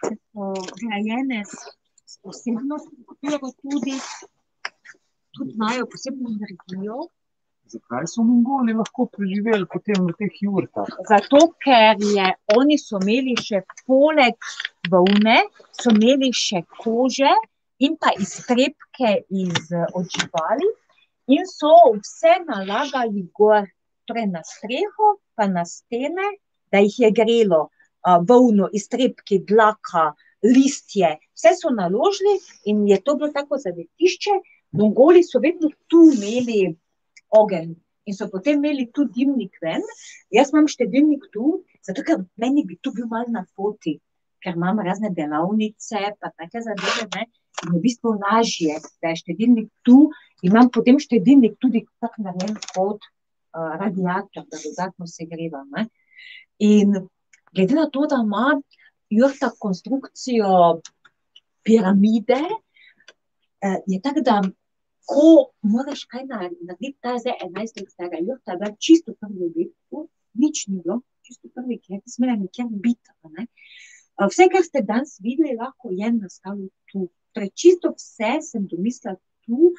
so grajene s posebno strukturo tudi, tudi imajo posebno energijo. Zakaj so Mongoli lahko preživeli potem v teh jurtah? Zato, ker je, oni so imeli še poleg volne, so imeli še kože in pa iztrebke iz od živali in so vse nalagali gor, torej na streho pa na stene, da jih je grelo. volno, iztrebki, dlaka, listje, vse so naložili in je to bilo tako zavetišče. Mongoli so vedno tu imeli ogenj in so potem imeli tudi dimnik ven. Jaz imam štedilnik tu, zato ker meni bi tu bil malo na poti, ker imam razne delavnice pa take zadeve, ne, in je v bistvu lažje, da je štedilnik tu, imam potem štedilnik tudi tako narejen kot, radiator, da dodatno segrevam, ne. In glede na to, da ima jurta konstrukcijo piramide, eh, je tako, da ko moraš kaj narediti, ta je zdaj enajst let stara jurta, da čisto prvi objekt, nič ni bilo, čisto prvi, ki je smela nikjer biti. Ne? Vse, kar ste danes videli, lahko je nastalo tu. Torej, čisto vse sem domislila tu,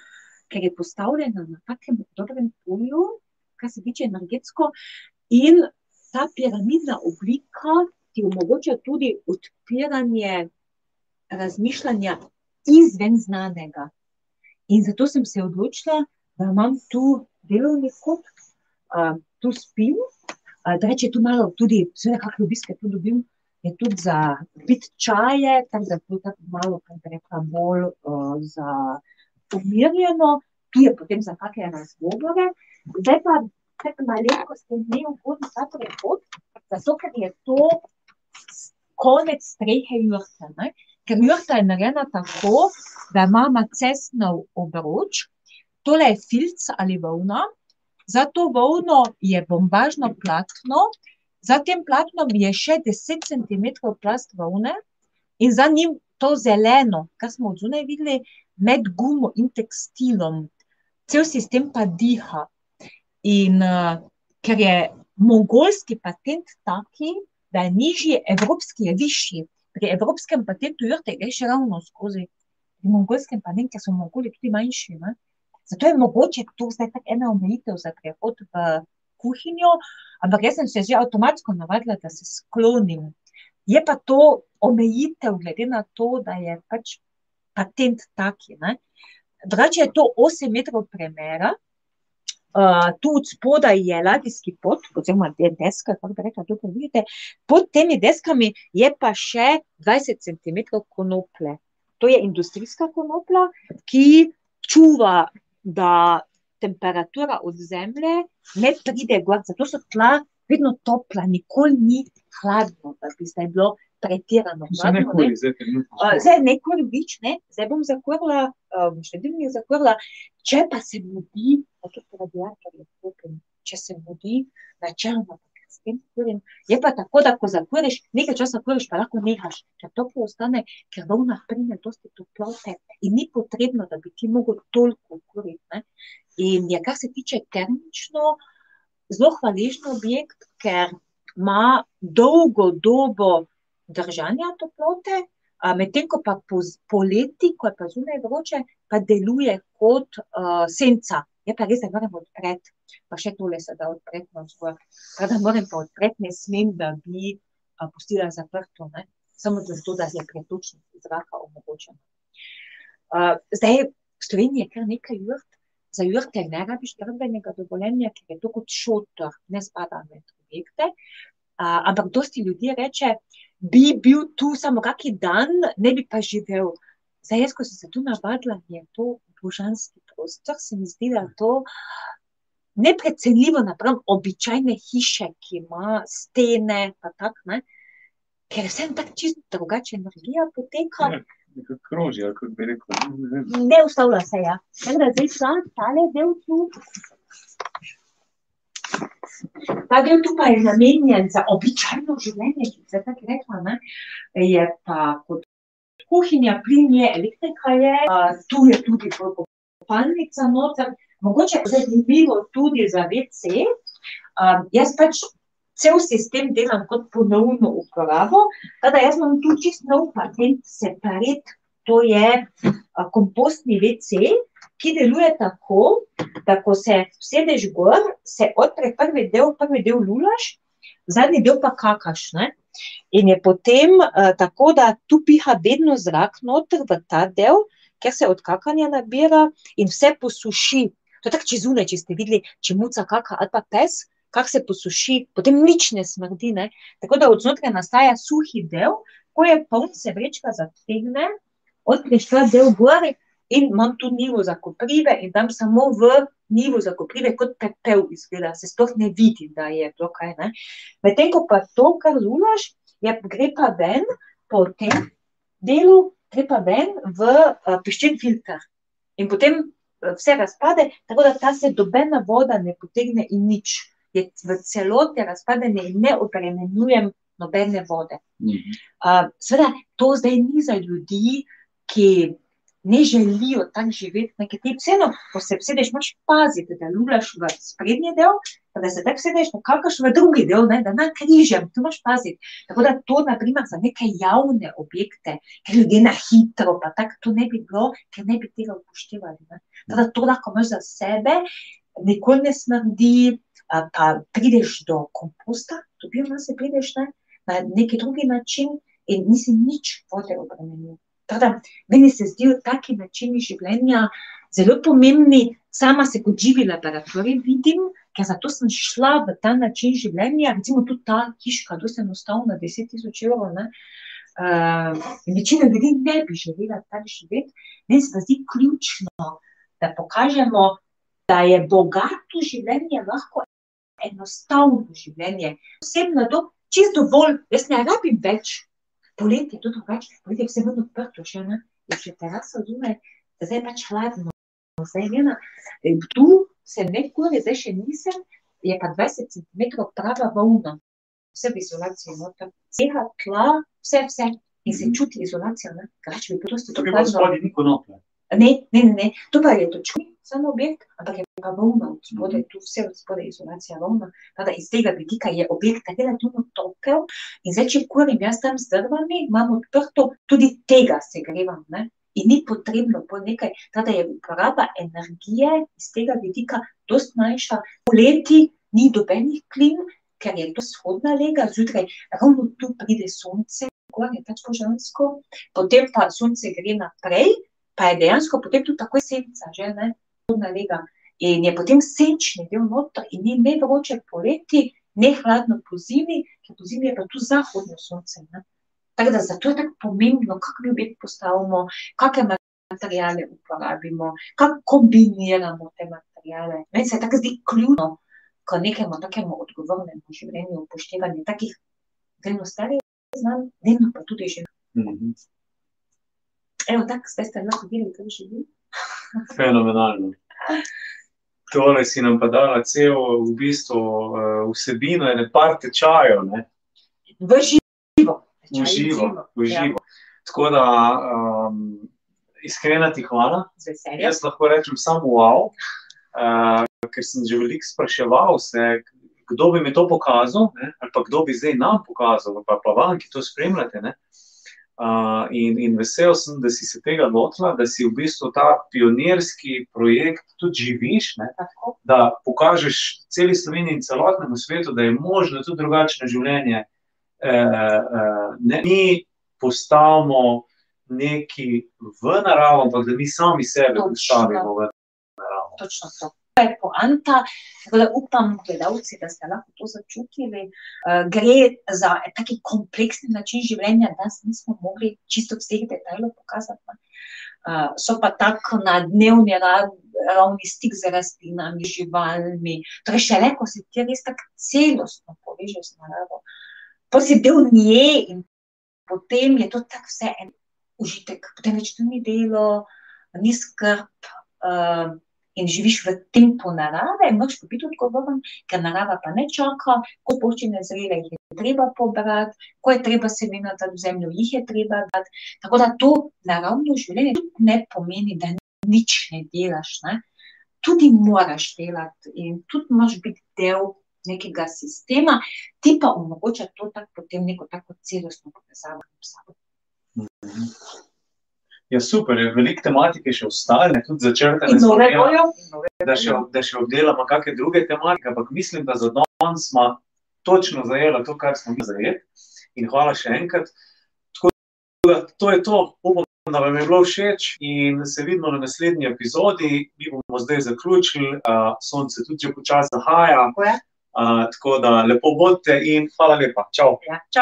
ker je postavljena na takem dobrem polju, kar se tiče energetsko, in ta piramidna oblika ti omogoča tudi odpiranje razmišljanja izven znanega. In zato sem se odločila, da imam tu delovni kot, uh, tu spim, uh, da reče tu malo tudi, vse kakšne obiske tu dobim, je tudi za pit čaje, tako da tu tako malo, kaj bi rekla, bolj uh, za umirjeno, tu je potem za kakšne razgovore. Zdaj pa, tako malenkost je ne ugodno ta prehod, zato ker je to konec strehe jurta. Ne? Ker jurta je narejena tako, da ima cestnov obroč, tole je filc ali volna, za to volno je bombažno platno, za tem platnom je še 10 cm plast volne in za njim to zeleno, kar smo od zunaj videli, med gumo in tekstilom. Cel sistem pa diha. In ker je mongolski patent taki, da je nižji, evropski je višji. Pri evropskem patentu jurte greš ravno skozi, pri mongolskem pa ne, ker so mongoli tudi manjši. Ne? Zato je mogoče to zdaj tako ena omejitev za prehod v kuhinjo, ampak jaz sem se že avtomatsko navadila, da se sklonim. Je pa to omejitev, glede na to, da je pač patent taki. Ne? Drugače je to 8 metrov premera, Uh, tu od spodaj je ladijski pot, oziroma deska, kako bi rekla, tukaj vidite. Pod temi deskami je pa še 20 cm konoplje. To je industrijska konoplja, ki čuva, da temperatura od zemlje ne pride gor. Zato so tla vedno topla, nikoli ni hladno, da bi zdaj bilo pretirano. Nekoli, ne? zdaj, uh, zdaj nekoli več, ne? zdaj bom zakurila, um, še vedno je zakurila. Če pa se mudi, to radiator je kupen, če se mudi, načeloma. Je pa tako, da ko zakuriš, nekaj časa zakuriš, pa lahko nehaš, ker to ostane, ker rovna prime dosti toplote in ni potrebno, da bi ti mogel toliko kuriti. In je, kar se tiče termično, zelo hvaležen objekt, ker ima dolgo dobo držanja toplote, medtem ko pa po, poleti, ko je pa zunaj vroče, pa deluje kot uh, senca. Je pa res, da moram odpreti, pa še tole se da odpreti na vzgor. Da moram pa odpreti, ne smem, da bi uh, pustila zaprto, ne? samo zato, da je pretočnost zraka omogočena. Uh, zdaj, v Sloveniji je kar nekaj jurt, za jurte ne rabiš gradbenega dovoljenja, ker je to kot šotor, ne spada med objekte. Uh, ampak dosti ljudi reče, bi bil tu samo kaki dan, ne bi pa živel. Zdaj, jaz, ko sem se tu navadila, je to božanski prostor, se mi zdi, da je to neprecenljivo napram običajne hiše, ki ima stene, pa tak, ne, ker vse en tak čisto drugače energija poteka. Ja. Kroži, kot bi rekel. Ne ustavlja se, ja. Zdaj ta, tale del tu, Ta del tu pa je namenjen za običajno življenje, ki se tako rekla, ne, je pa kot kuhinja, plin je, elektrika je, uh, tu je tudi kopalnica noter, mogoče je zanimivo tudi za. Uh, jaz pač cel sistem delam kot ponovno uporabo, teda jaz imam tu čist nov patent separat, to je uh, kompostni WC, ki deluje tako, da ko se sedeš gor, se odpre prvi del, prvi del lulaš, zadnji del pa kakaš. Ne? In je potem uh, tako, da tu piha vedno zrak noter v ta del, ker se od kakanja nabira in vse posuši. To je tako čezune, če ste videli, če muca kaka ali pa pes, kak se posuši, potem nič ne smrdi. Ne? Tako da od znotraj nastaja suhi del, ko je poln se vrečka zategne, odpreš ta del gor in imam tu nivo za koprive in tam samo v nivo za koprive kot pepel izgleda, se sploh ne vidi, da je to kaj. Medtem ko pa to, kar zulaš, je gre pa ven po tem delu, gre pa ven v uh, piščen filter. In potem uh, vse razpade, tako da ta se dobena voda ne potegne in nič. Je v celoti razpadene in ne obremenjujem nobene vode. Uh, Seveda, to zdaj ni za ljudi, ki ne želijo tako živeti, nekaj ti vseeno, ko se sedeš, moraš paziti, da lulaš v sprednji del, pa da se tako sedeš nekako v drugi del, ne, da na križem, tu moraš paziti. Tako da to, naprimer, za neke javne objekte, ker ljudje na hitro, pa tako to ne bi bilo, ker ne bi tega upoštevali. Ne. Tako da to lahko imaš za sebe, nikoli ne smrdi, pa prideš do komposta, do biomase prideš ne, na neki drugi način in nisi nič vode obremenil. Tako da meni se zdijo taki načini življenja zelo pomembni, sama se kot živi laboratorij vidim, ker zato sem šla v ta način življenja, recimo tudi ta hiška, dosti enostavna, deset tisoč evrov. Uh, večina ljudi ne bi želela tako živeti, meni se zdi ključno, da pokažemo, da je bogato življenje lahko enostavno življenje. Osebno je to čisto dovolj, jaz ne rabim več. Poletje je to drugače, poletje je vse bolj odprto še, ne, je še terasa zunaj, zdaj je pač hladno. Zdaj je ena, eh, tu se ne kuri, zdaj še nisem, je pa dvajset centimetrov prava volna. Vse v izolaciji noter, ceha, tla, vse, vse. In se Mhm. čuti izolacija, ne, drugače bi bilo dosti Tukaj pa toplarno. spodaj ni konoplje. Ne, ne, ne, ne, to pa je točkovni samo objekt, ampak je pa volna od spodaj, tu vse od spodaj je izolacija volna. Tako da iz tega vidika je objekt relativno topel in zdaj, če kurim jaz tam z drvami, imam odprto, tudi tega segrevam, ne. In ni potrebno pol nekaj, tako da je uporaba energije iz tega vidika dosti manjša. Poleti ni nobenih klim, ker je to vzhodna lega, zjutraj ravno tu pride sonce, gor je pač požansko, potem pa sonce gre naprej, pa je dejansko potem tudi takoj senca, že ne, lega. In je potem senčni del noter in ni ne vroče poleti, ne hladno pozimi, ker pozimi je pa tu zahodno sonce, ne. Tako da zato je tako pomembno, kak objekt postavimo, kake materiale uporabimo, kako kombiniramo te materiale. Meni se tako zdi ključno k nekemu takemu odgovornemu življenju, upoštevanje takih delno starih znanj, delno pa tudi že. Mhm. Evo, tako, ste lahko videli, kako živim. Fenomenalno. Tole si nam pa dala cel v bistvu eh, vsebino ene par tečajev, ne, V živo. v živo, v Ja. živo. Tako da, um, iskrena ti hvala. Jaz lahko rečem samo wow, uh, ker sem že veliko spraševal se, kdo bi mi to pokazal, ne, ali pa kdo bi zdaj nam pokazal, pa, pa vam, ki to spremljate. Ne. Uh, in, in vesel sem, da si se tega lotila, da si v bistvu ta pionirski projekt tudi živiš, ne, da pokažeš celi Sloveniji in celotnemu svetu, da je možno tudi drugačno življenje. Eh, eh, ne, mi postavimo neki v naravo, ampak da mi sami sebe Točno. postavimo v naravo. Točno to. To je poanta, tako da upam, gledalci, da ste lahko to začutili. Uh, gre za taki kompleksni način življenja, da nismo mogli čisto vseh detajlov pokazati. ne. Uh, so pa tako na dnevni ra- ravni stik z rastlinami, živalmi. Torej, šele ko se ti res tako celostno povežeš z naravo, pa si del nje in potem je to tako vse en užitek, potem več to ni delo, ni skrb. Uh, in živiš v tempu narave, moraš pa biti odgovoren, ker narava pa ne čaka, ko poščine zrele, jih je treba pobrati, ko je treba semena dati v zemljo, jih je treba dati. Tako da to naravno življenje tudi ne pomeni, da nič ne delaš. Ne? Tudi moraš delati in tudi moraš biti del nekega sistema, ti pa omogoča to tako potem neko tako celostno povezavo s sabo. Ja, super, je veliko tematike še ostale, tudi začrtane. Smo Da še, da še obdelamo kakšne druge tematike, ampak mislim, da za danes smo točno zajeli to, kar smo mi zajeli. In hvala še enkrat. Tako da to je to, upam, da vam je bilo všeč in se vidimo na naslednji epizodi. Mi bomo zdaj zaključili, uh, sonce tudi že počasi zahaja. Je. Uh, tako da lepo bodite in hvala lepa. Čau. Ja, čau.